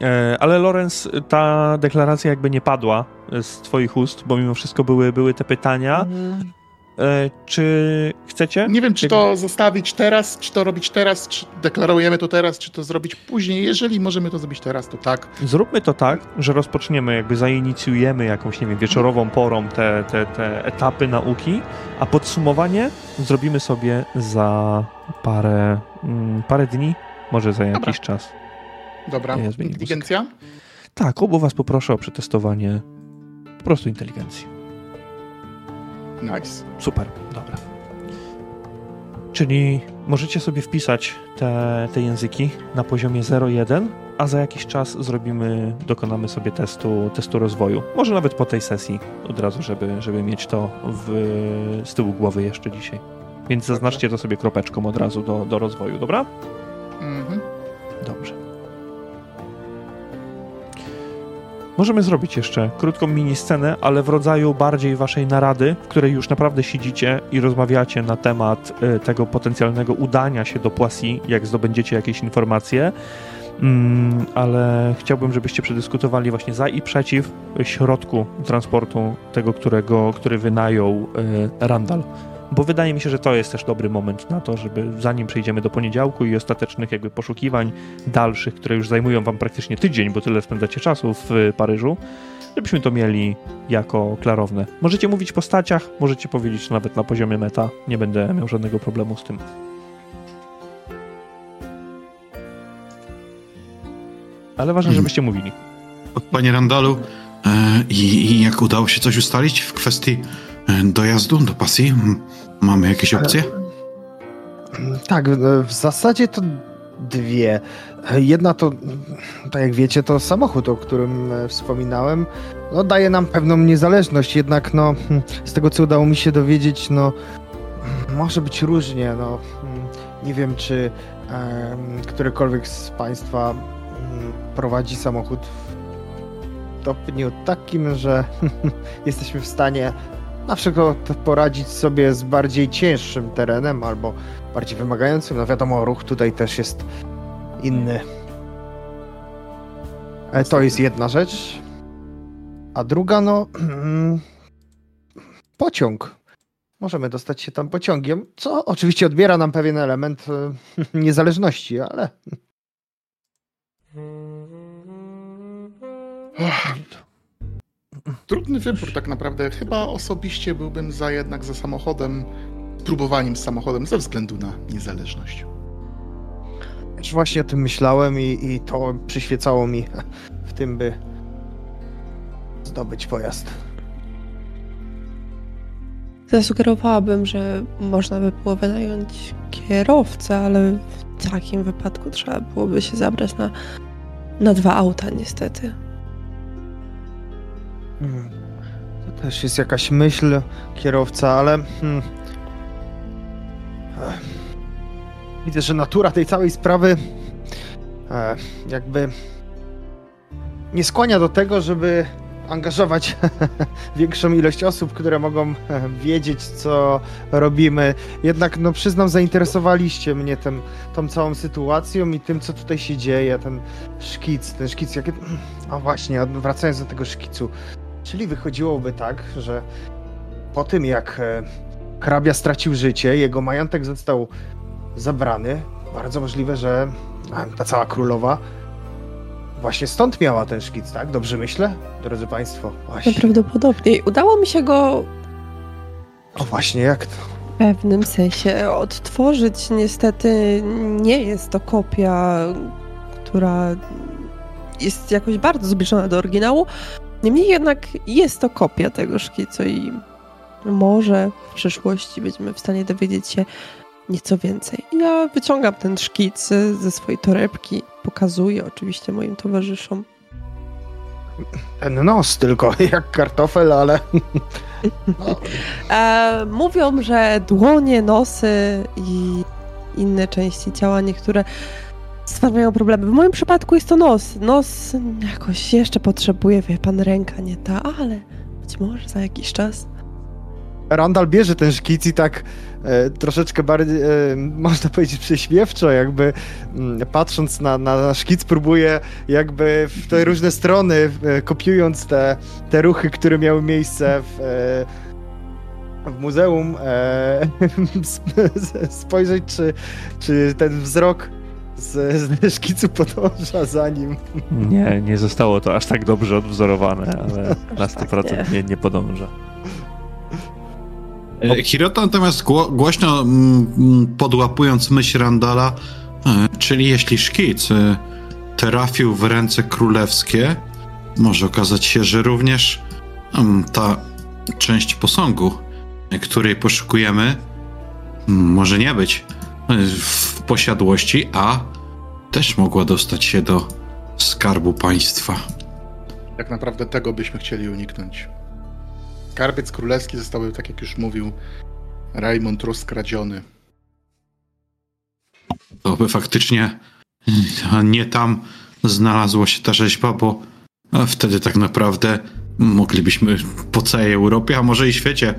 E, ale Lorenz, ta deklaracja jakby nie padła z twoich ust, bo mimo wszystko były, były te pytania. Mhm. E, czy chcecie? Nie wiem, czy to zostawić teraz, czy to robić teraz, czy deklarujemy to teraz, czy to zrobić później. Jeżeli możemy to zrobić teraz, to tak. Zróbmy to tak, że rozpoczniemy, jakby zainicjujemy jakąś, nie wiem, wieczorową porą te, te, te etapy nauki, a podsumowanie zrobimy sobie za parę, mm, parę dni, może za jakiś Dobra. czas. Dobra, inteligencja? Tak, obu was poproszę o przetestowanie po prostu inteligencji. Nice. Super, dobra. Czyli możecie sobie wpisać te, te języki na poziomie 0,1, a za jakiś czas zrobimy, dokonamy sobie testu, testu rozwoju. Może nawet po tej sesji od razu, żeby, żeby mieć to w, z tyłu głowy jeszcze dzisiaj. Więc zaznaczcie to sobie kropeczką od razu do, do rozwoju, dobra? Mhm. Dobrze. Możemy zrobić jeszcze krótką mini scenę, ale w rodzaju bardziej waszej narady, w której już naprawdę siedzicie i rozmawiacie na temat y, tego potencjalnego udania się do Poissy, jak zdobędziecie jakieś informacje. Mm, ale chciałbym, żebyście przedyskutowali właśnie za i przeciw środku transportu tego, którego, który wynajął y, Randall bo wydaje mi się, że to jest też dobry moment na to, żeby zanim przejdziemy do poniedziałku i ostatecznych jakby poszukiwań dalszych, które już zajmują wam praktycznie tydzień, bo tyle spędzacie czasu w Paryżu, żebyśmy to mieli jako klarowne. Możecie mówić postaciach, możecie powiedzieć nawet na poziomie meta, nie będę miał żadnego problemu z tym. Ale ważne, hmm. żebyście mówili. Panie Randalu, e, i, i jak udało się coś ustalić w kwestii E, dojazdu do pasji? Mamy jakieś opcje? Tak, w zasadzie to dwie. Jedna to, tak jak wiecie, to samochód, o którym e, wspominałem. No, daje nam pewną niezależność, jednak no, hmm, z tego co udało mi się dowiedzieć, no, może być różnie. No, hmm, nie wiem, czy um, którykolwiek z Państwa um, prowadzi samochód w stopniu takim, że jesteśmy w stanie na przykład poradzić sobie z bardziej cięższym terenem albo bardziej wymagającym. No wiadomo, ruch tutaj też jest inny. E, to jest jedna rzecz. A druga, no. pociąg. Możemy dostać się tam pociągiem, co oczywiście odbiera nam pewien element e, niezależności, ale. Trudny wybór tak naprawdę. Chyba osobiście byłbym za jednak za samochodem, próbowaniem z samochodem ze względu na niezależność. Też właśnie o tym myślałem i, i to przyświecało mi w tym, by zdobyć pojazd. Zasugerowałabym, że można by było wynająć kierowcę, ale w takim wypadku trzeba byłoby się zabrać na, na dwa auta, niestety. Hmm. To też jest jakaś myśl kierowca, ale. Hmm. Widzę, że natura tej całej sprawy jakby nie skłania do tego, żeby angażować większą ilość osób, które mogą wiedzieć, co robimy. Jednak, no przyznam, zainteresowaliście mnie tym, tą całą sytuacją i tym, co tutaj się dzieje, ten szkic, ten szkic, jakie... A właśnie, wracając do tego szkicu, czyli wychodziłoby tak, że po tym, jak e, hrabia stracił życie, jego majątek został zabrany, bardzo możliwe, że ta cała królowa Właśnie stąd miała ten szkic, tak? Dobrze myślę? Drodzy Państwo, właśnie. Najprawdopodobniej. Udało mi się go... O właśnie, jak to? W pewnym sensie odtworzyć. Niestety nie jest to kopia, która jest jakoś bardzo zbliżona do oryginału. Niemniej jednak jest to kopia tego szkicu i może w przyszłości będziemy w stanie dowiedzieć się nieco więcej. Ja wyciągam ten szkic ze swojej torebki, pokazuję oczywiście moim towarzyszom. Ten nos tylko, jak kartofel, ale... E, mówią, że dłonie, nosy i inne części ciała niektóre stwarzają problemy. W moim przypadku jest to nos. Nos jakoś jeszcze potrzebuje, wie pan, ręka nie ta, ale być może za jakiś czas. Randall bierze ten szkic i tak e, troszeczkę bardziej, e, można powiedzieć, prześmiewczo, jakby m, mm, patrząc na, na szkic, próbuje jakby w te różne strony, e, kopiując te, te ruchy, które miały miejsce w, e, w muzeum, e, spojrzeć, czy, czy ten wzrok z, z szkicu podąża za nim. Nie, nie zostało to aż tak dobrze odwzorowane, ale na 100% tak nie, nie podąża. E, Hirota natomiast głośno mm, mm, podłapując myśl Randala, e, czyli jeśli szkic e, trafił w ręce królewskie, może okazać się, że również mm, ta część posągu, której poszukujemy, może nie być w posiadłości, a też mogła dostać się do skarbu państwa. Tak naprawdę tego byśmy chcieli uniknąć. Skarbiec królewski został, tak jak już mówił, Raymond rozkradziony. To by faktycznie nie tam znalazła się ta rzeźba, bo wtedy tak naprawdę moglibyśmy po całej Europie, a może i świecie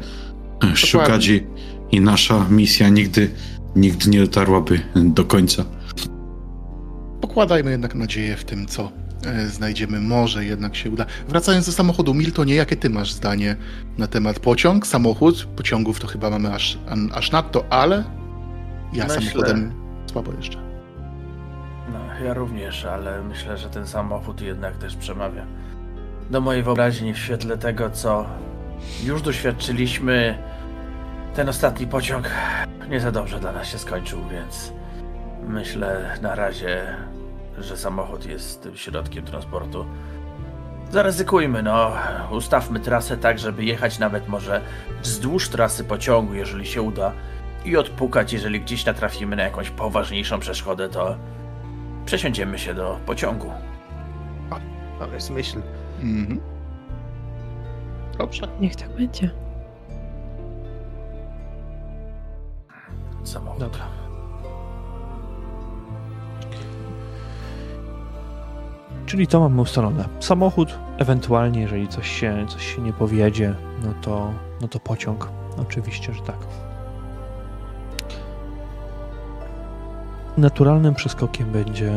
szukać i, i nasza misja nigdy, nigdy nie dotarłaby do końca. Pokładajmy jednak nadzieję w tym, co E, znajdziemy, może jednak się uda. Wracając do samochodu, Miltonie, jakie ty masz zdanie na temat pociąg, samochód? Pociągów to chyba mamy aż, aż nadto, ale ja myślę... samochodem słabo jeszcze. No, ja również, ale myślę, że ten samochód jednak też przemawia do mojej wyobraźni w świetle tego, co już doświadczyliśmy. Ten ostatni pociąg nie za dobrze dla nas się skończył, więc myślę na razie że samochód jest tym środkiem transportu. Zaryzykujmy, no. Ustawmy trasę tak, żeby jechać nawet może wzdłuż trasy pociągu, jeżeli się uda, i odpukać, jeżeli gdzieś natrafimy na jakąś poważniejszą przeszkodę, to przesiądziemy się do pociągu. To jest myśl. Mhm. Dobrze. Niech tak będzie. Samochód. Dobra. Czyli to mamy ustalone. Samochód, ewentualnie, jeżeli coś się, coś się nie powiedzie, no to, no to pociąg. Oczywiście, że tak. Naturalnym przeskokiem będzie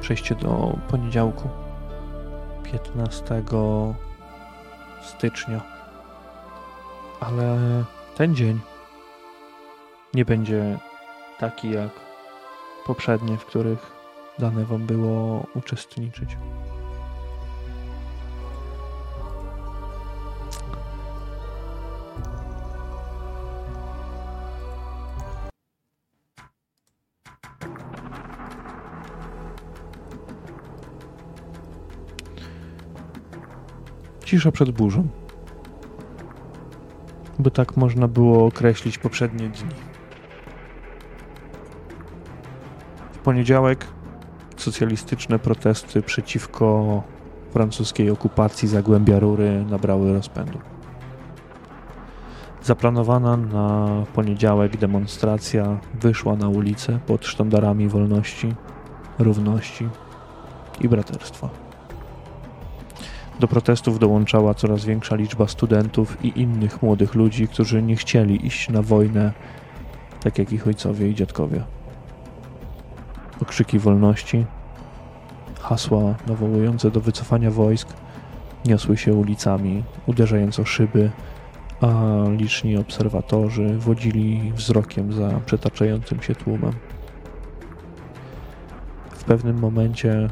przejście do poniedziałku, 15 stycznia. Ale ten dzień nie będzie taki jak poprzednie, w których dane Wam było uczestniczyć. Cisza przed burzą. By tak można było określić poprzednie dni. W poniedziałek socjalistyczne protesty przeciwko francuskiej okupacji Zagłębia Rury nabrały rozpędu. Zaplanowana na poniedziałek demonstracja wyszła na ulicę pod sztandarami wolności, równości i braterstwa. Do protestów dołączała coraz większa liczba studentów i innych młodych ludzi, którzy nie chcieli iść na wojnę, tak jak ich ojcowie i dziadkowie. Okrzyki wolności, hasła nawołujące do wycofania wojsk niosły się ulicami, uderzając o szyby, a liczni obserwatorzy wodzili wzrokiem za przetaczającym się tłumem. W pewnym momencie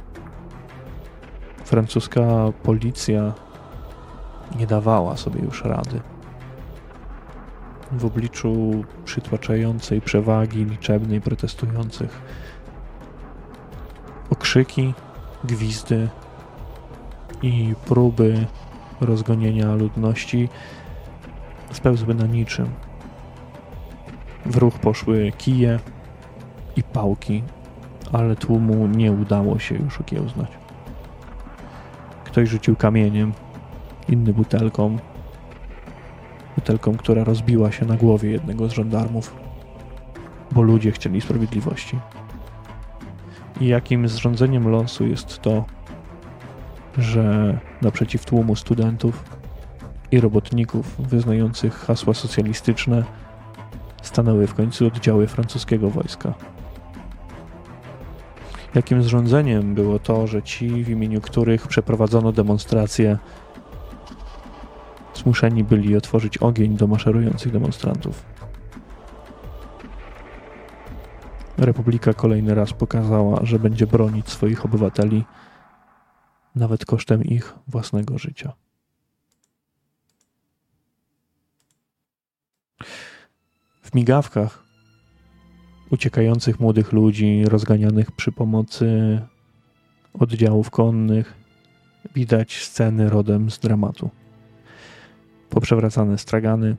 francuska policja nie dawała sobie już rady. W obliczu przytłaczającej przewagi liczebnej protestujących okrzyki, gwizdy i próby rozgonienia ludności spełzły na niczym. W ruch poszły kije i pałki, ale tłumu nie udało się już okiełznać. Ktoś rzucił kamieniem, inny butelką. Butelką, która rozbiła się na głowie jednego z żandarmów, bo ludzie chcieli sprawiedliwości. I jakim zrządzeniem losu jest to, że naprzeciw tłumu studentów i robotników wyznających hasła socjalistyczne stanęły w końcu oddziały francuskiego wojska. Jakim zrządzeniem było to, że ci, w imieniu których przeprowadzono demonstrację, zmuszeni byli otworzyć ogień do maszerujących demonstrantów. Republika kolejny raz pokazała, że będzie bronić swoich obywateli nawet kosztem ich własnego życia. W migawkach uciekających młodych ludzi, rozganianych przy pomocy oddziałów konnych, widać sceny rodem z dramatu. Poprzewracane stragany,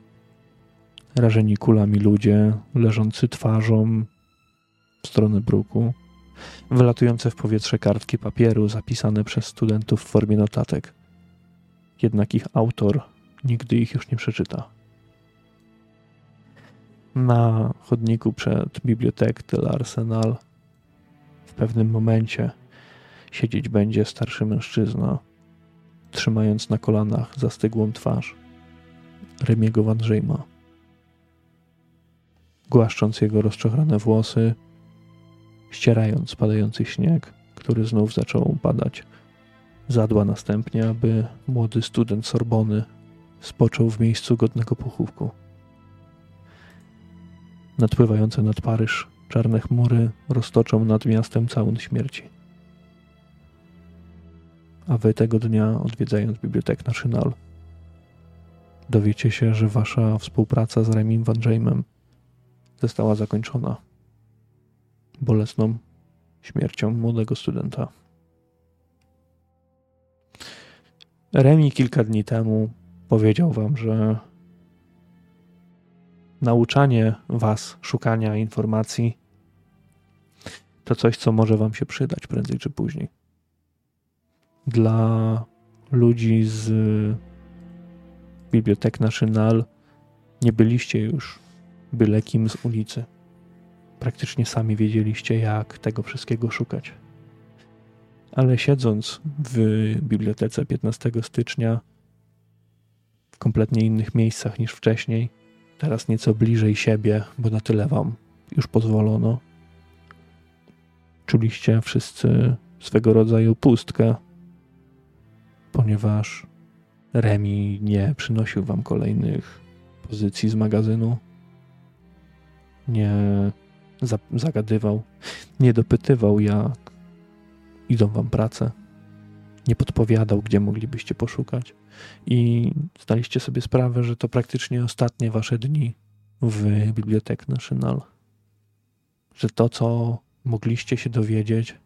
rażeni kulami ludzie, leżący twarzą w stronę bruku, wylatujące w powietrze kartki papieru zapisane przez studentów w formie notatek. Jednak ich autor nigdy ich już nie przeczyta. Na chodniku przed bibliotek Tyle Arsenal w pewnym momencie siedzieć będzie starszy mężczyzna, trzymając na kolanach zastygłą twarz Remiego Van Rzejma. Głaszcząc jego rozczochrane włosy, ścierając padający śnieg, który znów zaczął padać. Zadba następnie, aby młody student Sorbony spoczął w miejscu godnego pochówku. Nadpływające nad Paryż czarne chmury roztoczą nad miastem całun śmierci. A wy tego dnia, odwiedzając Bibliotek National, dowiecie się, że wasza współpraca z Remim Van Jamem została zakończona bolesną śmiercią młodego studenta. Remi kilka dni temu powiedział wam, że nauczanie was szukania informacji to coś, co może wam się przydać prędzej czy później. Dla ludzi z Bibliotek National nie byliście już byle kim z ulicy. Praktycznie sami wiedzieliście, jak tego wszystkiego szukać. Ale siedząc w bibliotece 15 stycznia, w kompletnie innych miejscach niż wcześniej, teraz nieco bliżej siebie, bo na tyle wam już pozwolono, czuliście wszyscy swego rodzaju pustkę, ponieważ Remi nie przynosił wam kolejnych pozycji z magazynu, nie zagadywał, nie dopytywał, jak idą wam prace, nie podpowiadał, gdzie moglibyście poszukać. I zdaliście sobie sprawę, że to praktycznie ostatnie wasze dni w Bibliotek National. Że to, co mogliście się dowiedzieć,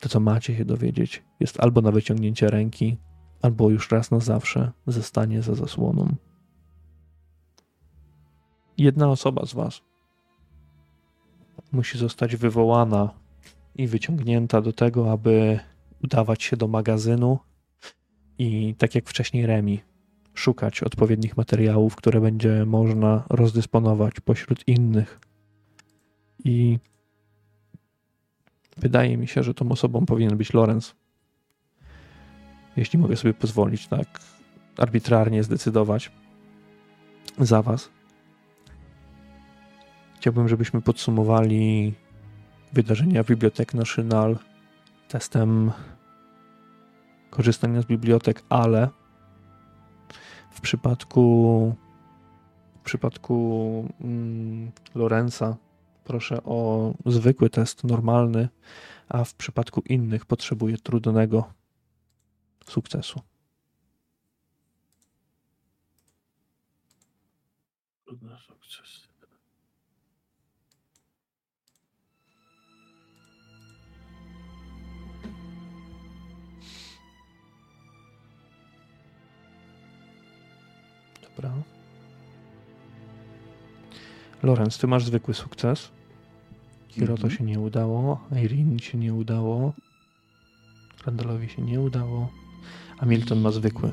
to, co macie się dowiedzieć, jest albo na wyciągnięcie ręki, albo już raz na zawsze zostanie za zasłoną. Jedna osoba z Was musi zostać wywołana i wyciągnięta do tego, aby udawać się do magazynu i tak jak wcześniej Remi, szukać odpowiednich materiałów, które będzie można rozdysponować pośród innych. I wydaje mi się, że tą osobą powinien być Lorenz. Jeśli mogę sobie pozwolić tak arbitralnie zdecydować za was. Chciałbym, żebyśmy podsumowali wydarzenia Bibliotek National testem korzystania z bibliotek, ale w przypadku w przypadku mm, Lorenza proszę o zwykły test normalny, a w przypadku innych potrzebuję trudnego sukcesu. Dobra. Lorenz, ty masz zwykły sukces. Hiroto Mhm. się nie udało, Irene się nie udało, Randalowi się nie udało, a Milton ma zwykły.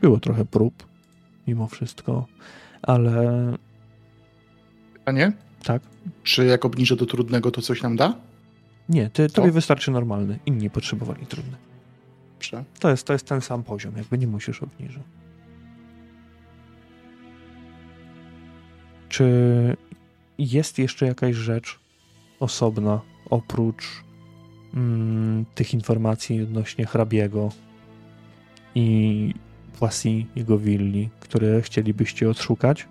Było trochę prób, mimo wszystko, ale A nie? tak. Czy jak obniżę do trudnego, to coś nam da? Nie, ty, tobie wystarczy normalny, inni potrzebowali trudny. Dobrze. To jest, to jest ten sam poziom, jakby nie musisz obniżyć. Czy jest jeszcze jakaś rzecz osobna oprócz mm, tych informacji odnośnie hrabiego i Własi, jego willi, które chcielibyście odszukać?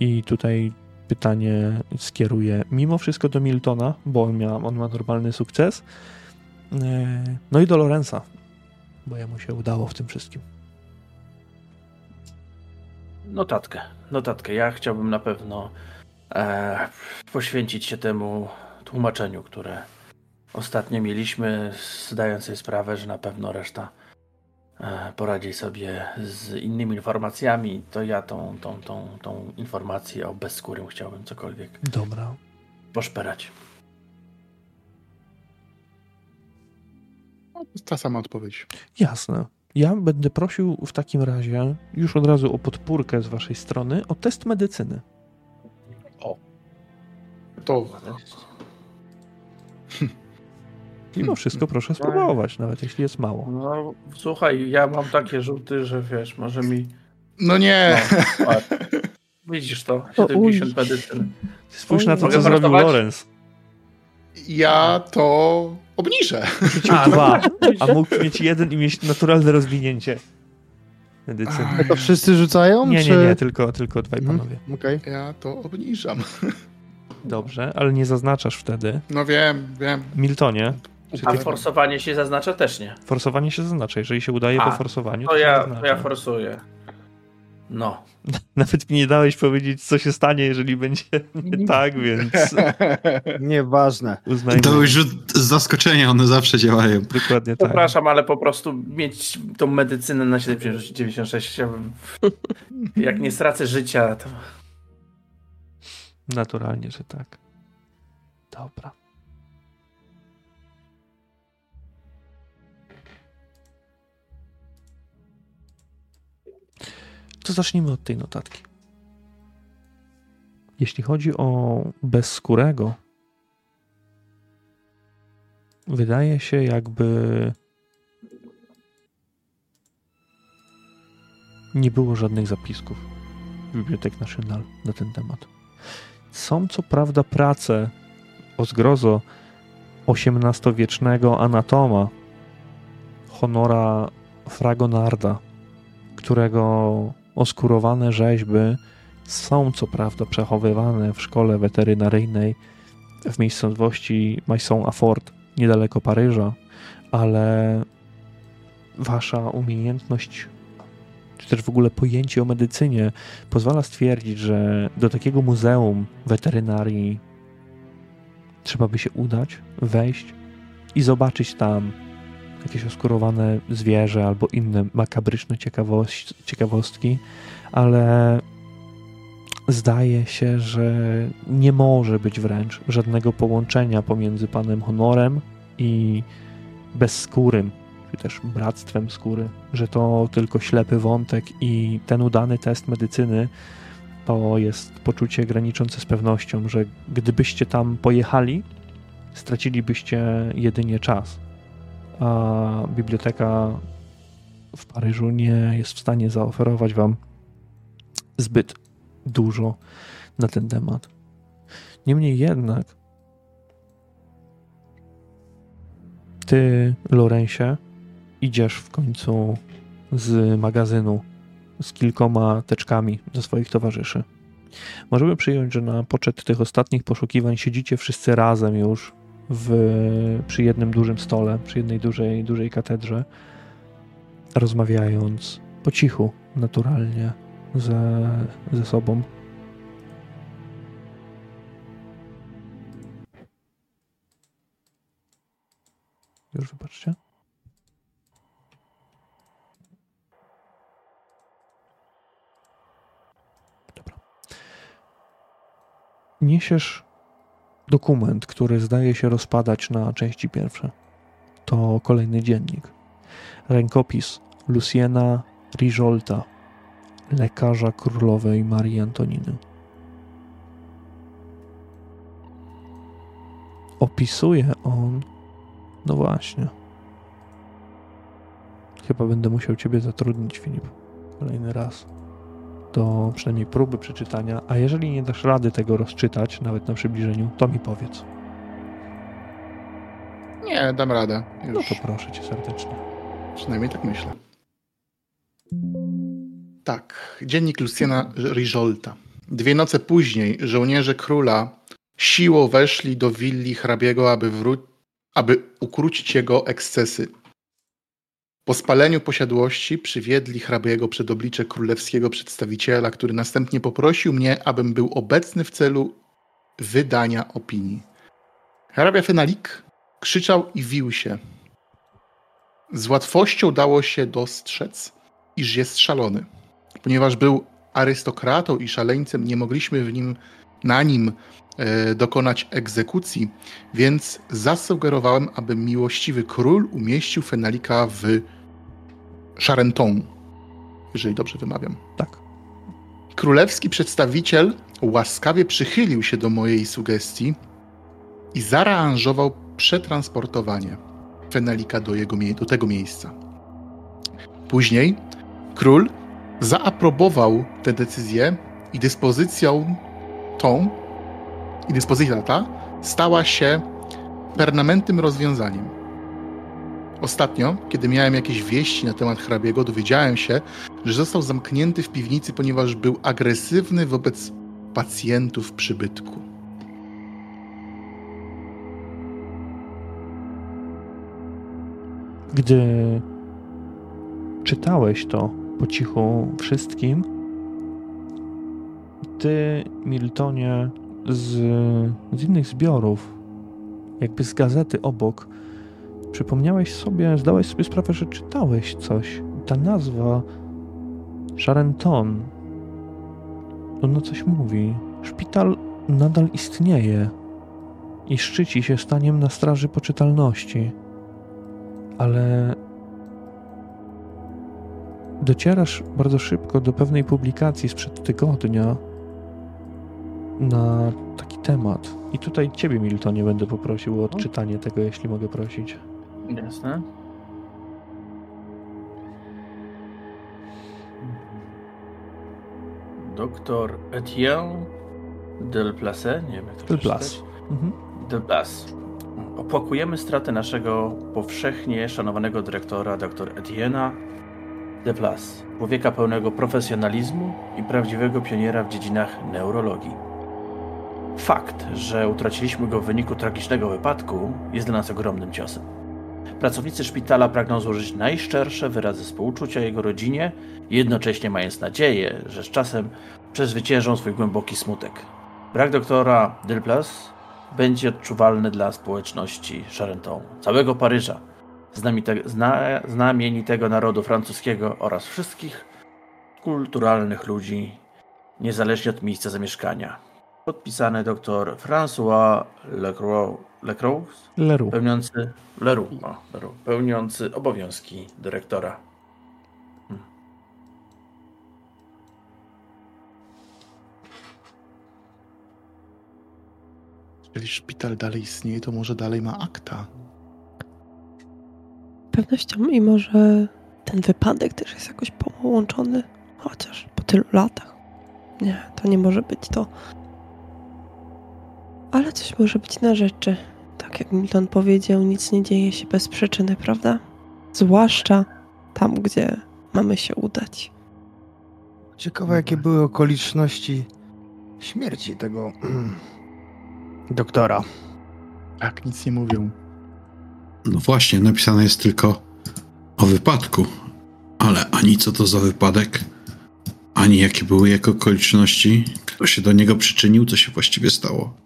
I tutaj pytanie skieruję mimo wszystko do Miltona, bo on, mia, on ma normalny sukces. E, No i do Lorenza, bo jemu się udało w tym wszystkim. Notatkę, notatkę. Ja chciałbym na pewno e, poświęcić się temu tłumaczeniu, które ostatnio mieliśmy, zdając sobie sprawę, że na pewno reszta e, poradzi sobie z innymi informacjami. To ja tą, tą, tą, tą informację o bezskórym chciałbym cokolwiek Dobra. poszperać. Ta sama odpowiedź. Jasne. Ja będę prosił w takim razie już od razu o podpórkę z waszej strony o test medycyny. To Mimo wszystko proszę spróbować, nawet jeśli jest mało. No, słuchaj, ja mam takie rzuty, że wiesz, może mi. No nie. No, patrz. Widzisz to? O, 70 medycyny. Spójrz na to, co zrobił? Lorenz. Ja to obniżę. A, dwa, a mógł mieć jeden i mieć naturalne rozwinięcie medycyny. A to wszyscy rzucają? Nie, czy... nie, nie, tylko, tylko dwaj Mhm. panowie. Okej. Ja to obniżam. Dobrze, ale nie zaznaczasz wtedy. No wiem, wiem. Miltonie, A forsowanie się zaznacza też nie. forsowanie się zaznacza. Jeżeli się udaje A, po forsowaniu, To to ja, to ja forsuję. No. Nawet mi nie dałeś powiedzieć, co się stanie, jeżeli będzie nie tak, więc Nieważne. uznajmy. To już rzut z zaskoczenia, one zawsze działają. Dokładnie tak. Przepraszam, ale po prostu mieć tą medycynę na 96 chciałbym. Jak nie stracę życia, to. Naturalnie, że tak. Dobra. To zacznijmy od tej notatki. Jeśli chodzi o bezskórego, wydaje się jakby nie było żadnych zapisków Bibliotek National na ten temat. Są co prawda prace o zgrozo XVIII-wiecznego anatoma Honora Fragonarda, którego oskurowane rzeźby są co prawda przechowywane w szkole weterynaryjnej w miejscowości Maisson-Afford, niedaleko Paryża, ale wasza umiejętność, czy też w ogóle pojęcie o medycynie pozwala stwierdzić, że do takiego muzeum weterynarii trzeba by się udać, wejść i zobaczyć tam jakieś oskurowane zwierzę albo inne makabryczne ciekawostki, ale zdaje się, że nie może być wręcz żadnego połączenia pomiędzy panem Honorem i bezskórym, czy też bractwem skóry, że to tylko ślepy wątek i ten udany test medycyny to jest poczucie graniczące z pewnością, że gdybyście tam pojechali, stracilibyście jedynie czas, a biblioteka w Paryżu nie jest w stanie zaoferować wam zbyt dużo na ten temat. Niemniej jednak, ty, Lorensie, idziesz w końcu z magazynu z kilkoma teczkami ze swoich towarzyszy. Możemy przyjąć, że na poczet tych ostatnich poszukiwań siedzicie wszyscy razem już w, przy jednym dużym stole, przy jednej dużej, dużej katedrze, rozmawiając po cichu, naturalnie, ze, ze sobą. Już wybaczcie. Dobra. Niesiesz dokument, który zdaje się rozpadać na części pierwsze. To kolejny dziennik. Rękopis Luciena Rijolta, lekarza królowej Marii Antoniny. Opisuje on, no właśnie. Chyba będę musiał Ciebie zatrudnić, Filip, kolejny raz. Do przynajmniej próby przeczytania, a jeżeli nie dasz rady tego rozczytać, nawet na przybliżeniu, to mi powiedz. Nie, dam radę. Już. No to proszę Cię serdecznie. Przynajmniej tak myślę. Tak, dziennik Luciana Rijolta. Dwie noce później żołnierze króla siłą weszli do willi hrabiego, aby, wró- aby ukrócić jego ekscesy. Po spaleniu posiadłości przywiedli hrabiego przed oblicze królewskiego przedstawiciela, który następnie poprosił mnie, abym był obecny w celu wydania opinii. Hrabia Fenalik krzyczał i wił się. Z łatwością dało się dostrzec, iż jest szalony. Ponieważ był arystokratą i szaleńcem, nie mogliśmy w nim, na nim e, dokonać egzekucji, więc zasugerowałem, aby miłościwy król umieścił Fenalika w Charenton, jeżeli dobrze wymawiam. Tak. Królewski przedstawiciel łaskawie przychylił się do mojej sugestii i zaaranżował przetransportowanie Fenalika do, jego, do tego miejsca. Później król zaaprobował tę decyzję i dyspozycją tą i dyspozycja ta stała się permanentnym rozwiązaniem. Ostatnio, kiedy miałem jakieś wieści na temat hrabiego, dowiedziałem się, że został zamknięty w piwnicy, ponieważ był agresywny wobec pacjentów przybytku. Gdy czytałeś to po cichu wszystkim, ty, Miltonie, z, z innych zbiorów, jakby z gazety obok, przypomniałeś sobie, zdałeś sobie sprawę, że czytałeś coś. Ta nazwa Charenton, ona coś mówi. Szpital nadal istnieje. i szczyci się staniem na straży poczytalności. Ale docierasz bardzo szybko do pewnej publikacji sprzed tygodnia na taki temat. I tutaj ciebie, Miltonie, będę poprosił o odczytanie tego, jeśli mogę prosić. Jasne. Doktor Etienne Delplace, nie wiem jak to Delplace. przeczytać. Mhm. Delplace. Opłakujemy stratę naszego powszechnie szanowanego dyrektora dr Etienne'a Delplace, człowieka pełnego profesjonalizmu i prawdziwego pioniera w dziedzinach neurologii. Fakt, że utraciliśmy go w wyniku tragicznego wypadku, jest dla nas ogromnym ciosem. Pracownicy szpitala pragną złożyć najszczersze wyrazy współczucia jego rodzinie, jednocześnie mając nadzieję, że z czasem przezwyciężą swój głęboki smutek. Brak doktora Delplace będzie odczuwalny dla społeczności Charenton, całego Paryża, znamite, zna, znamienitego narodu francuskiego oraz wszystkich kulturalnych ludzi, niezależnie od miejsca zamieszkania. Podpisany dr François Lecroix, Lecroix Leru. pełniący Leroux, o, Leroux, pełniący obowiązki dyrektora. Jeżeli szpital dalej istnieje, to może dalej ma akta. pewnością i może ten wypadek też jest jakoś połączony, chociaż po tylu latach. Nie, to nie może być to. Ale coś może być na rzeczy. Tak jak Milton powiedział, nic nie dzieje się bez przyczyny, prawda? Zwłaszcza tam, gdzie mamy się udać. Ciekawe, jakie były okoliczności śmierci tego doktora. Tak, nic nie mówią. No właśnie, napisane jest tylko o wypadku, ale ani co to za wypadek, ani jakie były jego okoliczności, kto się do niego przyczynił, co się właściwie stało.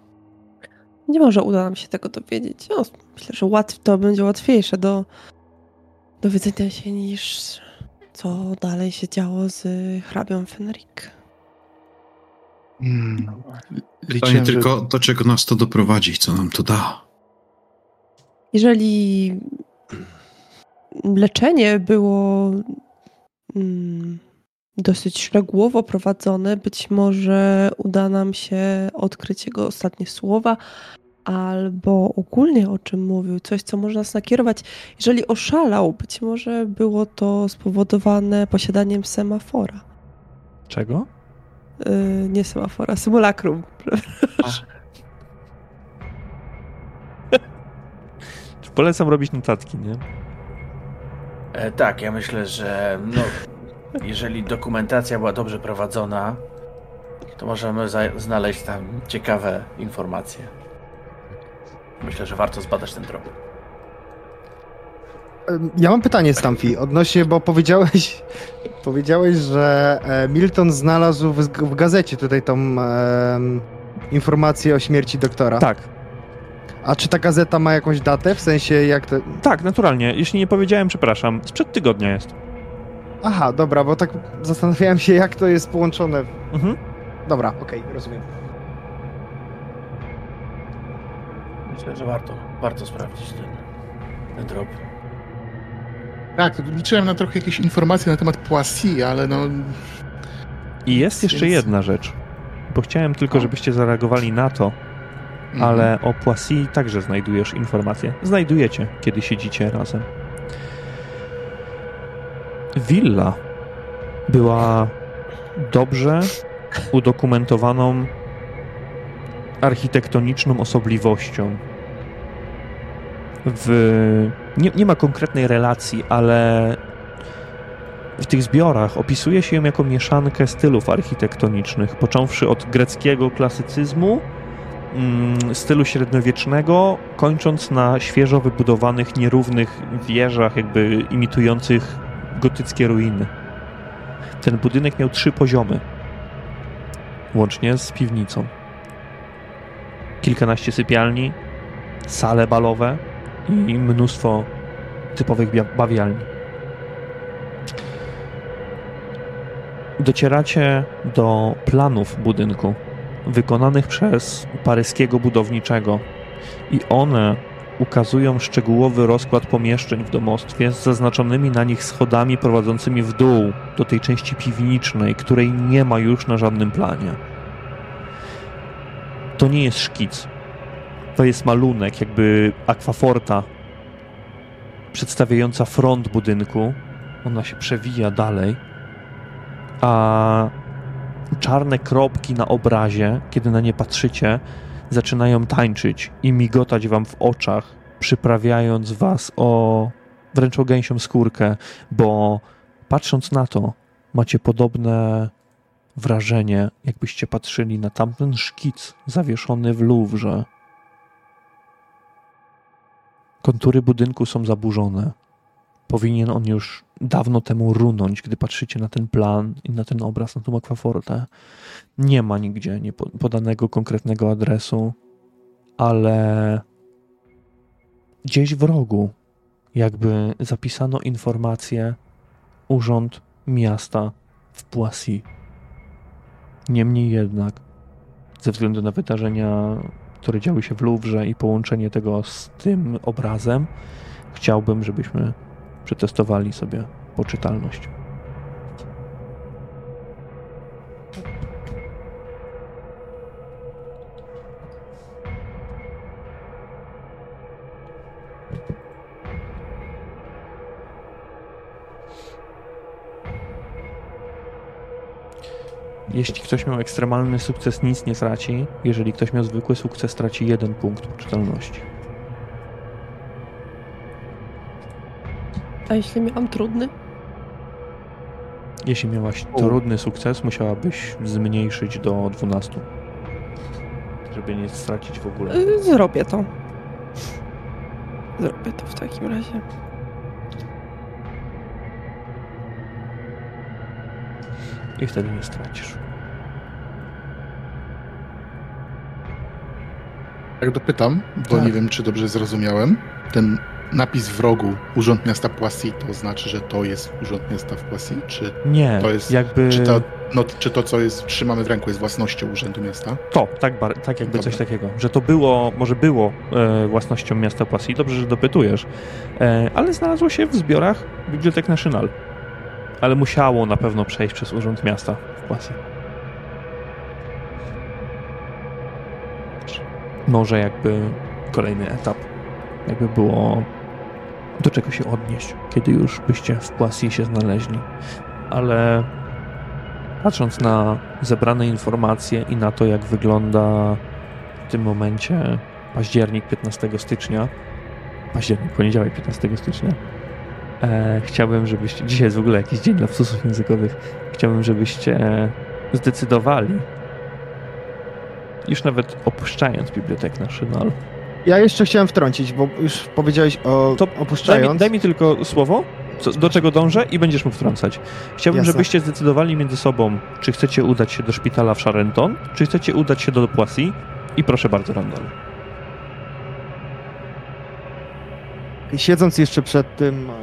Nie może uda nam się tego dowiedzieć. No, myślę, że łatw, to będzie łatwiejsze do dowiedzenia się niż co dalej się działo z hrabią Fenrik. Hmm. Liczyłem, że... tylko, do czego nas to doprowadzi, co nam to da. Jeżeli leczenie było mm, dosyć szczegółowo prowadzone, być może uda nam się odkryć jego ostatnie słowa, albo ogólnie o czym mówił, coś, co może nas nakierować. Jeżeli oszalał, być może było to spowodowane posiadaniem semafora. Czego? Yy, nie semafora, symulakrum. Polecam robić notatki, nie? E, tak, ja myślę, że no, jeżeli dokumentacja była dobrze prowadzona, to możemy znaleźć tam ciekawe informacje. Myślę, że warto zbadać ten trop. Ja mam pytanie, Stamfi, odnośnie, bo powiedziałeś, powiedziałeś, że e, Milton znalazł w, gazecie tutaj tą em, informację o śmierci doktora. Tak, A czy ta gazeta ma jakąś datę? W sensie jak to... tak, naturalnie. Jeśli nie powiedziałem, przepraszam. Sprzed tygodnia jest. Aha, dobra, bo tak zastanawiałem się, jak to jest połączone. Mhm. Dobra, okej, rozumiem. Myślę, że warto, warto sprawdzić ten, ten trop. Tak, liczyłem na trochę jakieś informacje na temat Poissy, ale no... I jest jeszcze Więc- jedna rzecz. Bo chciałem tylko, żebyście zareagowali na to, mhm. ale o Poissy także znajdujesz informacje. Znajdujecie, kiedy siedzicie razem. Willa była dobrze udokumentowaną architektoniczną osobliwością. W... Nie, nie ma konkretnej relacji, ale w tych zbiorach opisuje się ją jako mieszankę stylów architektonicznych, począwszy od greckiego klasycyzmu, mm, stylu średniowiecznego, kończąc na świeżo wybudowanych, nierównych wieżach, jakby imitujących gotyckie ruiny. Ten budynek miał trzy poziomy, łącznie z piwnicą. Kilkanaście sypialni, sale balowe i mnóstwo typowych bawialni. Docieracie do planów budynku wykonanych przez paryskiego budowniczego I one ukazują szczegółowy rozkład pomieszczeń w domostwie z zaznaczonymi na nich schodami prowadzącymi w dół do tej części piwnicznej, której nie ma już na żadnym planie. To nie jest szkic. To jest malunek, jakby akwaforta przedstawiająca front budynku. Ona się przewija dalej, a czarne kropki na obrazie, kiedy na nie patrzycie, zaczynają tańczyć i migotać wam w oczach, przyprawiając was o wręcz o gęsią skórkę, bo patrząc na to, macie podobne wrażenie, jakbyście patrzyli na tamten szkic zawieszony w Louvre. Kontury budynku są zaburzone. Powinien on już dawno temu runąć, gdy patrzycie na ten plan i na ten obraz, na tą akwafortę. Nie ma nigdzie nie podanego konkretnego adresu, ale gdzieś w rogu jakby zapisano informację Urząd Miasta w Poissy. Niemniej jednak, ze względu na wydarzenia, które działy się w Louvre i połączenie tego z tym obrazem, chciałbym, żebyśmy przetestowali sobie poczytalność. Jeśli ktoś miał ekstremalny sukces, nic nie traci. Jeżeli ktoś miał zwykły sukces, traci jeden punkt poczytalności. A jeśli miałam trudny? Jeśli miałaś trudny sukces, musiałabyś zmniejszyć do 12. Żeby nie stracić w ogóle. Zrobię to. Zrobię to w takim razie. I wtedy nie stracisz. Jak dopytam, bo Tak. nie wiem, czy dobrze zrozumiałem. Ten napis w rogu Urząd Miasta Poissy to znaczy, że to jest Urząd Miasta w Poissy? Czy Nie, to jest. jakby Czy to, no, czy to, co jest, trzymamy w ręku, jest własnością Urzędu Miasta? to, tak, tak jakby Dobra. coś takiego, że to było, może było e, własnością miasta Poissy, dobrze, że dopytujesz, e, ale znalazło się w zbiorach Bibliotek National, ale musiało na pewno przejść przez Urząd Miasta w Poissy. Może jakby kolejny etap, jakby było do czego się odnieść, kiedy już byście w Poissy się znaleźli, ale Patrząc na zebrane informacje i na to, jak wygląda w tym momencie październik 15 stycznia, październik, poniedziałek 15 stycznia, e, chciałbym, żebyście, dzisiaj jest w ogóle jakiś dzień lapsusów językowych, chciałbym, żebyście zdecydowali, już nawet opuszczając Bibliotek National, Ja jeszcze chciałem wtrącić, bo już powiedziałeś o To daj mi, opuszczając. daj mi tylko słowo, co, do czego dążę i będziesz mógł wtrącać. Chciałbym, Jasne. żebyście zdecydowali między sobą, czy chcecie udać się do szpitala w Charenton, czy chcecie udać się do Poissy i proszę bardzo, Randall. Siedząc jeszcze przed tym e,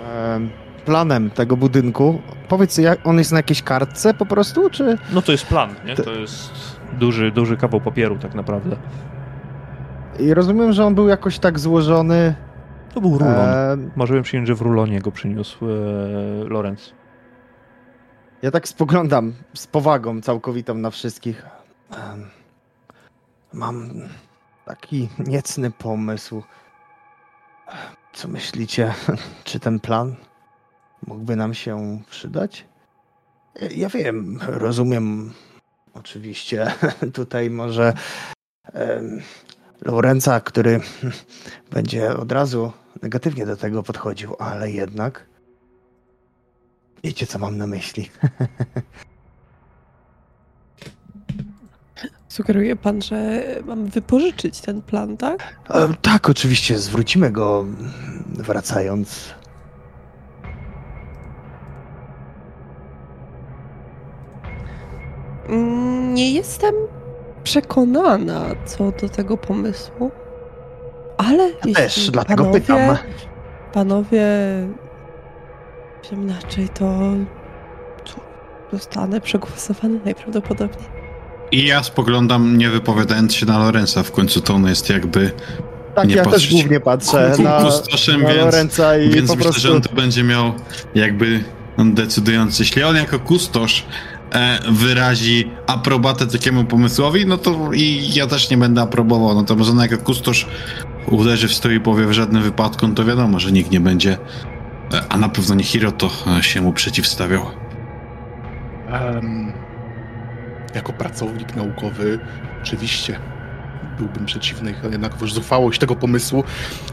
planem tego budynku, powiedz, jak on jest na jakiejś kartce po prostu, czy... No to jest plan, nie? To- jest duży, duży kawał papieru tak naprawdę. I rozumiem, że on był jakoś tak złożony... To był rulon. E, Możemy przyjąć, że w rulonie go przyniósł e, Lorenz. ja tak spoglądam z powagą całkowitą na wszystkich. Mam taki niecny pomysł. Co myślicie, czy ten plan mógłby nam się przydać? Ja wiem, rozumiem oczywiście tutaj może Lorenza, który będzie od razu negatywnie do tego podchodził, ale jednak wiecie, co mam na myśli. Sugeruje pan, że mam wypożyczyć ten plan, tak? E, tak, oczywiście, zwrócimy go wracając. Mm, Nie jestem przekonana co do tego pomysłu, ale jeśli też, dlatego panowie, pytam. Panowie, inaczej, to cóż, zostanę przegłosowany najprawdopodobniej. I ja spoglądam, nie wypowiadając się na Lorenza, w końcu to on jest jakby Tak, nie ja patrzeć. też głównie patrzę Ku- na, kustoszem, na więc- Lorenza i Więc po myślę, prostu... że on to będzie miał jakby decydujący. Jeśli on jako kustosz e, wyrazi aprobatę takiemu pomysłowi, no to i ja też nie będę aprobował. Natomiast on jako kustosz uderzy w stół i powie w żadnym wypadku, no to wiadomo, że nikt nie będzie, e, a na pewno nie Hiroto e, się mu przeciwstawiał. Em, jako pracownik naukowy, oczywiście byłbym przeciwny, jednakowoż zuchwałość tego pomysłu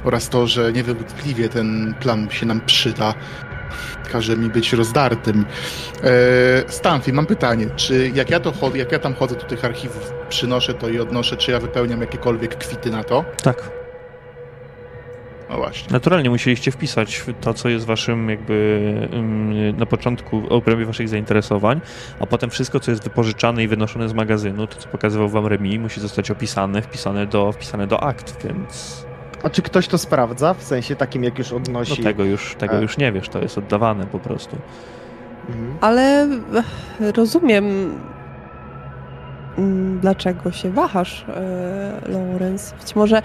oraz to, że niewątpliwie ten plan się nam przyda, każe mi być rozdartym. E, Stanfi, mam pytanie, czy jak ja, to jak ja tam chodzę do tych archiwów, przynoszę to i odnoszę, czy ja wypełniam jakiekolwiek kwity na to? Tak. No właśnie. Naturalnie musieliście wpisać to, co jest waszym jakby ym, na początku obrębie waszych zainteresowań, a potem wszystko, co jest wypożyczane i wynoszone z magazynu, to co pokazywał wam Remi, musi zostać opisane, wpisane do, wpisane do akt, więc A czy ktoś to sprawdza? W sensie takim, jak już no odnosi... tego już, tego już nie wiesz, to jest oddawane po prostu. Mhm. Ale ech, rozumiem, mm, dlaczego się wahasz, e, Lawrence. Być może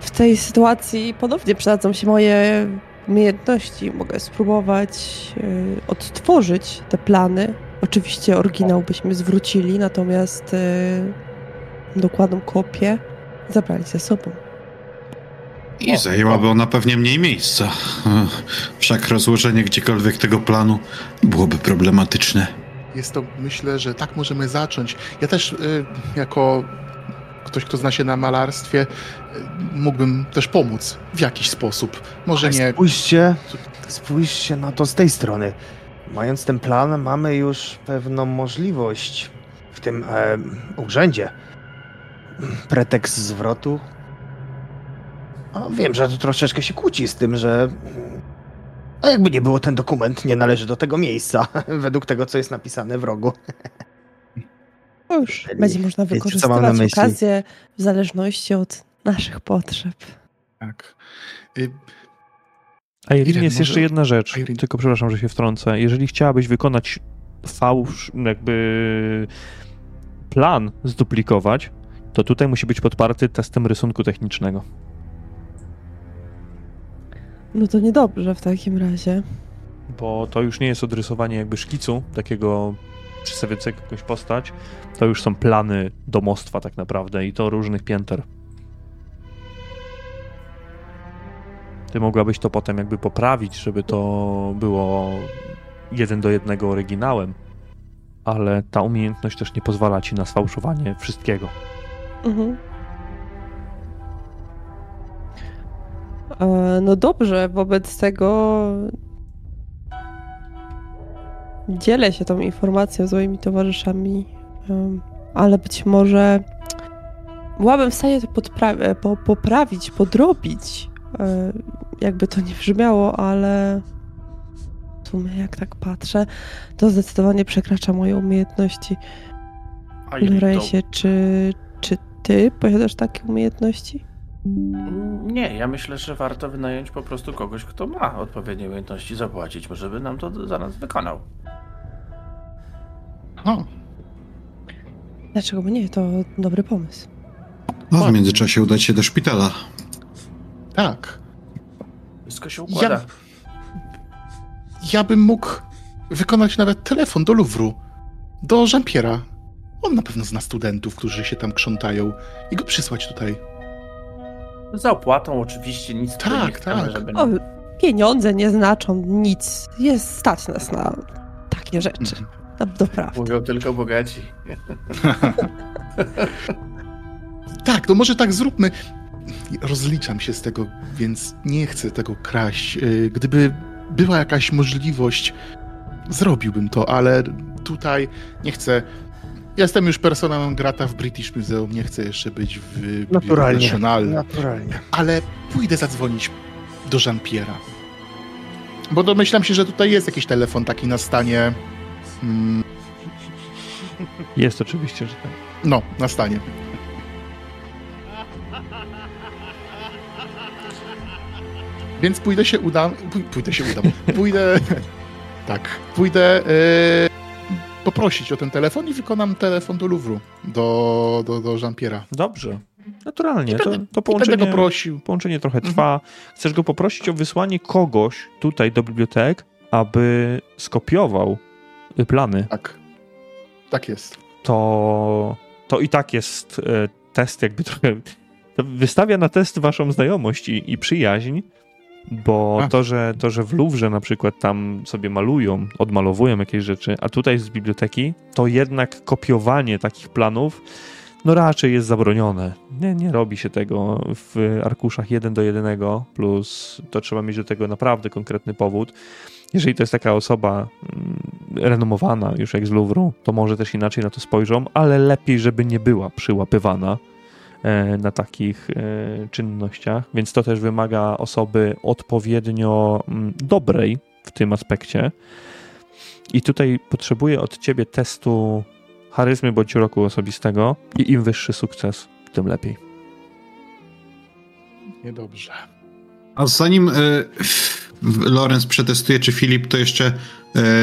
w tej sytuacji ponownie przydadzą się moje umiejętności. Mogę spróbować e, odtworzyć te plany. Oczywiście oryginał byśmy zwrócili, natomiast e, dokładną kopię zabrali ze sobą. I zajęłaby ona pewnie mniej miejsca. Wszak rozłożenie gdziekolwiek tego planu byłoby problematyczne. Jest to, myślę, że tak możemy zacząć. Ja też y, jako ktoś, kto zna się na malarstwie, mógłbym też pomóc w jakiś sposób. Może Ale nie. Spójrzcie, spójrzcie na to z tej strony. Mając ten plan, mamy już pewną możliwość w tym e, urzędzie. Pretekst zwrotu. A wiem, że to troszeczkę się kłóci z tym, że. A jakby nie było, ten dokument nie należy do tego miejsca, według tego, co jest napisane w rogu. No Już Czyli będzie można wiecie, wykorzystywać myśli. okazję w zależności od naszych potrzeb. Tak. Y, Irene, jest może- jeszcze jedna rzecz, Irene. tylko przepraszam, że się wtrącę. Jeżeli chciałabyś wykonać fałsz, jakby plan zduplikować, to tutaj musi być podparty testem rysunku technicznego. No to niedobrze w takim razie. Bo to już nie jest odrysowanie jakby szkicu, takiego przedstawiającego jakąś postać. To już są plany domostwa tak naprawdę i to różnych pięter. Ty mogłabyś to potem jakby poprawić, żeby to było jeden do jednego oryginałem, ale ta umiejętność też nie pozwala ci na sfałszowanie wszystkiego. Mhm. E, No dobrze, wobec tego dzielę się tą informacją z moimi towarzyszami, ale być może byłabym w stanie to podpra- e, po- poprawić, podrobić, e, jakby to nie brzmiało, ale w sumie jak tak patrzę, to zdecydowanie przekracza moje umiejętności. To- Lorenzie, czy, czy ty posiadasz takie umiejętności? Nie, ja myślę, że warto wynająć po prostu kogoś, kto ma odpowiednie umiejętności, zapłacić, żeby nam to za nas wykonał. o, Dlaczego by nie? To dobry pomysł. No, w międzyczasie udać się do szpitala. tak. Wszystko się układa. Ja- Ja bym mógł wykonać nawet telefon do Louvru, do Jean-Pierre'a. On na pewno zna studentów, którzy się tam krzątają i go przysłać tutaj. Za opłatą oczywiście nic Tak, nie chcemy, tak. żeby... O, pieniądze nie znaczą nic. Jest stać nas na takie rzeczy. Na doprawdy. Mówią tylko bogaci. Tak, to może tak zróbmy. Rozliczam się z tego, więc nie chcę tego kraść. Yy, Gdyby była jakaś możliwość, zrobiłbym to, ale tutaj nie chcę. Jestem już persona non grata w British Museum, nie chcę jeszcze być w Naturalnie. Nationale. Naturalnie. ale pójdę zadzwonić do Jean-Pierre'a. Bo domyślam się, że tutaj jest jakiś telefon taki na stanie. Mm, Jest oczywiście, że tak. no, na stanie. Więc pójdę się udam. pój- Pójdę się udam. Pójdę. tak, pójdę e, poprosić o ten telefon i wykonam telefon do Louvru, do, do, do Jean-Pierre'a. Dobrze. naturalnie. To, to połączenie, prosił. połączenie trochę trwa. Chcesz go poprosić o wysłanie kogoś tutaj do bibliotek, aby skopiował plany. Tak. Tak jest. To, to i tak jest e, test jakby trochę... Wystawia na test waszą znajomość i, i przyjaźń, bo A. to że, to, że w Louvre na przykład tam sobie malują, odmalowują jakieś rzeczy, a tutaj z biblioteki, to jednak kopiowanie takich planów no raczej jest zabronione. Nie, nie robi się tego w arkuszach 1 do 1, plus to trzeba mieć do tego naprawdę konkretny powód. Jeżeli to jest taka osoba mm, renomowana, już jak z Louvru, to może też inaczej na to spojrzą, ale lepiej, żeby nie była przyłapywana na takich e, czynnościach, więc to też wymaga osoby odpowiednio mm, dobrej w tym aspekcie. I tutaj potrzebuję od ciebie testu charyzmy bądź roku osobistego i im wyższy sukces, tym lepiej. Niedobrze. A zanim y, Lorenz przetestuje, czy Filip, to jeszcze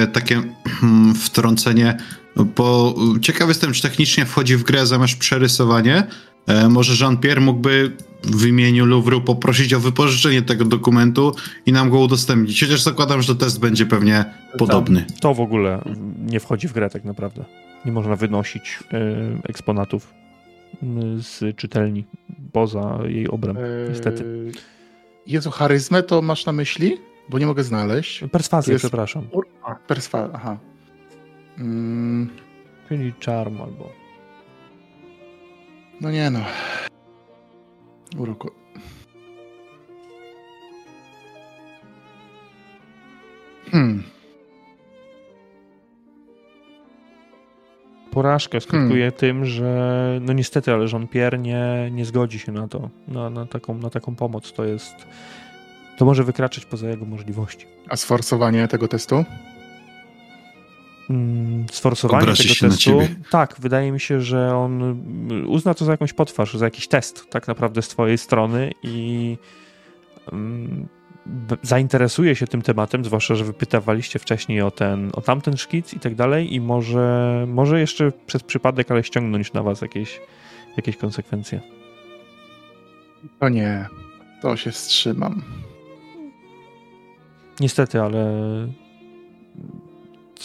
y, takie mm, wtrącenie, bo ciekaw jestem, czy technicznie wchodzi w grę zamiast przerysowanie. E, może Jean-Pierre mógłby w imieniu Louvru poprosić o wypożyczenie tego dokumentu i nam go udostępnić. Chociaż zakładam, że test będzie pewnie podobny. To w ogóle nie wchodzi w grę tak naprawdę. Nie można wynosić e, eksponatów z czytelni poza jej obręb, niestety. Eee, Jezu, charyzmę to masz na myśli? Bo nie mogę znaleźć. Perswazję, jest- przepraszam. Perswa, aha. Mm, Czyli charm albo... no nie no. Uroku. Hmm. Porażkę skutkuje tym, że no niestety, ale Jean-Pierre nie, nie zgodzi się na to, na, na, taką, na taką pomoc. To jest... To może wykraczać poza jego możliwości. A sforsowanie tego testu? Mm, sforsowanie Obrazi tego testu. Tak, wydaje mi się, że on mm, uzna to za jakąś potwarz, za jakiś test tak naprawdę z twojej strony i mm, zainteresuje się tym tematem, zwłaszcza, że wypytawaliście wcześniej o ten, o tamten szkic i tak dalej i może, może jeszcze przez przypadek, ale ściągnąć na was jakieś, jakieś konsekwencje. To nie. To się wstrzymam. Niestety, ale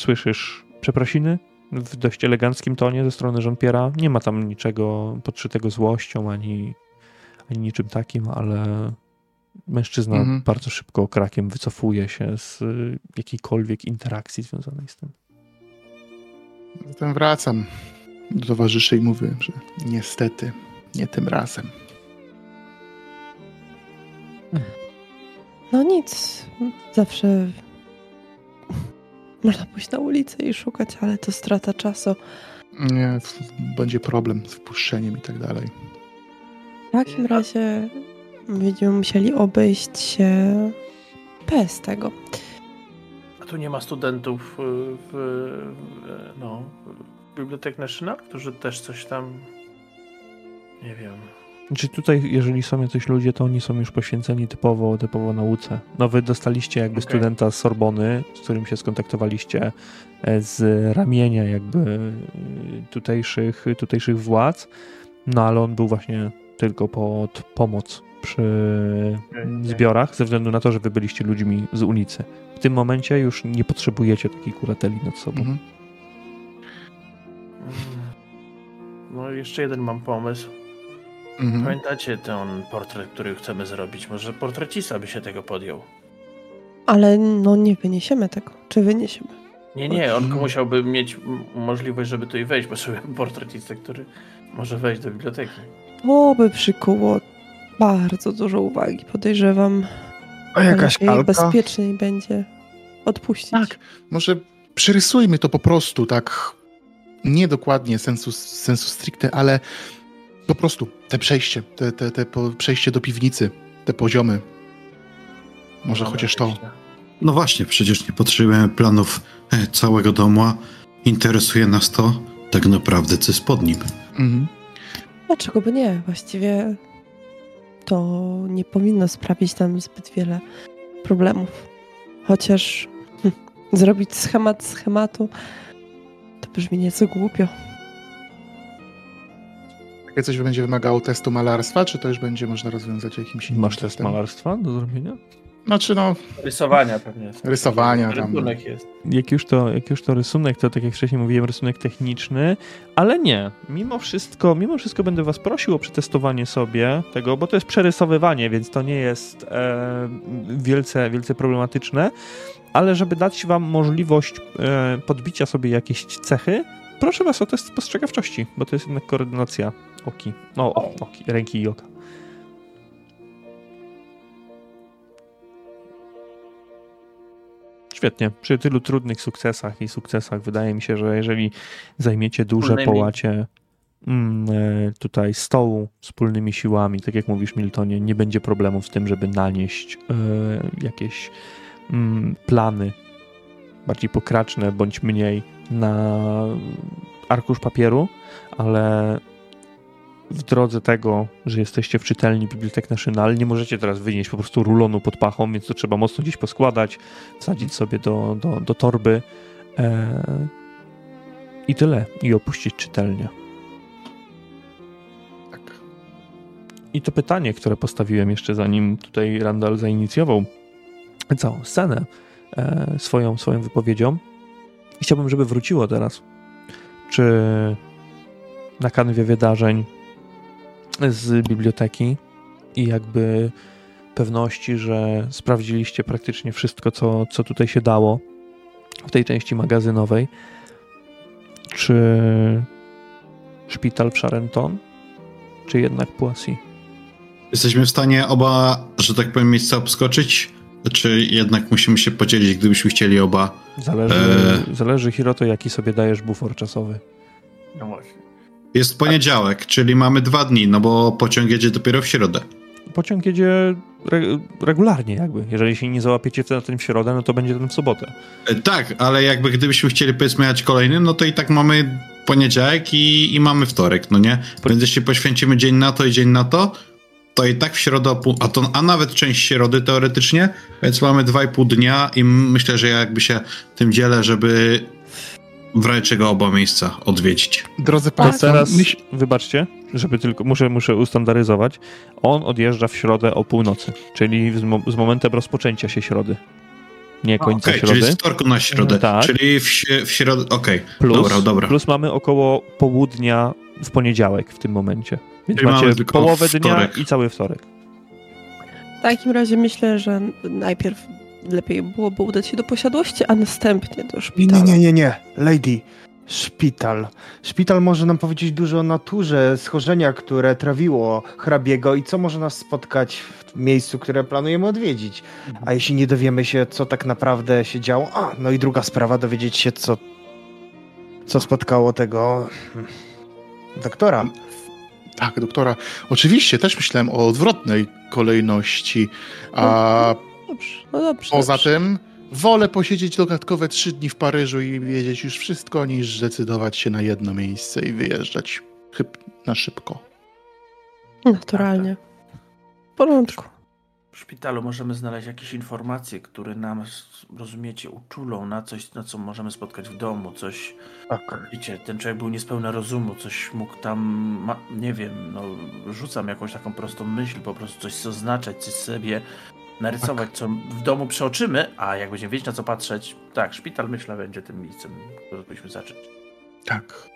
słyszysz przeprosiny w dość eleganckim tonie ze strony Jean-Pierre'a. Nie ma tam niczego podszytego złością ani, ani niczym takim, ale mężczyzna Mhm. bardzo szybko krakiem wycofuje się z y, jakiejkolwiek interakcji związanej z tym. Zatem wracam do towarzyszy i mówię, że niestety nie tym razem. No nic, zawsze można pójść na ulicę i szukać, ale to strata czasu. Nie, będzie problem z wpuszczeniem i tak dalej. W takim razie będziemy musieli obejść się bez tego. A tu nie ma studentów y, w, w, no, w Bibliotek National, którzy też coś tam. Nie wiem. Czy tutaj, jeżeli są jacyś ludzie, to oni są już poświęceni typowo, typowo nauce. No wy dostaliście jakby Okej. studenta z Sorbony, z którym się skontaktowaliście e, z ramienia jakby y, tutejszych, tutejszych władz, no ale on był właśnie tylko pod pomoc przy zbiorach, ze względu na to, że wy byliście ludźmi z ulicy. W tym momencie już nie potrzebujecie takiej kurateli nad sobą. Mhm. No jeszcze jeden mam pomysł. Mhm. Pamiętacie ten portret, który chcemy zrobić? Może portrecista by się tego podjął? Ale no nie wyniesiemy tego. Czy wyniesiemy? Nie, nie, on musiałby mieć możliwość, żeby tutaj wejść. Potrzebujemy portrecistę, który może wejść do biblioteki. To by przykuło bardzo dużo uwagi, podejrzewam. A jakaś kalka? bezpieczniej będzie odpuścić. Tak, może przerysujmy to po prostu tak nie dokładnie sensu, sensu stricte, ale po prostu te przejście, te, te, te po- przejście do piwnicy, te poziomy. Może Mamy chociaż to. No właśnie, przecież nie potrzebujemy planów e, całego domu, a interesuje nas to tak naprawdę, co jest pod nim. Mhm. Dlaczego by nie? Właściwie to nie powinno sprawić nam zbyt wiele problemów. Chociaż hm, zrobić schemat schematu to brzmi nieco głupio. Takie coś będzie wymagało testu malarstwa, czy to już będzie można rozwiązać jakimś innym Masz test testem? malarstwa do zrobienia? Znaczy no, Rysowania pewnie jest. rysowania tam. Rysunek jest. Jak już, to, jak już to rysunek, to tak jak wcześniej mówiłem, rysunek techniczny, ale nie. Mimo wszystko, mimo wszystko będę was prosił o przetestowanie sobie tego, bo to jest przerysowywanie, więc to nie jest e, wielce, wielce problematyczne, ale żeby dać wam możliwość e, podbicia sobie jakiejś cechy, proszę was o test spostrzegawczości, bo to jest jednak koordynacja oki, no, o, oki, ręki i oka. Świetnie. Przy tylu trudnych sukcesach i sukcesach wydaje mi się, że jeżeli zajmiecie duże Wspólnymi. połacie mm, e, tutaj stołu wspólnymi siłami, tak jak mówisz Miltonie, nie będzie problemu w tym, żeby nanieść e, jakieś mm, plany bardziej pokraczne bądź mniej na arkusz papieru, ale w drodze tego, że jesteście w czytelni Bibliotek National, nie możecie teraz wynieść po prostu rulonu pod pachą, więc to trzeba mocno gdzieś poskładać, wsadzić sobie do, do, do torby e, i tyle. I opuścić czytelnię. Tak. I to pytanie, które postawiłem jeszcze zanim tutaj Randall zainicjował całą scenę e, swoją, swoją wypowiedzią. Chciałbym, żeby wróciło teraz. Czy na kanwie wydarzeń z biblioteki i jakby pewności, że sprawdziliście praktycznie wszystko, co, co tutaj się dało w tej części magazynowej. Czy szpital w Charenton, czy jednak Poissy? Jesteśmy w stanie oba, że tak powiem, miejsca obskoczyć? Czy jednak musimy się podzielić, gdybyśmy chcieli oba? Zależy, Eee. zależy Hiroto, jaki sobie dajesz bufor czasowy. No właśnie. Jest poniedziałek, czyli mamy dwa dni, no bo pociąg jedzie dopiero w środę. Pociąg jedzie re regularnie jakby. Jeżeli się nie załapiecie na ten w środę, no to będzie ten w sobotę. E, Tak, ale jakby gdybyśmy chcieli powiedzmy jechać kolejny, no to i tak mamy poniedziałek i, i mamy wtorek, no nie? Więc jeśli poświęcimy dzień na to i dzień na to, to i tak w środę, a, to, a nawet część środy teoretycznie, więc mamy dwa i pół dnia i myślę, że ja jakby się tym dzielę, żeby w razie czego oba miejsca odwiedzić. Drodzy To Państwo, teraz, myśl... wybaczcie, żeby tylko, muszę, muszę ustandaryzować. On odjeżdża w środę o północy, czyli z, mo z momentem rozpoczęcia się środy. Nie końca czyli środy. z wtorku na środę, Tak. czyli w, w środę, okej, Plus, dobra, dobra. plus mamy około południa w poniedziałek w tym momencie. Więc Czyli mamy macie połowę dnia i cały wtorek. W takim razie myślę, że najpierw lepiej byłoby udać się do posiadłości, a następnie do Nie, szpitala. nie, nie, nie, nie. Lady. Szpital. Szpital może nam powiedzieć dużo o naturze schorzenia, które trawiło hrabiego i co może nas spotkać w miejscu, które planujemy odwiedzić. A jeśli nie dowiemy się, co tak naprawdę się działo, a no i druga sprawa, dowiedzieć się, co, co spotkało tego doktora. Tak, doktora. Oczywiście, też myślałem o odwrotnej kolejności. A Dobrze, no dobrze. poza dobrze. tym wolę posiedzieć dodatkowe trzy dni w Paryżu i wiedzieć już wszystko, niż decydować się na jedno miejsce i wyjeżdżać chyb na szybko. Naturalnie. W porządku. W szpitalu możemy znaleźć jakieś informacje, które nam, rozumiecie, uczulą na coś, na co możemy spotkać w domu, coś, Tak. wiecie, ten człowiek był niespełna rozumu, coś mógł tam, ma, nie wiem, no, rzucam jakąś taką prostą myśl, po prostu coś zaznaczać, coś sobie narysować, co w domu przeoczymy, a jak będziemy wiedzieć, na co patrzeć, tak, szpital, myślę, będzie tym miejscem, które powinniśmy zacząć. Tak.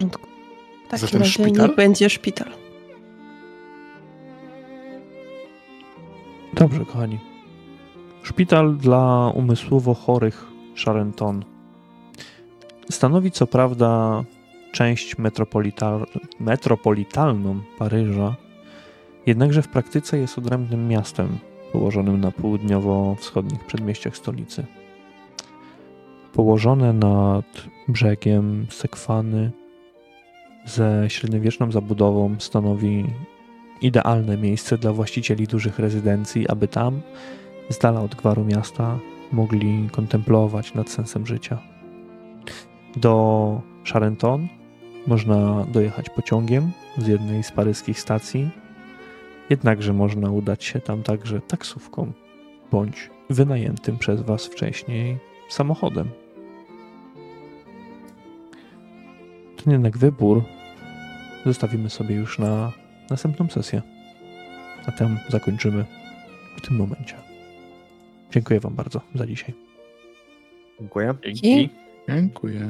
W takim Zatem razie szpital? niech będzie szpital. Dobrze, kochani. Szpital dla umysłowo chorych Charenton stanowi co prawda część metropolital metropolitalną Paryża, jednakże w praktyce jest odrębnym miastem położonym na południowo-wschodnich przedmieściach stolicy. Położone nad brzegiem Sekwany ze średniowieczną zabudową stanowi idealne miejsce dla właścicieli dużych rezydencji, aby tam, z dala od gwaru miasta, mogli kontemplować nad sensem życia. Do Charenton można dojechać pociągiem z jednej z paryskich stacji, jednakże można udać się tam także taksówką bądź wynajętym przez Was wcześniej samochodem. Ten jednak wybór zostawimy sobie już na następną sesję. A tam zakończymy w tym momencie. Dziękuję Wam bardzo za dzisiaj. Dziękuję. Dzięki. Dziękuję.